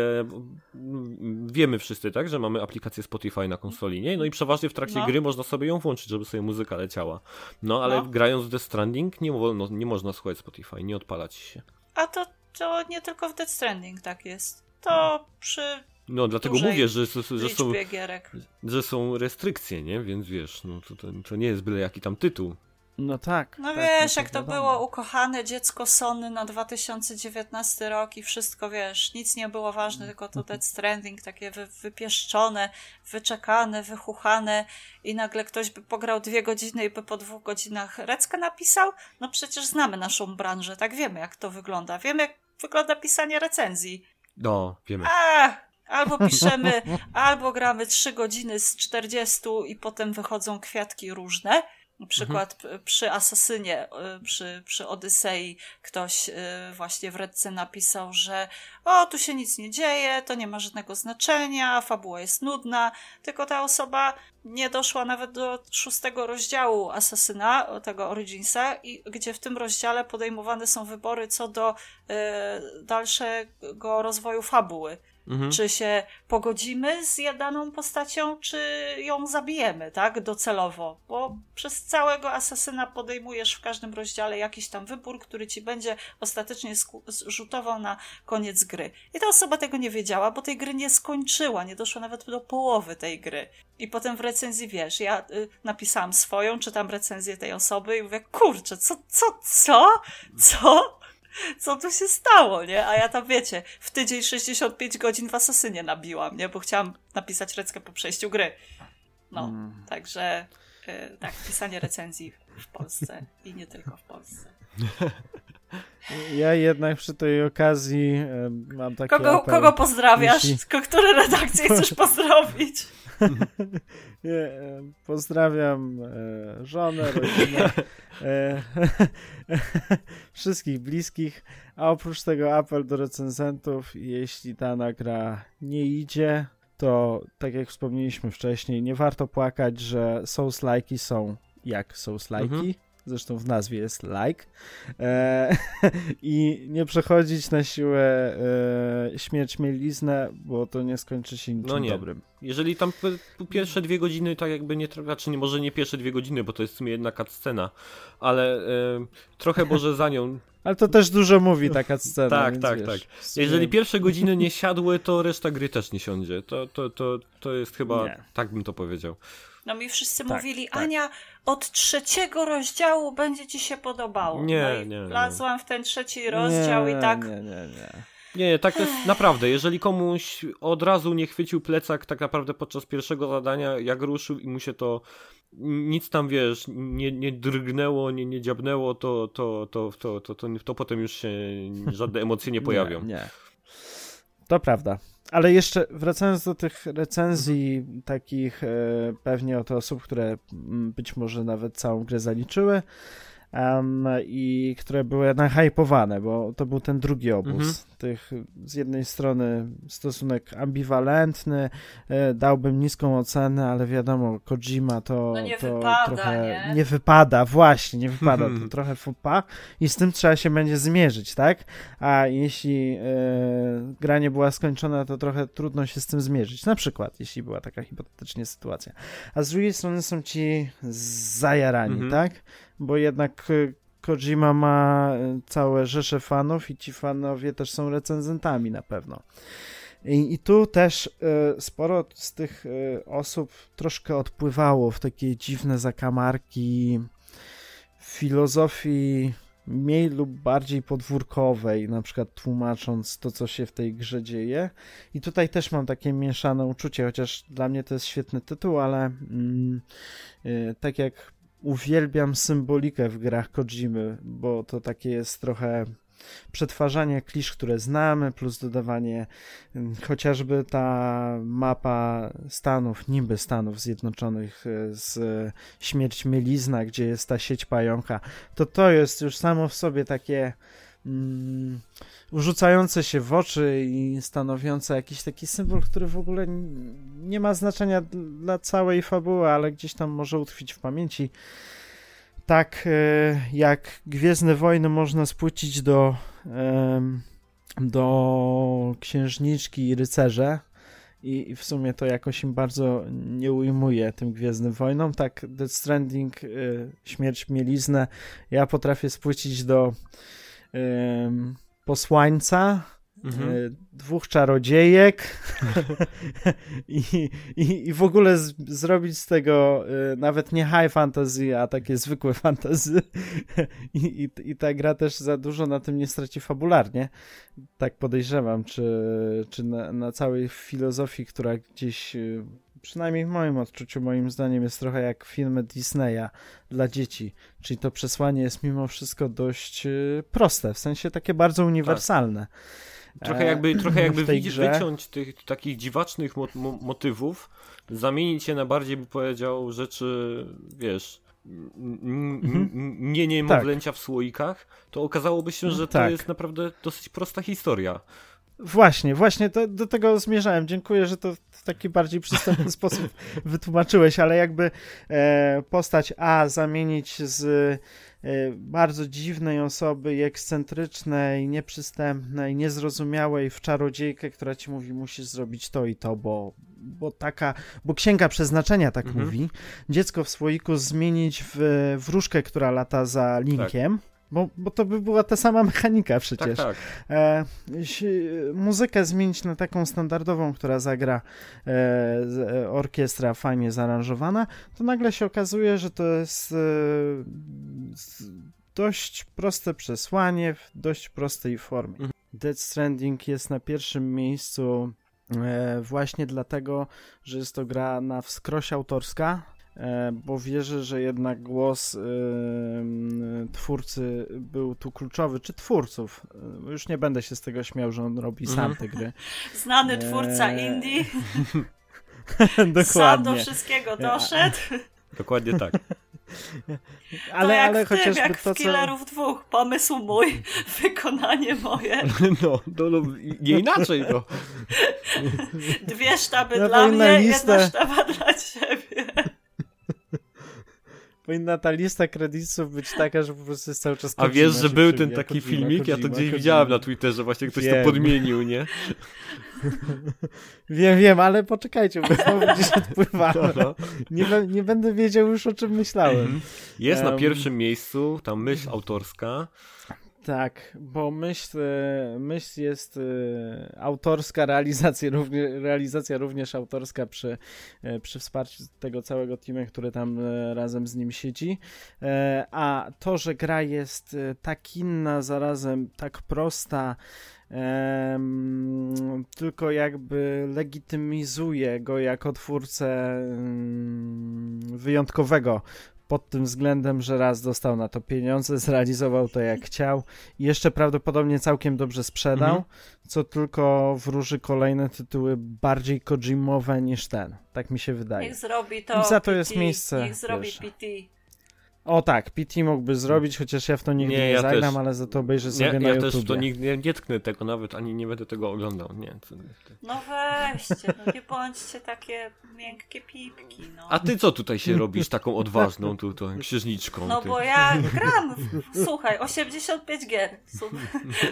wiemy wszyscy, tak, że mamy aplikację Spotify na konsoli, nie? No i przeważnie w trakcie no. gry można sobie ją włączyć, żeby sobie muzyka leciała. No ale no. grając w The Stranding nie, wolno, nie można słuchać Spotify, nie odpalać się. A to, to nie tylko w Dead Stranding tak jest to przy. No, dlatego mówię, że, że, że są, że są restrykcje, nie? Więc wiesz, no, to, to, to nie jest byle jaki tam tytuł. No tak. No tak, wiesz, no jak to wiadomo. było ukochane dziecko Sony na 2019 rok i wszystko, wiesz, nic nie było ważne, tylko to Dead Stranding, takie wy, wypieszczone, wyczekane, wychuchane i nagle ktoś by pograł dwie godziny i by po dwóch godzinach reckę napisał? No przecież znamy naszą branżę, tak wiemy jak to wygląda. Wiemy jak wygląda pisanie recenzji. No, wiemy. A, albo piszemy, albo gramy 3 godziny z 40 i potem wychodzą kwiatki różne. Na przykład p- przy Asasynie, y, przy, przy Odysei ktoś y, właśnie w Redce napisał, że o, tu się nic nie dzieje, to nie ma żadnego znaczenia, fabuła jest nudna, tylko ta osoba nie doszła nawet do szóstego rozdziału Asasyna, tego Originsa, i gdzie w tym rozdziale podejmowane są wybory co do y, dalszego rozwoju fabuły. Mhm. Czy się pogodzimy z daną postacią, czy ją zabijemy, tak? Docelowo. Bo przez całego asesyna podejmujesz w każdym rozdziale jakiś tam wybór, który ci będzie ostatecznie rzutował na koniec gry. I ta osoba tego nie wiedziała, bo tej gry nie skończyła, nie doszła nawet do połowy tej gry. I potem w recenzji wiesz, ja y, napisałam swoją, czytam recenzję tej osoby i mówię, kurczę, co, co, co? Co? Co tu się stało, nie? A ja tam, wiecie, w tydzień 65 godzin w Asasynie nabiłam, nie? Bo chciałam napisać reckę po przejściu gry. No, Mm. także y, tak, pisanie recenzji w Polsce i nie tylko w Polsce. Ja jednak przy tej okazji e, mam taki Kogo, apel. kogo pozdrawiasz? jeśli- Ko- Które redakcje chcesz pozdrowić? Nie, e, pozdrawiam e, żonę, rodzinę, e, wszystkich bliskich, a oprócz tego apel do recenzentów, jeśli dana gra nie idzie, to tak jak wspomnieliśmy wcześniej, nie warto płakać, że Souls-like'i są jak Souls-like'i. Mhm. Zresztą w nazwie jest like. E, I nie przechodzić na siłę e, śmierć mieliznę, bo to nie skończy się niczym No nie. dobrym. Jeżeli tam pierwsze dwie godziny tak jakby nie trwa, czy nie, może nie pierwsze dwie godziny, bo to jest w sumie jedna scena, ale e, trochę może za nią. Ale to też dużo mówi taka scena. Tak, tak, wiesz, tak. Jeżeli pierwsze godziny nie siadły, to reszta gry też nie siądzie. To, to, to, to jest chyba, Nie. tak bym to powiedział. No mi wszyscy Tak, mówili, tak. Ania, od trzeciego rozdziału będzie ci się podobało. Nie, no i nie, nie. wlazłam w ten trzeci rozdział nie, i tak Nie, nie, nie. Nie, tak to jest naprawdę. Jeżeli komuś od razu nie chwycił plecak tak naprawdę podczas pierwszego zadania, jak ruszył i mu się to nic tam, wiesz, nie, nie drgnęło, nie, nie dziabnęło, to, to, to, to, to, to, to potem już się żadne emocje nie pojawią. Nie, nie. To prawda. Ale jeszcze wracając do tych recenzji, takich e, pewnie od osób, które mm, być może nawet całą grę zaliczyły em, i które były nahypowane, bo to był ten drugi obóz. Mhm. Tych z jednej strony stosunek ambiwalentny, e, dałbym niską ocenę, ale wiadomo, Kojima to, No nie to wypada, trochę nie? wypada, właśnie, nie wypada, to trochę fupa i z tym trzeba się będzie zmierzyć, tak? A jeśli e, gra nie była skończona, to trochę trudno się z tym zmierzyć. Na przykład, jeśli była taka hipotetycznie sytuacja. A z drugiej strony są ci zajarani, Mhm. tak? Bo jednak e, Kojima ma e, całe rzesze fanów i ci fanowie też są recenzentami na pewno. I, i tu też e, sporo z tych e, osób troszkę odpływało w takie dziwne zakamarki filozofii mniej lub bardziej podwórkowej, na przykład tłumacząc to, co się w tej grze dzieje. I tutaj też mam takie mieszane uczucie, chociaż dla mnie to jest świetny tytuł, ale mm, y, tak jak uwielbiam symbolikę w grach Kojimy, bo to takie jest trochę przetwarzanie klisz, które znamy, plus dodawanie ym, chociażby ta mapa Stanów, niby Stanów Zjednoczonych y, z Śmierć Mielizna, gdzie jest ta sieć pająka, to to jest już samo w sobie takie mm, rzucające się w oczy i stanowiące jakiś taki symbol, który w ogóle nie ma znaczenia dla całej fabuły, ale gdzieś tam może utkwić w pamięci. Tak e, jak Gwiezdne Wojny można spłycić do, do księżniczki i rycerze, i, w sumie to jakoś im bardzo nie ujmuje tym Gwiezdnym Wojnom. Tak, Death Stranding, y, Śmierć Mieliznę. Ja potrafię spłycić do posłańca mhm. E, dwóch czarodziejek I, i, i w ogóle z, zrobić z tego y, nawet nie high fantasy, a takie zwykłe fantasy. I, i, I ta gra też za dużo na tym nie straci fabularnie. Tak podejrzewam, czy, czy na, na całej filozofii, która gdzieś y, przynajmniej w moim odczuciu, moim zdaniem, jest trochę jak filmy Disneya dla dzieci. Czyli to przesłanie jest mimo wszystko dość proste, w sensie takie bardzo uniwersalne. Tak. Trochę jakby, trochę jakby wyciąć tych takich dziwacznych mo motywów, zamienić je na bardziej, by powiedział, rzeczy, wiesz, mhm. nie niemowlęcia tak. w słoikach, to okazałoby się, że tak. to jest naprawdę dosyć prosta historia. Właśnie, właśnie to, do tego zmierzałem. Dziękuję, że to w taki bardziej przystępny sposób wytłumaczyłeś, ale jakby e, postać A zamienić z e, bardzo dziwnej osoby ekscentrycznej, nieprzystępnej, niezrozumiałej w czarodziejkę, która ci mówi, musisz zrobić to i to, bo, bo taka, bo księga przeznaczenia tak mhm. mówi. Dziecko w słoiku zmienić w wróżkę, która lata za linkiem. Tak bo, bo to by była ta sama mechanika przecież. Tak, tak. E, muzykę zmienić na taką standardową, która zagra e, e, orkiestra fajnie zaaranżowana, to nagle się okazuje, że to jest e, dość proste przesłanie w dość prostej formie. Mhm. Dead Stranding jest na pierwszym miejscu e, właśnie dlatego, że jest to gra na wskroś autorska, bo wierzę, że jednak głos twórcy był tu kluczowy, czy twórców. E, już nie będę się z tego śmiał, że on robi sam mhm. te gry. Znany twórca e... indie. Dokładnie. Sam do wszystkiego doszedł. Dokładnie tak. ale, to ale chociażby tym, jak to, w Killerów co... dwóch. Pomysł mój, wykonanie moje. No, no, no nie inaczej to. Dwie sztaby no dla mnie, listę... jedna sztaba dla ciebie powinna ta lista kredytów być taka, że po prostu jest cały czas A wiesz, że był ten taki filmik? ja to gdzieś widziałem na Twitterze, właśnie ktoś wiem. to podmienił, nie? wiem, wiem, ale poczekajcie, bo znowu gdzieś odpływamy. No, no. Nie, nie będę wiedział już, o czym myślałem. Mhm. Jest um, na pierwszym miejscu ta myśl autorska. Tak, bo myśl, e, myśl jest e, autorska, realizacja, realizacja również autorska przy, e, przy wsparciu tego całego teamu, który tam razem z nim siedzi. A to, że gra jest tak inna, zarazem tak prosta, tylko jakby legitymizuje go jako twórcę wyjątkowego pod tym względem, że raz dostał na to pieniądze, zrealizował to jak chciał i jeszcze prawdopodobnie całkiem dobrze sprzedał, mhm. co tylko wróży kolejne tytuły bardziej Kojimowe niż ten. Tak mi się wydaje. Niech zrobi to. I za to PT, jest miejsce. Niech zrobi wiesz. PT. O tak, PT mógłby zrobić, chociaż ja w to nigdy nie, nie ja zagram, też. ale za to obejrzę sobie nie, na ja YouTube. Ja też to nigdy nie, nie tknę tego nawet, ani nie będę tego oglądał. Nie, to, to... No weźcie, no nie bądźcie takie miękkie pipki, no. A ty co tutaj się robisz taką odważną tutaj księżniczką? No ty? bo ja gram, w, słuchaj, 85 gier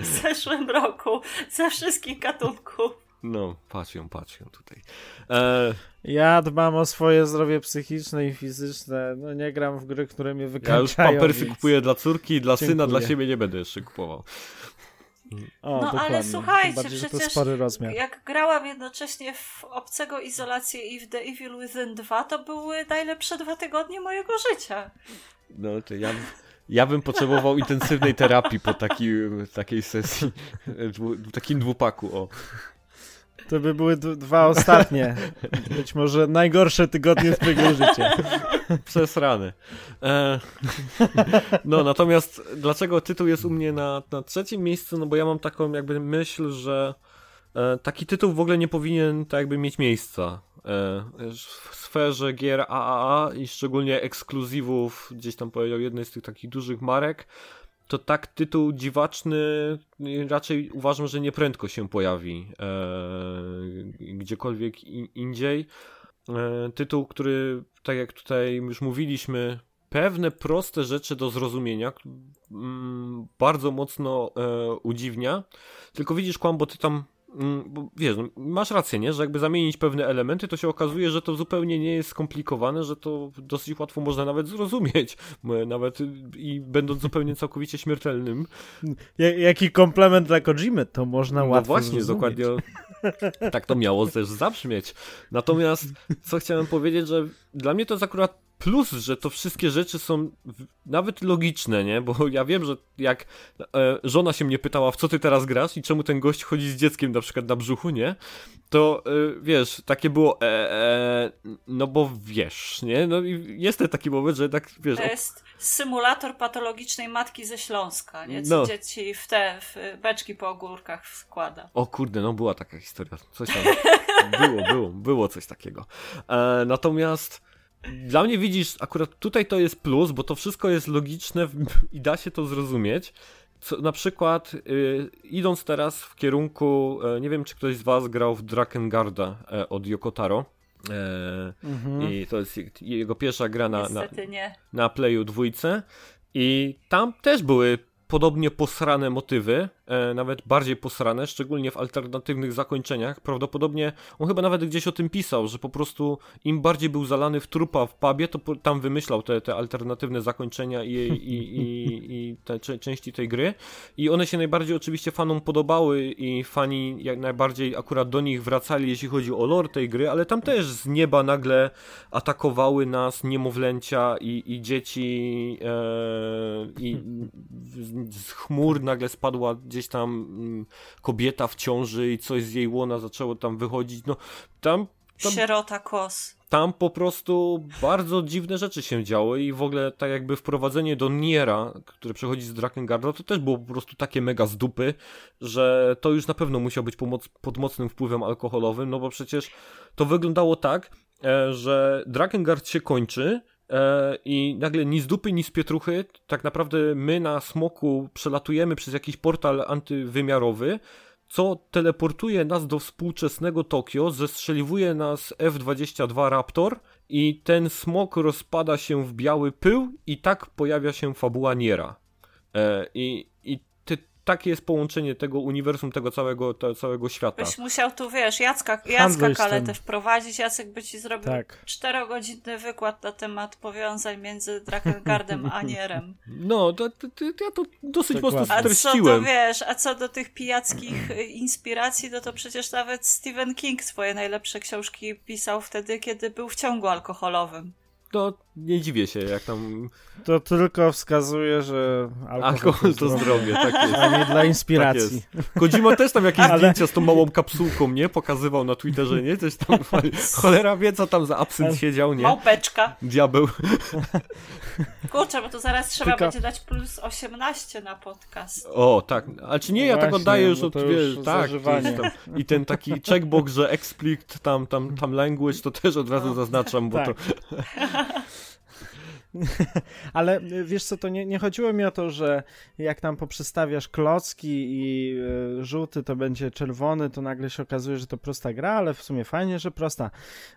w zeszłym roku ze wszystkich gatunków. No, patrz ją, patrz ją tutaj. E... Ja dbam o swoje zdrowie psychiczne i fizyczne. No nie gram w gry, które mnie wykańczają. Ja już pampersy więc... kupuję dla córki, dla Dziękuję. syna, dla siebie nie będę jeszcze kupował. O, no dokładnie. ale słuchajcie, bardziej, przecież spory rozmiar. jak grałam jednocześnie w Obcego Izolację i w The Evil Within 2, to były najlepsze dwa tygodnie mojego życia. No to ja, ja bym potrzebował intensywnej terapii po taki, takiej sesji, w takim dwupaku, o. To by były dwa ostatnie, być może najgorsze tygodnie twojego życia. Przesrany. E, no, natomiast dlaczego tytuł jest u mnie na, na trzecim miejscu? No bo ja mam taką jakby myśl, że e, taki tytuł w ogóle nie powinien tak jakby mieć miejsca e, w sferze gier AAA i szczególnie ekskluzywów, gdzieś tam powiedział, jednej z tych takich dużych marek, to tak tytuł dziwaczny raczej uważam, że nieprędko się pojawi e, gdziekolwiek in, indziej. E, tytuł, który, tak jak tutaj już mówiliśmy, pewne proste rzeczy do zrozumienia mm, bardzo mocno e, udziwnia. Tylko widzisz, Kłam, bo ty tam bo wiesz, masz rację, nie? Że jakby zamienić pewne elementy, to się okazuje, że to zupełnie nie jest skomplikowane, że to dosyć łatwo można nawet zrozumieć, nawet i będąc zupełnie całkowicie śmiertelnym. Jaki komplement dla Kojimy, to można no łatwo właśnie, zrozumieć. dokładnie tak to miało też zabrzmieć. Natomiast co chciałem powiedzieć, że dla mnie to jest akurat plus, że to wszystkie rzeczy są nawet logiczne, nie? Bo ja wiem, że jak e, żona się mnie pytała, w co ty teraz grasz i czemu ten gość chodzi z dzieckiem na przykład na brzuchu, nie? To e, wiesz, takie było, e, e no bo wiesz, nie? No i jest ten taki moment, że tak, wiesz... To jest symulator patologicznej matki ze Śląska, nie? Co no. dzieci w te w beczki po ogórkach składa. O kurde, no była taka historia. Coś tam było, było, było coś takiego. E, natomiast dla mnie widzisz, akurat tutaj to jest plus, bo to wszystko jest logiczne i da się to zrozumieć. Co, na przykład, yy, idąc teraz w kierunku, yy, nie wiem czy ktoś z Was grał w Drakengard yy, od Yokotaro. Mhm. I to jest jego pierwsza gra na, na, na Playu dwójce. I tam też były podobnie posrane motywy, e, nawet bardziej posrane, szczególnie w alternatywnych zakończeniach. Prawdopodobnie on chyba nawet gdzieś o tym pisał, że po prostu im bardziej był zalany w trupa w pubie, to tam wymyślał te, te alternatywne zakończenia i, i, i, i te części tej gry. I one się najbardziej oczywiście fanom podobały i fani jak najbardziej akurat do nich wracali, jeśli chodzi o lore tej gry, ale tam też z nieba nagle atakowały nas niemowlęcia i, i dzieci e, i z chmur nagle spadła gdzieś tam mm, kobieta w ciąży i coś z jej łona zaczęło tam wychodzić. No tam. tam Sierota kos. Tam po prostu bardzo dziwne rzeczy się działy i w ogóle tak jakby wprowadzenie do Niera, które przechodzi z Drakengarda, to też było po prostu takie mega z dupy, że to już na pewno musiał być pod mocnym wpływem alkoholowym, no bo przecież to wyglądało tak, e, że Drakengard się kończy, i nagle ni z dupy, ni z pietruchy, tak naprawdę my na smoku przelatujemy przez jakiś portal antywymiarowy, co teleportuje nas do współczesnego Tokio, zestrzeliwuje nas F-22 Raptor i ten smok rozpada się w biały pył i tak pojawia się fabuła Niera. E, I, i takie jest połączenie tego uniwersum, tego całego, tego całego świata. Byś musiał tu, wiesz, Jacka, Jacka Kaletę wprowadzić, Jacek by ci zrobił tak. czterogodzinny wykład na temat powiązań między Drakengardem a Nierem. No, to, to, to, ja to dosyć Dokładnie. mocno streściłem. A co do, wiesz, a co do tych pijackich inspiracji, no to przecież nawet Stephen King swoje najlepsze książki pisał wtedy, kiedy był w ciągu alkoholowym no nie dziwię się, jak tam... To tylko wskazuje, że alkohol, alkohol to, zdrowie, tak jest. A nie dla inspiracji. Tak też tam jakieś Ale... zdjęcia z tą małą kapsułką, nie? Pokazywał na Twitterze, nie? Coś tam, cholera wie, co tam za absynt siedział, nie? Małpeczka. Diabeł. Kurczę, bo to zaraz trzeba tylko... będzie dać plus 18 na podcast. O, tak. A czy nie, ja tak oddaję już od, wiesz, tak. Tam, I ten taki checkbox, że explicit tam, tam, tam language, to też od razu no. zaznaczam, bo tak. to... Ale y, wiesz co, to nie, nie chodziło mi o to, że jak tam poprzestawiasz klocki i y, żółty to będzie czerwony, to nagle się okazuje, że to prosta gra, ale w sumie fajnie, że prosta.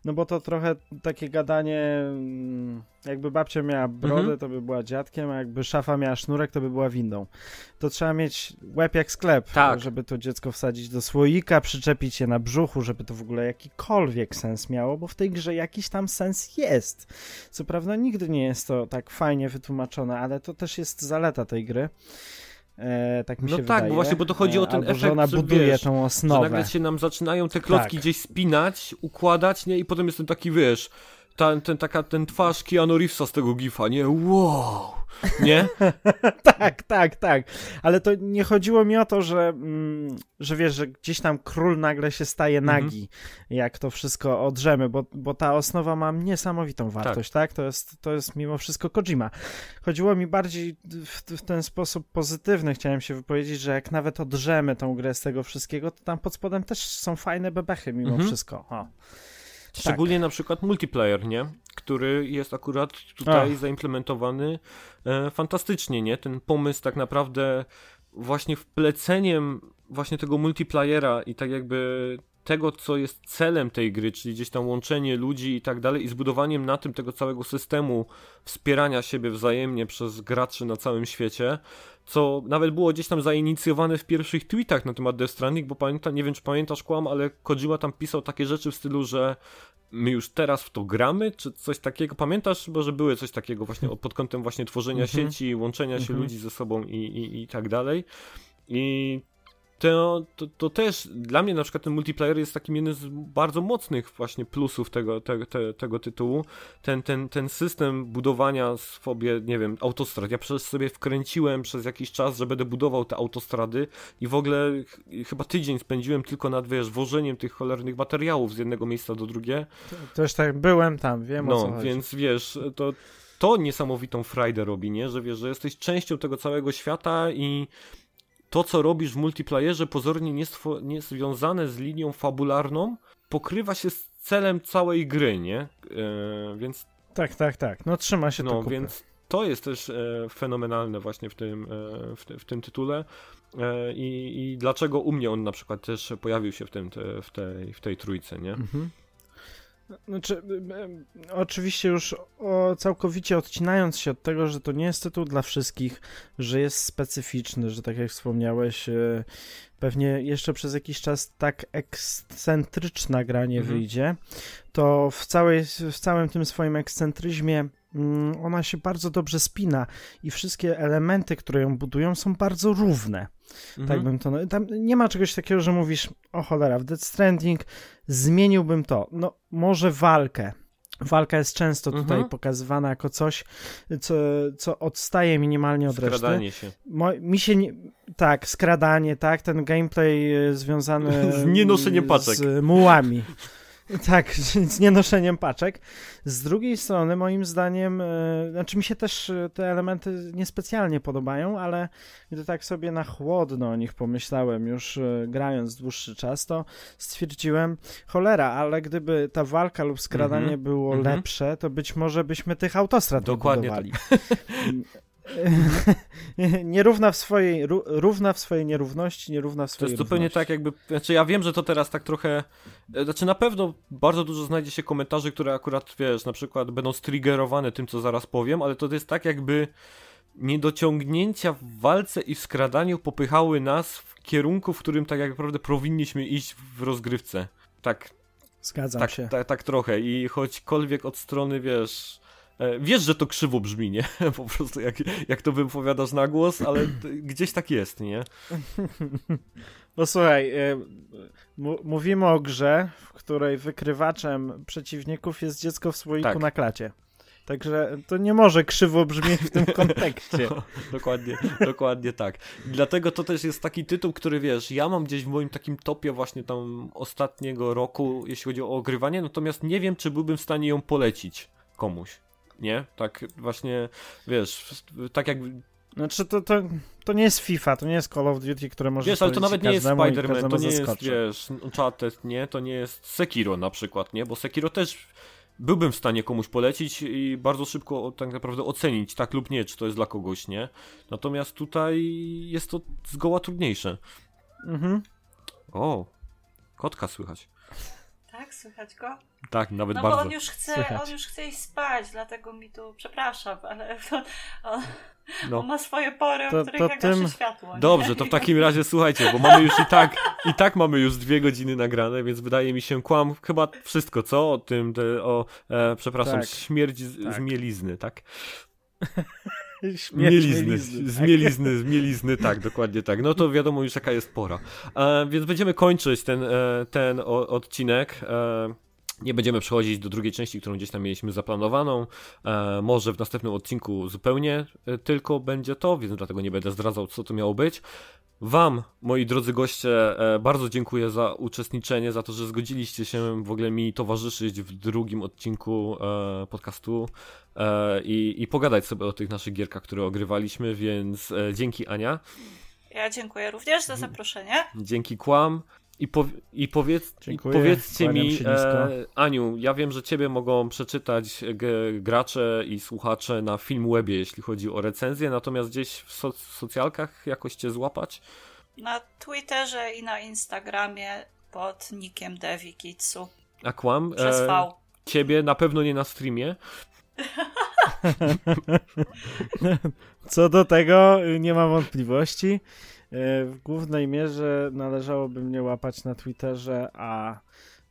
No bo to trochę takie gadanie, mm, jakby babcia miała brodę, mhm. to by była dziadkiem, a jakby szafa miała sznurek, to by była windą. To trzeba mieć łeb jak sklep, tak. żeby to dziecko wsadzić do słoika, przyczepić je na brzuchu, żeby to w ogóle jakikolwiek sens miało, bo w tej grze jakiś tam sens jest. Co prawda nigdy nie jest to tak fajnie wytłumaczone, ale to też jest zaleta tej gry. E, tak mi no się tak, wydaje. właśnie, bo to chodzi o ten Albo, efekt, że ona buduje wiesz, tą osnowę. Że nagle się nam zaczynają te klocki tak. gdzieś spinać, układać, nie? I potem jest ten taki, wiesz, ten, ten, taka, ten twarz Keanu Reevesa z tego gifa, nie? Wow! Nie? tak, tak, tak. Ale to nie chodziło mi o to, że, mm, że wiesz, że gdzieś tam król nagle się staje mhm. nagi, jak to wszystko odrzemy, bo, bo ta osnowa ma niesamowitą wartość, tak? tak? To, jest, to jest mimo wszystko Kojima. Chodziło mi bardziej w, w, ten sposób pozytywny, chciałem się wypowiedzieć, że jak nawet odrzemy tą grę z tego wszystkiego, to tam pod spodem też są fajne bebechy mimo -hmm. wszystko. O. Szczególnie tak. na przykład multiplayer, nie? Który jest akurat tutaj Ach. zaimplementowany e, fantastycznie, nie? Ten pomysł tak naprawdę właśnie wpleceniem właśnie tego multiplayera i tak jakby tego, co jest celem tej gry, czyli gdzieś tam łączenie ludzi i tak dalej, i zbudowaniem na tym tego całego systemu wspierania siebie wzajemnie przez graczy na całym świecie, co nawet było gdzieś tam zainicjowane w pierwszych tweetach na temat Death Stranding, bo pamiętam, nie wiem czy pamiętasz kłam, ale Kojima tam pisał takie rzeczy w stylu, że my już teraz w to gramy, czy coś takiego, pamiętasz, bo że były coś takiego właśnie pod kątem właśnie tworzenia mm -hmm. sieci, łączenia mm -hmm. się ludzi ze sobą i, i, i tak dalej. I to, to, to, też dla mnie na przykład ten multiplayer jest takim jednym z bardzo mocnych właśnie plusów tego, te, te, tego tytułu. Ten, ten, ten system budowania sobie, nie wiem, autostrad. Ja przecież sobie wkręciłem przez jakiś czas, że będę budował te autostrady i w ogóle ch chyba tydzień spędziłem tylko nad, wiesz, wożeniem tych cholernych materiałów z jednego miejsca do drugiego. Też tak, byłem tam, wiem no, o co chodzi. więc wiesz, to to niesamowitą frajdę robi, nie? Że wiesz, że jesteś częścią tego całego świata i to, co robisz w multiplayerze, pozornie nie, związane z linią fabularną, pokrywa się z celem całej gry, nie? E, więc. Tak, tak, tak. No trzyma się no, to. No, więc to jest też e, fenomenalne właśnie w tym, e, w, w, tym tytule. E, I, I, dlaczego u mnie on na przykład też pojawił się w, tym, te, w, tej, w tej trójce, nie? Mhm. Znaczy, oczywiście już o, całkowicie odcinając się od tego, że to nie jest tytuł dla wszystkich, że jest specyficzny, że tak jak wspomniałeś, pewnie jeszcze przez jakiś czas tak ekscentryczna gra nie mhm. wyjdzie, to w, całej, w całym tym swoim ekscentryzmie ona się bardzo dobrze spina i wszystkie elementy, które ją budują, są bardzo równe. Tak mhm. Tak bym to. Tam nie ma czegoś takiego, że mówisz, o cholera, w Dead Stranding zmieniłbym to. No, może walkę. Walka jest często tutaj mhm. pokazywana jako coś, co, co odstaje minimalnie od skradanie reszty. się. Mo, mi się nie, tak, skradanie, tak, ten gameplay e, związany z nienoszeniem paczek. Z mułami. Tak, z nienoszeniem paczek. Z drugiej strony, moim zdaniem, yy, znaczy mi się też e, te elementy niespecjalnie podobają, ale gdy tak sobie na chłodno o nich pomyślałem, już yy, grając dłuższy czas, to stwierdziłem, cholera, ale gdyby ta walka lub skradanie mm -hmm, było mm -hmm. lepsze, to być może byśmy tych autostrad Dokładnie budowali. Nierówna w swojej, równa w swojej nierówności, nierówna w swojej To jest zupełnie tak jakby, znaczy ja wiem, że to teraz tak trochę, znaczy na pewno bardzo dużo znajdzie się komentarzy, które akurat, wiesz, na przykład będą striggerowane tym, co zaraz powiem, ale to jest tak jakby niedociągnięcia w walce i w skradaniu popychały nas w kierunku, w którym tak naprawdę powinniśmy iść w rozgrywce. Tak. Zgadzam tak, się. Tak, tak trochę i choćkolwiek od strony, wiesz wiesz, że to krzywo brzmi, nie? Po prostu jak, jak to wypowiadasz na głos, ale gdzieś tak jest, nie? No słuchaj, e, mówimy o grze, w której wykrywaczem przeciwników jest dziecko w słoiku tak. na klacie. Także to nie może krzywo brzmieć w tym kontekście. No, dokładnie, dokładnie tak. Dlatego to też jest taki tytuł, który wiesz, ja mam gdzieś w moim takim topie właśnie tam ostatniego roku, jeśli chodzi o ogrywanie, natomiast nie wiem, czy byłbym w stanie ją polecić komuś nie? Tak właśnie, wiesz, tak jak... Znaczy to, to, to nie jest FIFA, to nie jest Call of Duty, które może Wiesz, ale to nawet nie jest Spider-Man, to nie jest, wiesz, Uncharted, nie? To nie jest Sekiro na przykład, nie? Bo Sekiro też byłbym w stanie komuś polecić i bardzo szybko tak naprawdę ocenić, tak lub nie, czy to jest dla kogoś, nie? Natomiast tutaj jest to zgoła trudniejsze. Mhm. O, kotka słychać. Tak, słychać go? Tak, nawet no bardzo. No bo on już chce, on już chce iść spać, dlatego mi tu, przepraszam, ale on, no. on ma swoje pory, to, o których to jak tym... światło. Nie? Dobrze, to w takim razie słuchajcie, bo mamy już i tak, i tak mamy już dwie godziny nagrane, więc wydaje mi się, kłam chyba wszystko, co? O tym, te, o, e, przepraszam, tak. śmierć z, tak. z mielizny, tak? Mielizny, mielizny, z mielizny, z mielizny, tak, dokładnie tak. No to wiadomo już jaka jest pora. E, więc będziemy kończyć ten, e, ten o, odcinek. E, nie będziemy przechodzić do drugiej części, którą gdzieś tam mieliśmy zaplanowaną. E, może w następnym odcinku zupełnie e, tylko będzie to, więc dlatego nie będę zdradzał, co to miało być. Wam, moi drodzy goście, e, bardzo dziękuję za uczestniczenie, za to, że zgodziliście się w ogóle mi towarzyszyć w drugim odcinku e, podcastu e, i, i pogadać sobie o tych naszych gierkach, które ogrywaliśmy, więc dzięki Ania. Ja dziękuję również za zaproszenie. Dzięki Kłam. I, po, i, powiedz, i powiedzcie mi, e, Aniu, ja wiem, że ciebie mogą przeczytać gracze i słuchacze na Filmwebie, jeśli chodzi o recenzję, natomiast gdzieś w so, socjalkach jakoś cię złapać? Na Twitterze i na Instagramie pod nickiem Devi Kitsu. A kłam? Przez V. E, ciebie na pewno nie na streamie. Co do tego nie mam wątpliwości. Y, W głównej mierze należałoby mnie łapać na Twitterze, a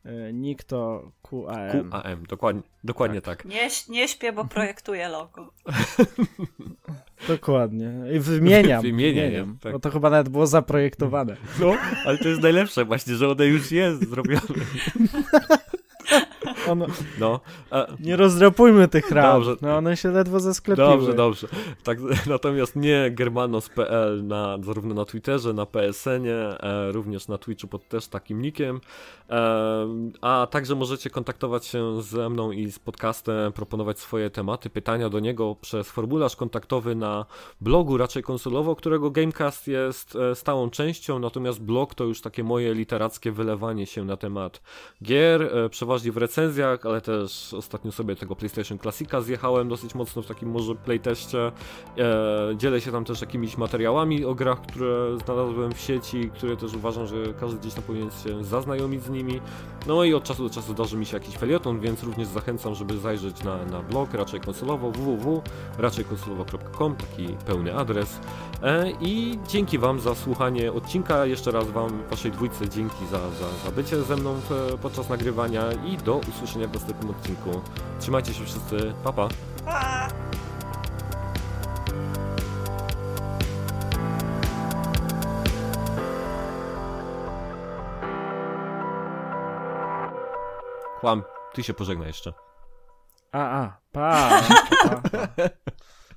y, nick to QAM. QAM, dokładnie, dokładnie tak. Nie, nie śpię, bo projektuję logo. Dokładnie. I wymieniam. Wymienię je, wymieniam tak. Bo to chyba nawet było zaprojektowane. No, ale to jest najlepsze właśnie, że one już jest zrobione. Ono, No, a, nie rozdrapujmy tych ram. Dobrze. No one się ledwo zasklepiły. Dobrze, dobrze. Tak, natomiast nie germanos.pl na, zarówno na Twitterze, na PSN-ie, e, również na Twitchu pod też takim nickiem. E, a także możecie kontaktować się ze mną i z podcastem, proponować swoje tematy, pytania do niego przez formularz kontaktowy na blogu, raczej konsolowo, którego Gamecast jest e, stałą częścią, natomiast blog to już takie moje literackie wylewanie się na temat gier, e, przeważnie w recenzjach, ale też ostatnio sobie tego PlayStation Classica zjechałem dosyć mocno w takim może playteście. E, dzielę się tam też jakimiś materiałami o grach, które znalazłem w sieci, które też uważam, że każdy gdzieś tam powinien się zaznajomić z nimi. No i od czasu do czasu zdarzy mi się jakiś felieton, więc również zachęcam, żeby zajrzeć na, na blog raczej konsolowo www.raczejkonsolowo.com, taki pełny adres. E, I dzięki Wam za słuchanie odcinka. Jeszcze raz Wam, Waszej dwójce, dzięki za, za, za bycie ze mną w, podczas nagrywania i do usłyszenia w następnym odcinku. Trzymajcie się wszyscy, pa pa! Pa! Kłam, ty się pożegnaj jeszcze. A, a, pa. pa, pa.